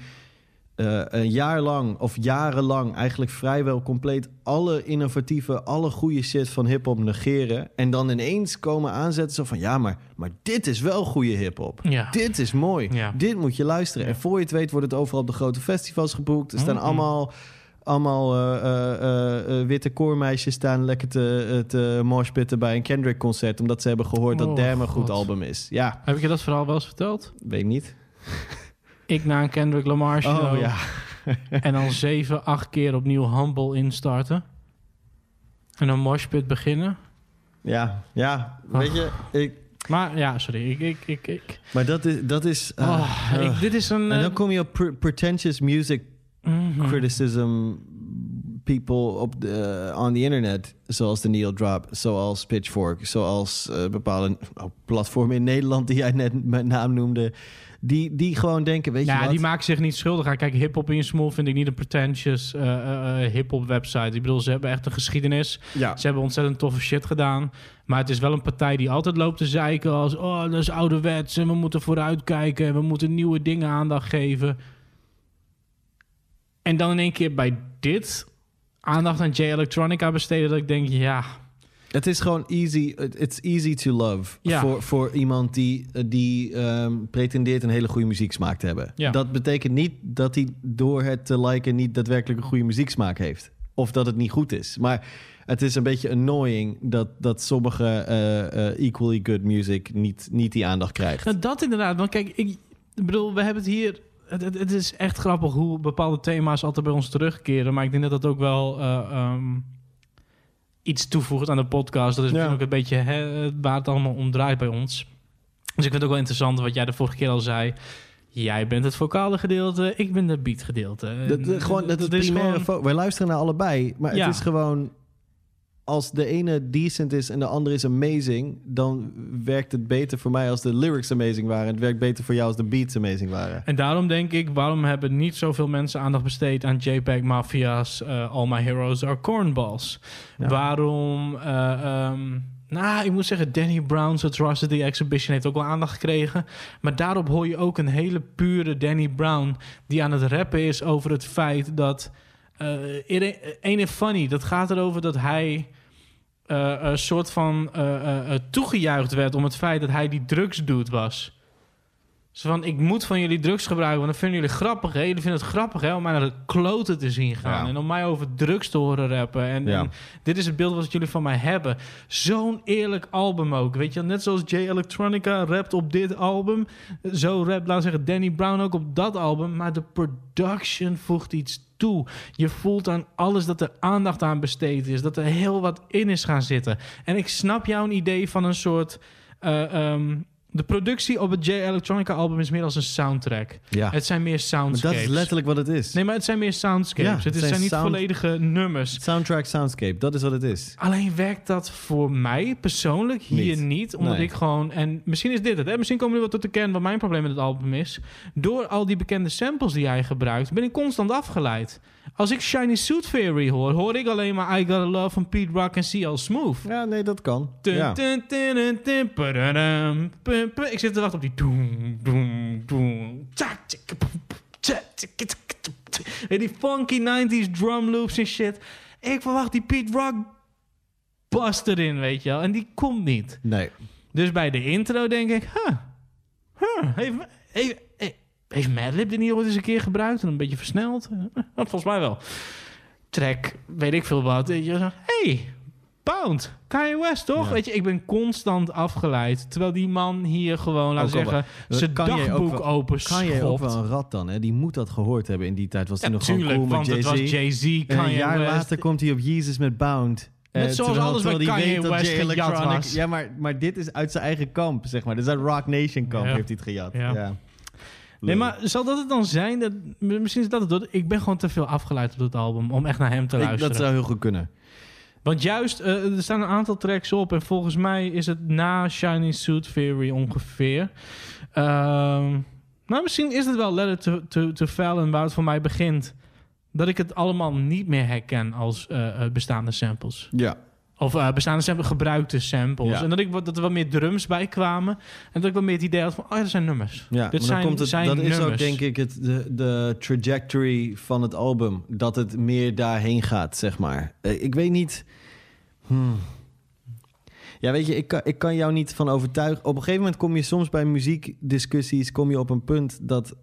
eh, een jaar lang of jarenlang eigenlijk vrijwel compleet alle innovatieve, alle goede shit van hip-hop negeren. En dan ineens komen aanzetten zo van ja, maar, maar dit is wel goede hip-hop. Ja. Dit is mooi. Ja. Dit moet je luisteren. En voor je het weet wordt het overal op de grote festivals geboekt. Er staan allemaal. Allemaal eh, eh, witte koormeisjes staan lekker te, te moshpitten bij een Kendrick-concert... omdat ze hebben gehoord dat Oh, Damn een goed album is. Ja, Heb ik je dat verhaal wel eens verteld? weet niet. Ik na een Kendrick Lamar show. Oh ja. en dan zeven, acht keer opnieuw Humble instarten. En dan moshpit beginnen. Ja, ja. Weet je, ik... Maar ja, sorry. Ik, ik, ik, ik. Maar dat is... Dat is ah, Oh, ik- ah. dit is een, En dan eh, kom je op pre- pretentious music Mhm. criticism people op de, on the internet. Zoals de Neil Drop, zoals Pitchfork, zoals eh, bepaalde oh, platformen in Nederland die jij net met naam noemde. Die, die gewoon denken, weet je Ja, wat? die maken zich niet schuldig aan. Kijk, hip-hop in small vind ik niet een pretentious eh, eh, eh, hip-hop website. Ik bedoel, ze hebben echt een geschiedenis. Ja. Ze hebben ontzettend toffe shit gedaan. Maar het is wel een partij die altijd loopt te zeiken als... oh, dat is ouderwets en we moeten vooruitkijken... en we moeten nieuwe dingen aandacht geven. En dan in één keer bij dit aandacht aan J Electronica besteden... dat ik denk, ja... Het is gewoon easy. It's easy to love. Ja. Voor, voor iemand die, die ehm, pretendeert een hele goede muzieksmaak te hebben. Ja. Dat betekent niet dat hij door het te liken niet daadwerkelijk een goede muzieksmaak heeft. Of dat het niet goed is. Maar het is een beetje annoying dat, dat sommige eh, eh, equally good music niet, niet die aandacht krijgt. Nou, dat inderdaad. Want kijk, ik, bedoel, we hebben het hier... Het, het, het is echt grappig hoe bepaalde thema's altijd bij ons terugkeren. Maar ik denk dat dat ook wel eh, ehm, iets toevoegt aan de podcast. Dat is misschien ook een beetje hè, waar het allemaal om draait bij ons. Dus ik vind het ook wel interessant wat jij de vorige keer al zei. Jij bent het vocale gedeelte, ik ben het beat gedeelte. Dat, dat- gewoon, dat is is primaire gewoon- Wij luisteren naar allebei. Maar Ja. het is gewoon... Als de ene decent is en de andere is amazing... dan werkt het beter voor mij als de lyrics amazing waren. Het werkt beter voor jou als de beats amazing waren. En daarom denk ik, waarom hebben niet zoveel mensen aandacht besteed aan JPEG Mafia's eh, All My Heroes Are Cornballs? Waarom, eh, ehm, nou, ik moet zeggen, Danny Brown's Atrocity Exhibition heeft ook wel aandacht gekregen. Maar daarop hoor je ook een hele pure Danny Brown die aan het rappen is over het feit dat... eh Ene Funny, dat gaat erover dat hij een soort van eh, eh, eh, toegejuicht werd om het feit dat hij die drugs doet was. Zo van, ik moet van jullie drugs gebruiken, want dan vinden jullie grappig, hè? Jullie vinden het grappig, hè? Om mij naar de kloten te zien gaan. Ja. En om mij over drugs te horen rappen. En, Ja. en dit is het beeld wat jullie van mij hebben. Zo'n eerlijk album ook, weet je. Net zoals J Electronica rapt op dit album. Zo rapt, laten we zeggen, Danny Brown ook op dat album. Maar de production voegt iets toe. Je voelt aan alles dat er aandacht aan besteed is. Dat er heel wat in is gaan zitten. En ik snap jouw idee van een soort... eh, ehm, De productie op het J Electronica album is meer als een soundtrack. Ja. Het zijn meer Maar soundscapes. dat is letterlijk wat het is. Nee, maar het zijn meer soundscapes. Ja, het het zijn, zijn niet sound- volledige nummers. Soundtrack, soundscape, dat is wat het is. Alleen werkt dat voor mij persoonlijk hier Niet. niet. omdat Nee. ik gewoon... En misschien is dit het. Hè? Misschien komen we wel tot de kern wat mijn probleem met het album is. Door al die bekende samples die hij gebruikt... ben ik constant afgeleid. Als ik Shiny Suit Theory hoor... hoor ik alleen maar I Gotta Love van Pete Rock en CL Smooth. Ja, nee, dat kan. Dun, Ja. dun, dun, dun, dun, padadam, pum, pum. Ik zit te wachten op die... Doem, Die funky 90s drum loops en shit. Ik verwacht die Pete Rock bast erin, weet je wel. En die komt niet. Nee. Dus bij de intro denk ik... Huh, huh, heeft, heeft, Madlib dit niet ooit eens een keer gebruikt? En een beetje versneld? Volgens mij wel. Track, weet ik veel wat. Weet je, zo, hey, Pound, Kanye West, toch? Ja. Weet je, ik ben constant afgeleid. Terwijl die man hier gewoon, laten Ook al zeggen... zijn dagboek wel- open Kan je ook wel een rat dan, hè? Die moet dat gehoord hebben in die tijd. Was hij Ja, nog gewoon tuurlijk, cool met want het Jay-Z. was Jay-Z, En een Kanye jaar West. later komt hij op Jesus met Bound. Net Eh, zoals terwijl- alles terwijl wat hij Kanye West gejat was. Ja, maar, maar dit is uit zijn eigen kamp, zeg maar. Dit is uit Rock Nation kamp, Ja. heeft hij het gejat. Ja. Nee, maar zal dat het dan zijn? Dat, misschien is dat het. Ik ben gewoon te veel afgeleid op dit album om echt naar hem te Ik- luisteren. dat zou heel goed kunnen. Want juist, eh, er staan een aantal tracks op. En volgens mij is het na Shiny Suit Theory ongeveer. Ehm nou, misschien is het wel Letter to, to, to Fallon waar het voor mij begint. Dat ik het allemaal niet meer herken als eh, eh, bestaande samples. Ja. Of eh, bestaande samples, gebruikte samples. Ja. En dat, ik, wat- dat er wat meer drums bij kwamen. En dat ik wel meer het idee had van, oh ja, dat zijn nummers. Ja, Dit zijn, dan komt het, zijn dat is ook denk ik het, de, de trajectory van het album. Dat het meer daarheen gaat, zeg maar. Eh, ik weet niet... Hmm. Ja, weet je, ik kan, ik kan jou niet van overtuigen. Op een gegeven moment kom je soms bij muziekdiscussies... kom je op een punt dat,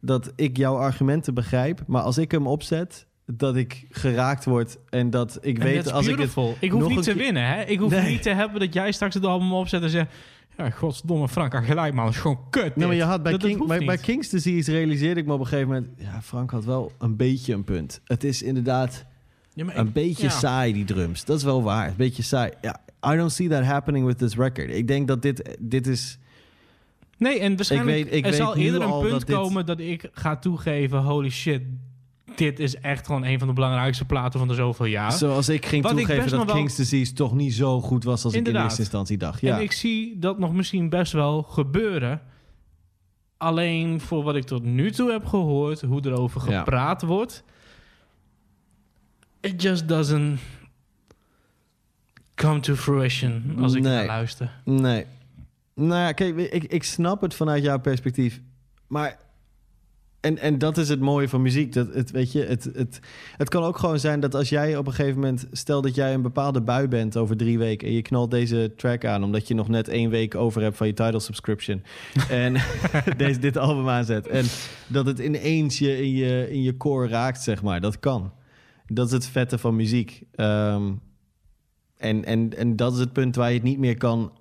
dat ik jouw argumenten begrijp. Maar als ik hem opzet, dat ik geraakt word... en dat ik En weet als ik het... Ik hoef nog niet te winnen, hè? Ik hoef Nee. niet te hebben dat jij straks het album opzet en zegt... Ja, godverdomme, Frank had gelijk, man. Dat is gewoon kut. Nee, maar je had bij, Dat- dat King, hoeft bij, bij niet. King's Disease realiseerde ik me op een gegeven moment... Ja, Frank had wel een beetje een punt. Het is inderdaad Ja, maar een ik- beetje ja. saai, die drums. Dat is wel waar. Een beetje saai. Ja, I don't see that happening with this record. Ik denk dat dit, dit is... Nee, en waarschijnlijk Ik weet- ik er weet zal eerder een punt dat dit- komen dat ik ga toegeven... Holy shit, dit is echt gewoon een van de belangrijkste platen van de zoveel jaar. Zoals ik ging Wat toegeven dat wel- King's Disease toch niet zo goed was... als ik in Inderdaad. eerste instantie dacht. Ja. En ik zie dat nog misschien best wel gebeuren. Alleen voor wat ik tot nu toe heb gehoord, hoe erover Ja. gepraat wordt. It just doesn't come to fruition als ik Nee. naar luister. Nee. Nou ja, kijk, ik, ik snap het vanuit jouw perspectief. Maar... En, en dat is het mooie van muziek. Dat het, weet je, het, het, het kan ook gewoon zijn dat als jij op een gegeven moment... Stel dat jij een bepaalde bui bent over drie weken... en je knalt deze track aan... omdat je nog net één week over hebt van je title subscription... en deze, dit album aanzet. En dat het ineens je in, je in je core raakt, zeg maar. Dat kan. Dat is het vette van muziek. Ehm, en, en, en dat is het punt waar je het niet meer kan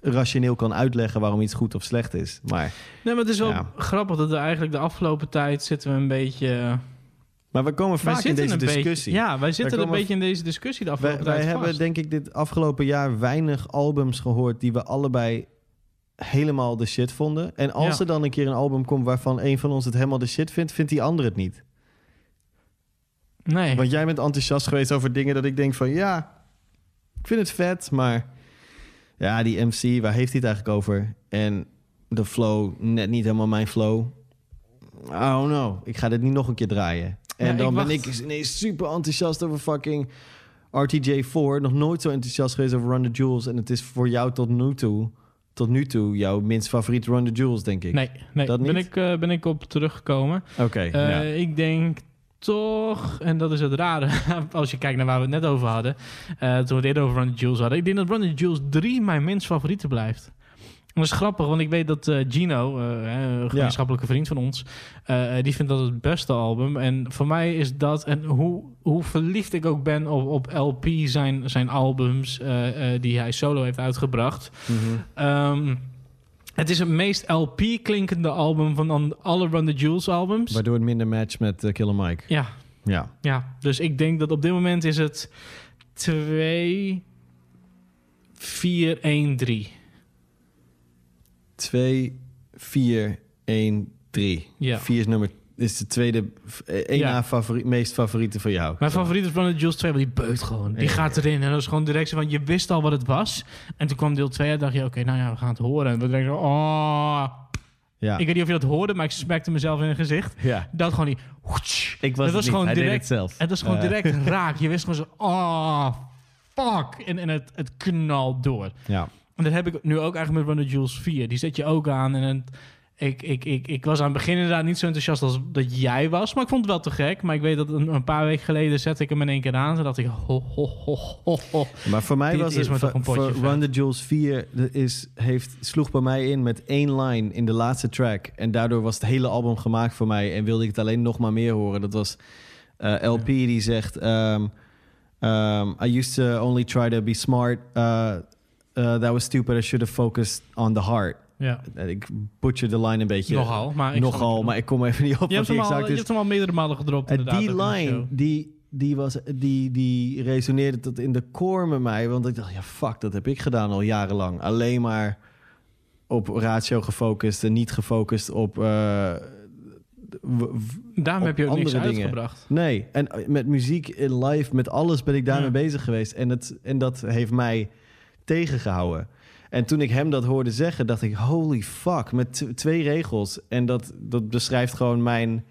rationeel kan uitleggen waarom iets goed of slecht is. Maar, Nee, maar het is wel Ja. grappig dat we eigenlijk de afgelopen tijd zitten we een beetje... maar we komen Wij vaak in deze een beetje- discussie. ja, wij zitten een beetje in deze discussie de Wij, afgelopen wij tijd hebben vast. denk ik dit afgelopen jaar weinig albums gehoord die we allebei helemaal de shit vonden. En als Ja. er dan een keer een album komt waarvan een van ons het helemaal de shit vindt, vindt die ander het niet. Nee. Want jij bent enthousiast geweest over dingen dat ik denk van ja, ik vind het vet, maar ja, die MC, waar heeft hij het eigenlijk over? En de flow, net niet helemaal mijn flow. I don't know. Ik ga dit niet nog een keer draaien. En Ja, ik dan ben ik ineens super enthousiast over fucking RTJ4. Nog nooit zo enthousiast geweest over Run the Jewels. En het is voor jou tot nu toe, tot nu toe jouw minst favoriete Run the Jewels, denk ik. Nee, nee Dat ben, niet? ik, eh, ben ik op teruggekomen. Oké, Eh, ja. Ik denk toch, en dat is het rare, als je kijkt naar waar we het net over hadden, eh, toen we het eerder over Run the Jewels hadden. Ik denk dat Run the Jewels 3 mijn minst favoriete blijft. En dat is grappig, want ik weet dat eh, Gino, eh, een gemeenschappelijke vriend van ons, die vindt dat het beste album. En voor mij is dat, en hoe, hoe verliefd ik ook ben op, op LP, zijn, zijn albums die hij solo heeft uitgebracht. Mhm. Ehm, het is het meest LP-klinkende album van alle Run the Jewels albums. Waardoor het minder match met eh, Killer Mike. Ja, Ja. ja, dus ik denk dat op dit moment is het 2, 4, 1, 3. 2, 4, 1, 3. Ja. 4 is nummer is de tweede, één Ja. na favori, meest favoriete van jou. Mijn favoriet is Planet Jules 2, want die beukt gewoon. Die Ja. gaat erin en dat is gewoon direct zo van... Je wist al wat het was. En toen kwam deel 2 en dacht je... Oké, nou ja, we gaan het horen. En we denken zo... Oh. Ja. Ik weet niet of je dat hoorde, maar ik smackte mezelf in het gezicht. Ja. Dat gewoon die... Ik was het het niet, hij deed het zelf. Het was gewoon direct raak. Je wist gewoon zo... Oh, fuck. En, en het, het knalt door. Ja. En dat heb ik nu ook eigenlijk met Runner Jules 4. Die zet je ook aan. En het, ik, ik, ik, ik was aan het begin inderdaad niet zo enthousiast als dat jij was. Maar ik vond het wel te gek. Maar ik weet dat een, een paar weken geleden zette ik hem in één keer aan. Dacht ik... Ho, ho, ho, ho, ho. Maar voor mij Dit was het voor. Run the Jewels 4 de- is, heeft, sloeg bij mij in met één line in de laatste track. En daardoor was het hele album gemaakt voor mij. En wilde ik het alleen nog maar meer horen. Dat was eh, LP die zegt... ehm, ehm, I used to only try to be smart. Uh, uh, that was stupid. I should have focused on the heart. Ja. En Ik butcher de line een beetje. Nogal, maar ik Nogal, maar ik kom even niet op Je hebt, wat hem die al, je hebt hem al meerdere malen gedropt En inderdaad. die line, die, die, was, die, die resoneerde tot in de core met mij. Want ik dacht, ja, fuck, dat heb ik gedaan al jarenlang. Alleen maar op ratio gefocust en niet gefocust op... eh, w- Daarom op heb je ook niks andere dingen. uitgebracht. Nee, en eh, met muziek in live, met alles ben ik daarmee Ja. bezig geweest. En, het, en dat heeft mij tegengehouden. En toen ik hem dat hoorde zeggen, dacht ik, holy fuck, met twee regels. En dat, dat beschrijft gewoon mijn,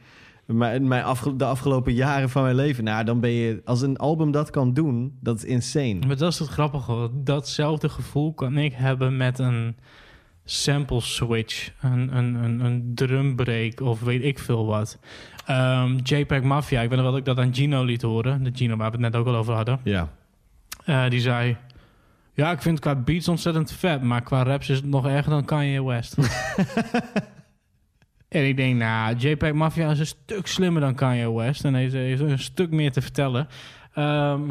mijn, mijn afge- de afgelopen jaren van mijn leven. Nou, dan ben je, als een album dat kan doen, dat is insane. Maar dat is het grappige. Datzelfde gevoel kan ik hebben met een sample switch, een, een, een, een drumbreak of weet ik veel wat. Ehm, JPEG Mafia, ik weet nog wel dat ik dat aan Gino liet horen. De Gino waar we het net ook al over hadden. Ja. Eh, die zei... Ja, ik vind qua beats ontzettend vet, maar qua raps is het nog erger dan Kanye West. en ik denk, nou, JPEG Mafia is een stuk slimmer dan Kanye West en heeft, heeft een stuk meer te vertellen. Ehm,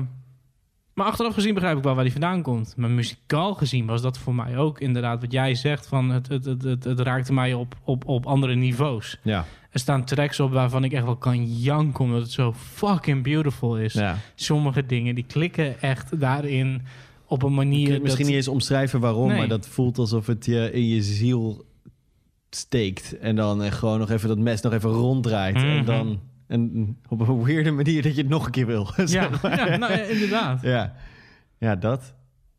maar achteraf gezien begrijp ik wel waar die vandaan komt. Maar muzikaal gezien was dat voor mij ook inderdaad wat jij zegt. Van het, het, het, het, het raakte mij op, op, op andere niveaus. Ja. Er staan tracks op waarvan ik echt wel kan janken... omdat het zo fucking beautiful is. Ja. Sommige dingen die klikken echt daarin op een manier... Misschien niet eens omschrijven waarom, Nee. maar dat voelt alsof het je in je ziel steekt. En dan gewoon nog even dat mes nog even ronddraait. En Mhm. dan en op een weirde manier dat je het nog een keer wil. Ja, zeg maar. ja, nou, ja, inderdaad. Ja. ja, dat.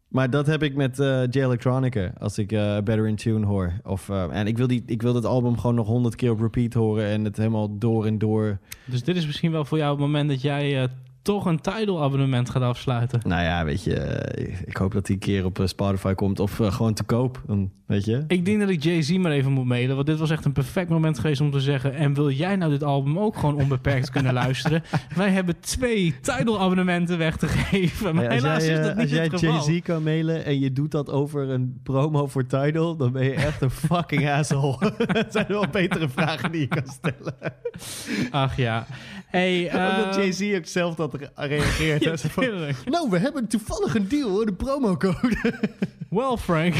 Maar dat heb ik met eh J Electronica. Als ik eh, Better in Tune hoor. Of, eh, en ik wil, die, ik wil dat album gewoon nog honderd keer op repeat horen. En het helemaal door en door. Dus dit is misschien wel voor jou het moment dat jij toch een Tidal abonnement gaat afsluiten. Nou ja, weet je. eh, ik hoop dat die een keer op eh, Spotify komt. Of eh, gewoon te koop. Dan, weet je. Ik denk dat ik Jay-Z maar even moet mailen. Want dit was echt een perfect moment geweest om te zeggen... en wil jij nou dit album ook gewoon onbeperkt kunnen luisteren? Wij hebben twee Tidal-abonnementen weg te geven. Maar Ja, als helaas jij, is dat niet als jij. Jay-Z kan mailen en je doet dat over een promo voor Tidal, dan ben je echt een fucking asshole. dat zijn wel betere vragen die je kan stellen. Ach ja. Hey, eh, Jay-Z ook zelf dat reageert. Ja, van, nou, we hebben toevallig een deal hoor, de promocode. Well, Frank.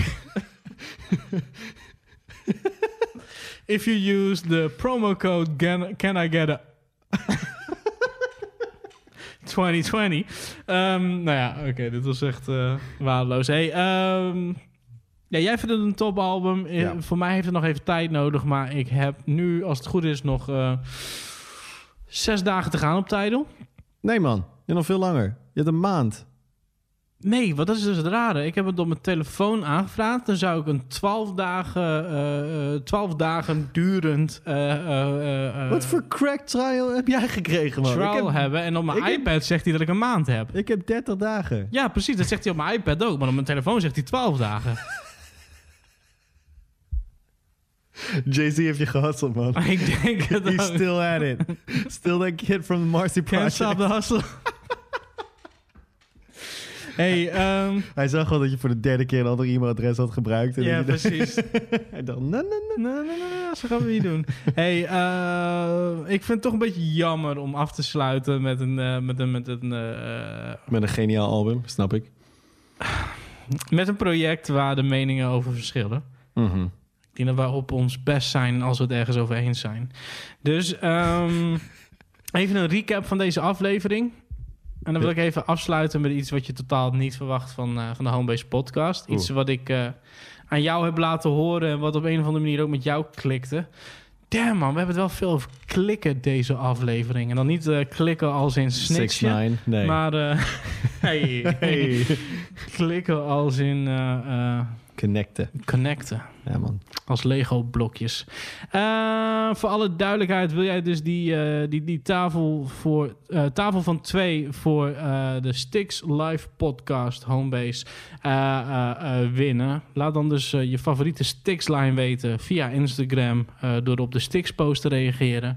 If you use the promo code can, can I get a 2020. Ehm, nou ja, oké, dit was echt eh waardeloos. Hey, ehm, ja, jij vindt het een topalbum. Eh, Ja. Voor mij heeft het nog even tijd nodig, maar ik heb nu, als het goed is, nog eh, zes dagen te gaan op Tidal. Nee man, je hebt nog veel langer. Je hebt een maand. Nee, dat is dus het rare. Ik heb het op mijn telefoon aangevraagd. Dan zou ik een 12 dagen, eh, eh, 12 dagen durend eh, eh, eh, Wat voor crack trial heb jij gekregen man? trial ik heb, hebben. En op mijn heb- iPad zegt hij dat ik een maand heb. Ik heb 30 dagen. Ja, precies. Dat zegt hij op mijn iPad ook. Maar op mijn telefoon zegt hij 12 dagen. Jay-Z heeft je gehusteld man. ik denk het He's ook. still at it. Still that kid from the Marcy Can't Project. stop the hustle. hey, ehm, Hij zag wel dat je voor de derde keer een ander e-mailadres had gebruikt. En Ja, dat je- precies. Hij dacht, nee, nee, nee. Nee, nee, zo gaan we niet doen. hey, eh, ik vind het toch een beetje jammer om af te sluiten met een... eh, met een, met een eh, Met een geniaal album, snap ik. Met een project waar de meningen over verschillen. Mhm. Denk dat we op ons best zijn als we het ergens over eens zijn. Dus ehm, even een recap van deze aflevering. En dan wil ik even afsluiten met iets wat je totaal niet verwacht van, eh, van de Homebase podcast. Iets Oeh. wat ik eh, aan jou heb laten horen... en wat op een of andere manier ook met jou klikte. Damn man, we hebben het wel veel over klikken deze aflevering. En dan niet eh, klikken als in snitchen. 6ix9ine, nee. Maar hey, hey. klikken als in Connecten. connecten. Ja, man. Als Lego-blokjes. Eh, voor alle duidelijkheid wil jij dus die, eh, die, die tafel, voor, eh, tafel van twee voor de Stix Live Podcast Homebase winnen. Laat dan dus je favoriete Stix-line weten via Instagram door op de Stix-post te reageren.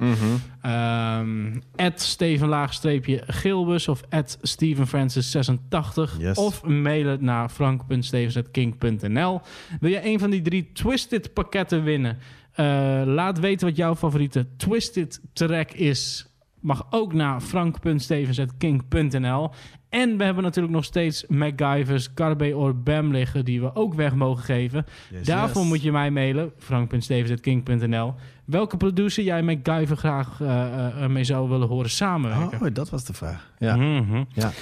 Ehm Steven laagstreepje Gilbus of Steven Francis 86 Yes. of mailen naar frank.stevens.king.nl. Wil je een van die drie Twisted pakketten winnen? Eh, laat weten wat jouw favoriete Twisted track is. Mag ook naar frank.stevens.king.nl. En we hebben natuurlijk nog steeds MacGyver's Carbe or Bam liggen... die we ook weg mogen geven. Yes, Daarvoor yes. moet je mij mailen, frank.stevens.king.nl. Welke producer jij MacGyver graag eh, eh, mee zou willen horen samenwerken? Oh, dat was de vraag. Ja. Mhm. ja.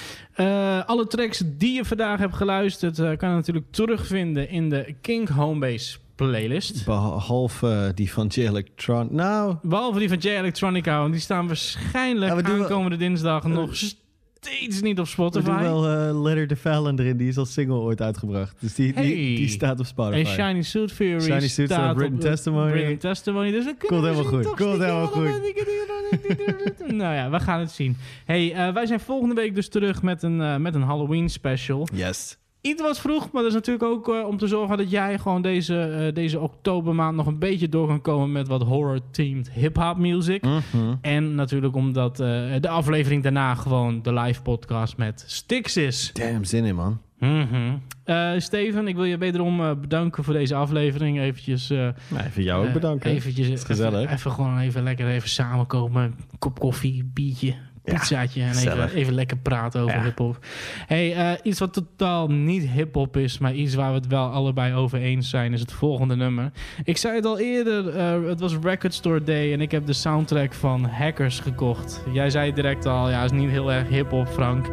Alle tracks die je vandaag hebt geluisterd... kan je natuurlijk terugvinden in de King Homebase playlist. Behalve eh, die van J-Electron. Nou, Behalve die van J Electronica, want die staan waarschijnlijk Ja, we doen wel- aankomende dinsdag nog steeds niet op we Spotify. doen wel eh, Letter the Fallon erin. Die is als single ooit uitgebracht. Dus die, die, Hey. die staat op Spotify. En Shiny Suit Theory Shiny Suit staat Written op Testimony. Written Testimony. Dus we Komt kunnen helemaal misschien goed. Komt helemaal goed. nou ja, we gaan het zien. Hey, eh, wij zijn volgende week dus terug met een, eh, met een Halloween special. Yes. Iets wat vroeg, maar dat is natuurlijk ook eh, om te zorgen dat jij gewoon deze, eh, deze oktobermaand nog een beetje door kan komen met wat horror-themed hip-hop music. Mhm. En natuurlijk omdat eh, de aflevering daarna gewoon de live podcast met Stix is. Damn, zin in, man. Mhm. Eh, Steven, ik wil je wederom eh, bedanken voor deze aflevering. Eventjes, eh, Nou, even jou ook bedanken. eventjes, is gezellig. Even, even gewoon even lekker even samenkomen. Kop koffie, biertje, pizzaatje. en even, lekker praten over hip-hop. Hey, eh, iets wat totaal niet hip-hop is, maar iets waar we het wel allebei over eens zijn, is het volgende nummer. Ik zei het al eerder, eh, het was Record Store Day en ik heb de soundtrack van Hackers gekocht. Jij zei direct al, ja, is niet heel erg hip-hop, Frank.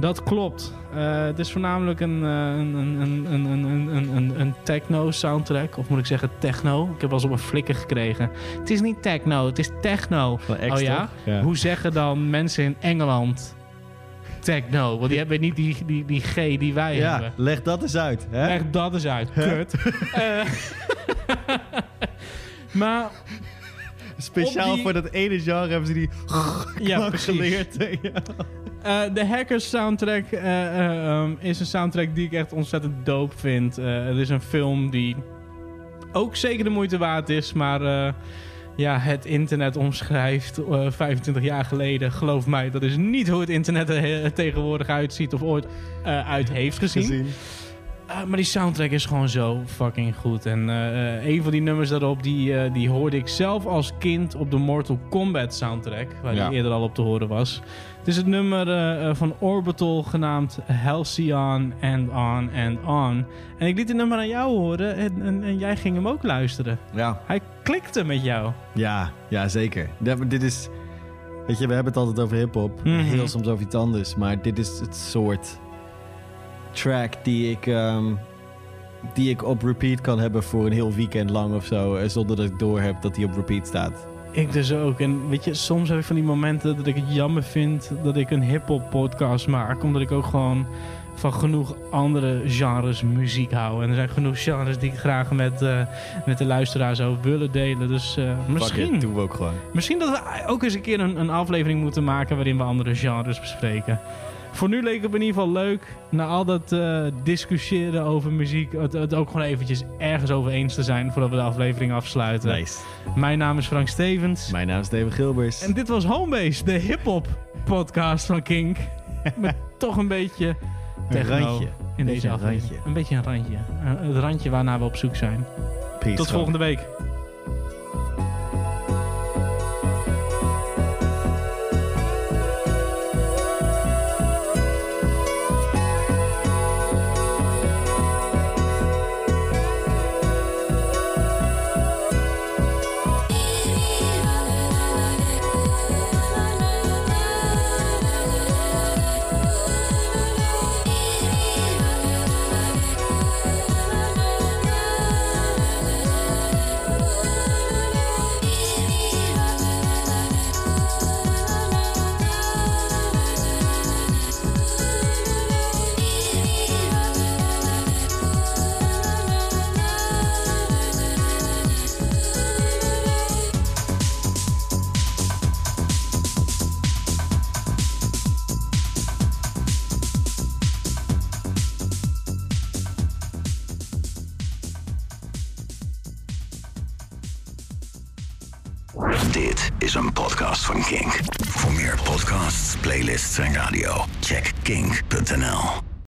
Dat klopt. Het is voornamelijk een, een, een, een, een techno-soundtrack. Of moet ik zeggen techno? Ik heb wel eens op een flikker gekregen. Het is niet techno, het is techno. Oh ja? Hoe zeggen dan mensen in Engeland techno? Want die hebben niet die, die, die G die wij ja, hebben. leg dat eens uit. Hè? Leg dat eens uit, kut. Maar Speciaal voor dat ene genre hebben ze die ja, geleerd. Ja. Eh, de Hackers soundtrack eh, eh, ehm, is een soundtrack die ik echt ontzettend dope vind. Het is een film die ook zeker de moeite waard is, maar ja, het internet omschrijft eh, 25 jaar geleden. Geloof mij, dat is niet hoe het internet er tegenwoordig uitziet of ooit uit heeft. Gezien. Uh, maar die soundtrack is gewoon zo fucking goed. En eh, eh, een van die nummers daarop, die, eh, die hoorde ik zelf als kind op de Mortal Kombat soundtrack. Waar Ja. die eerder al op te horen was. Het is het nummer van Orbital genaamd Halcyon and On and On. En ik liet het nummer aan jou horen en, en, en jij ging hem ook luisteren. Ja. Hij klikte met jou. Ja, ja, zeker. Dat- dit is... Weet je, we hebben het altijd over hip-hop. Mhm. Heel soms over iets anders. Maar dit is het soort track die ik, ehm, die ik op repeat kan hebben voor een heel weekend lang of zo. eh, Zonder dat ik door heb dat die op repeat staat. Ik dus ook. En weet je, soms heb ik van die momenten dat ik het jammer vind dat ik een hip-hop podcast maak. Omdat ik ook gewoon van genoeg andere genres muziek hou. En er zijn genoeg genres die ik graag met, eh, met de luisteraar zou willen delen. Dus eh, misschien, it, doen we ook gewoon. misschien dat we ook eens een keer een, een aflevering moeten maken waarin we andere genres bespreken. Voor nu leek het me in ieder geval leuk. Na al dat eh, discussiëren over muziek, het, het ook gewoon eventjes ergens over eens te zijn voordat we de aflevering afsluiten. Nice. Mijn naam is Frank Stevens. Mijn naam is Steven Gilbers. En dit was Homebase, de hip-hop podcast van Kink. Met toch een beetje techno randje. in Beetje deze een aflevering. randje. Een beetje een randje. Eh, het randje waarnaar we op zoek zijn. Peace, Tot volgende week.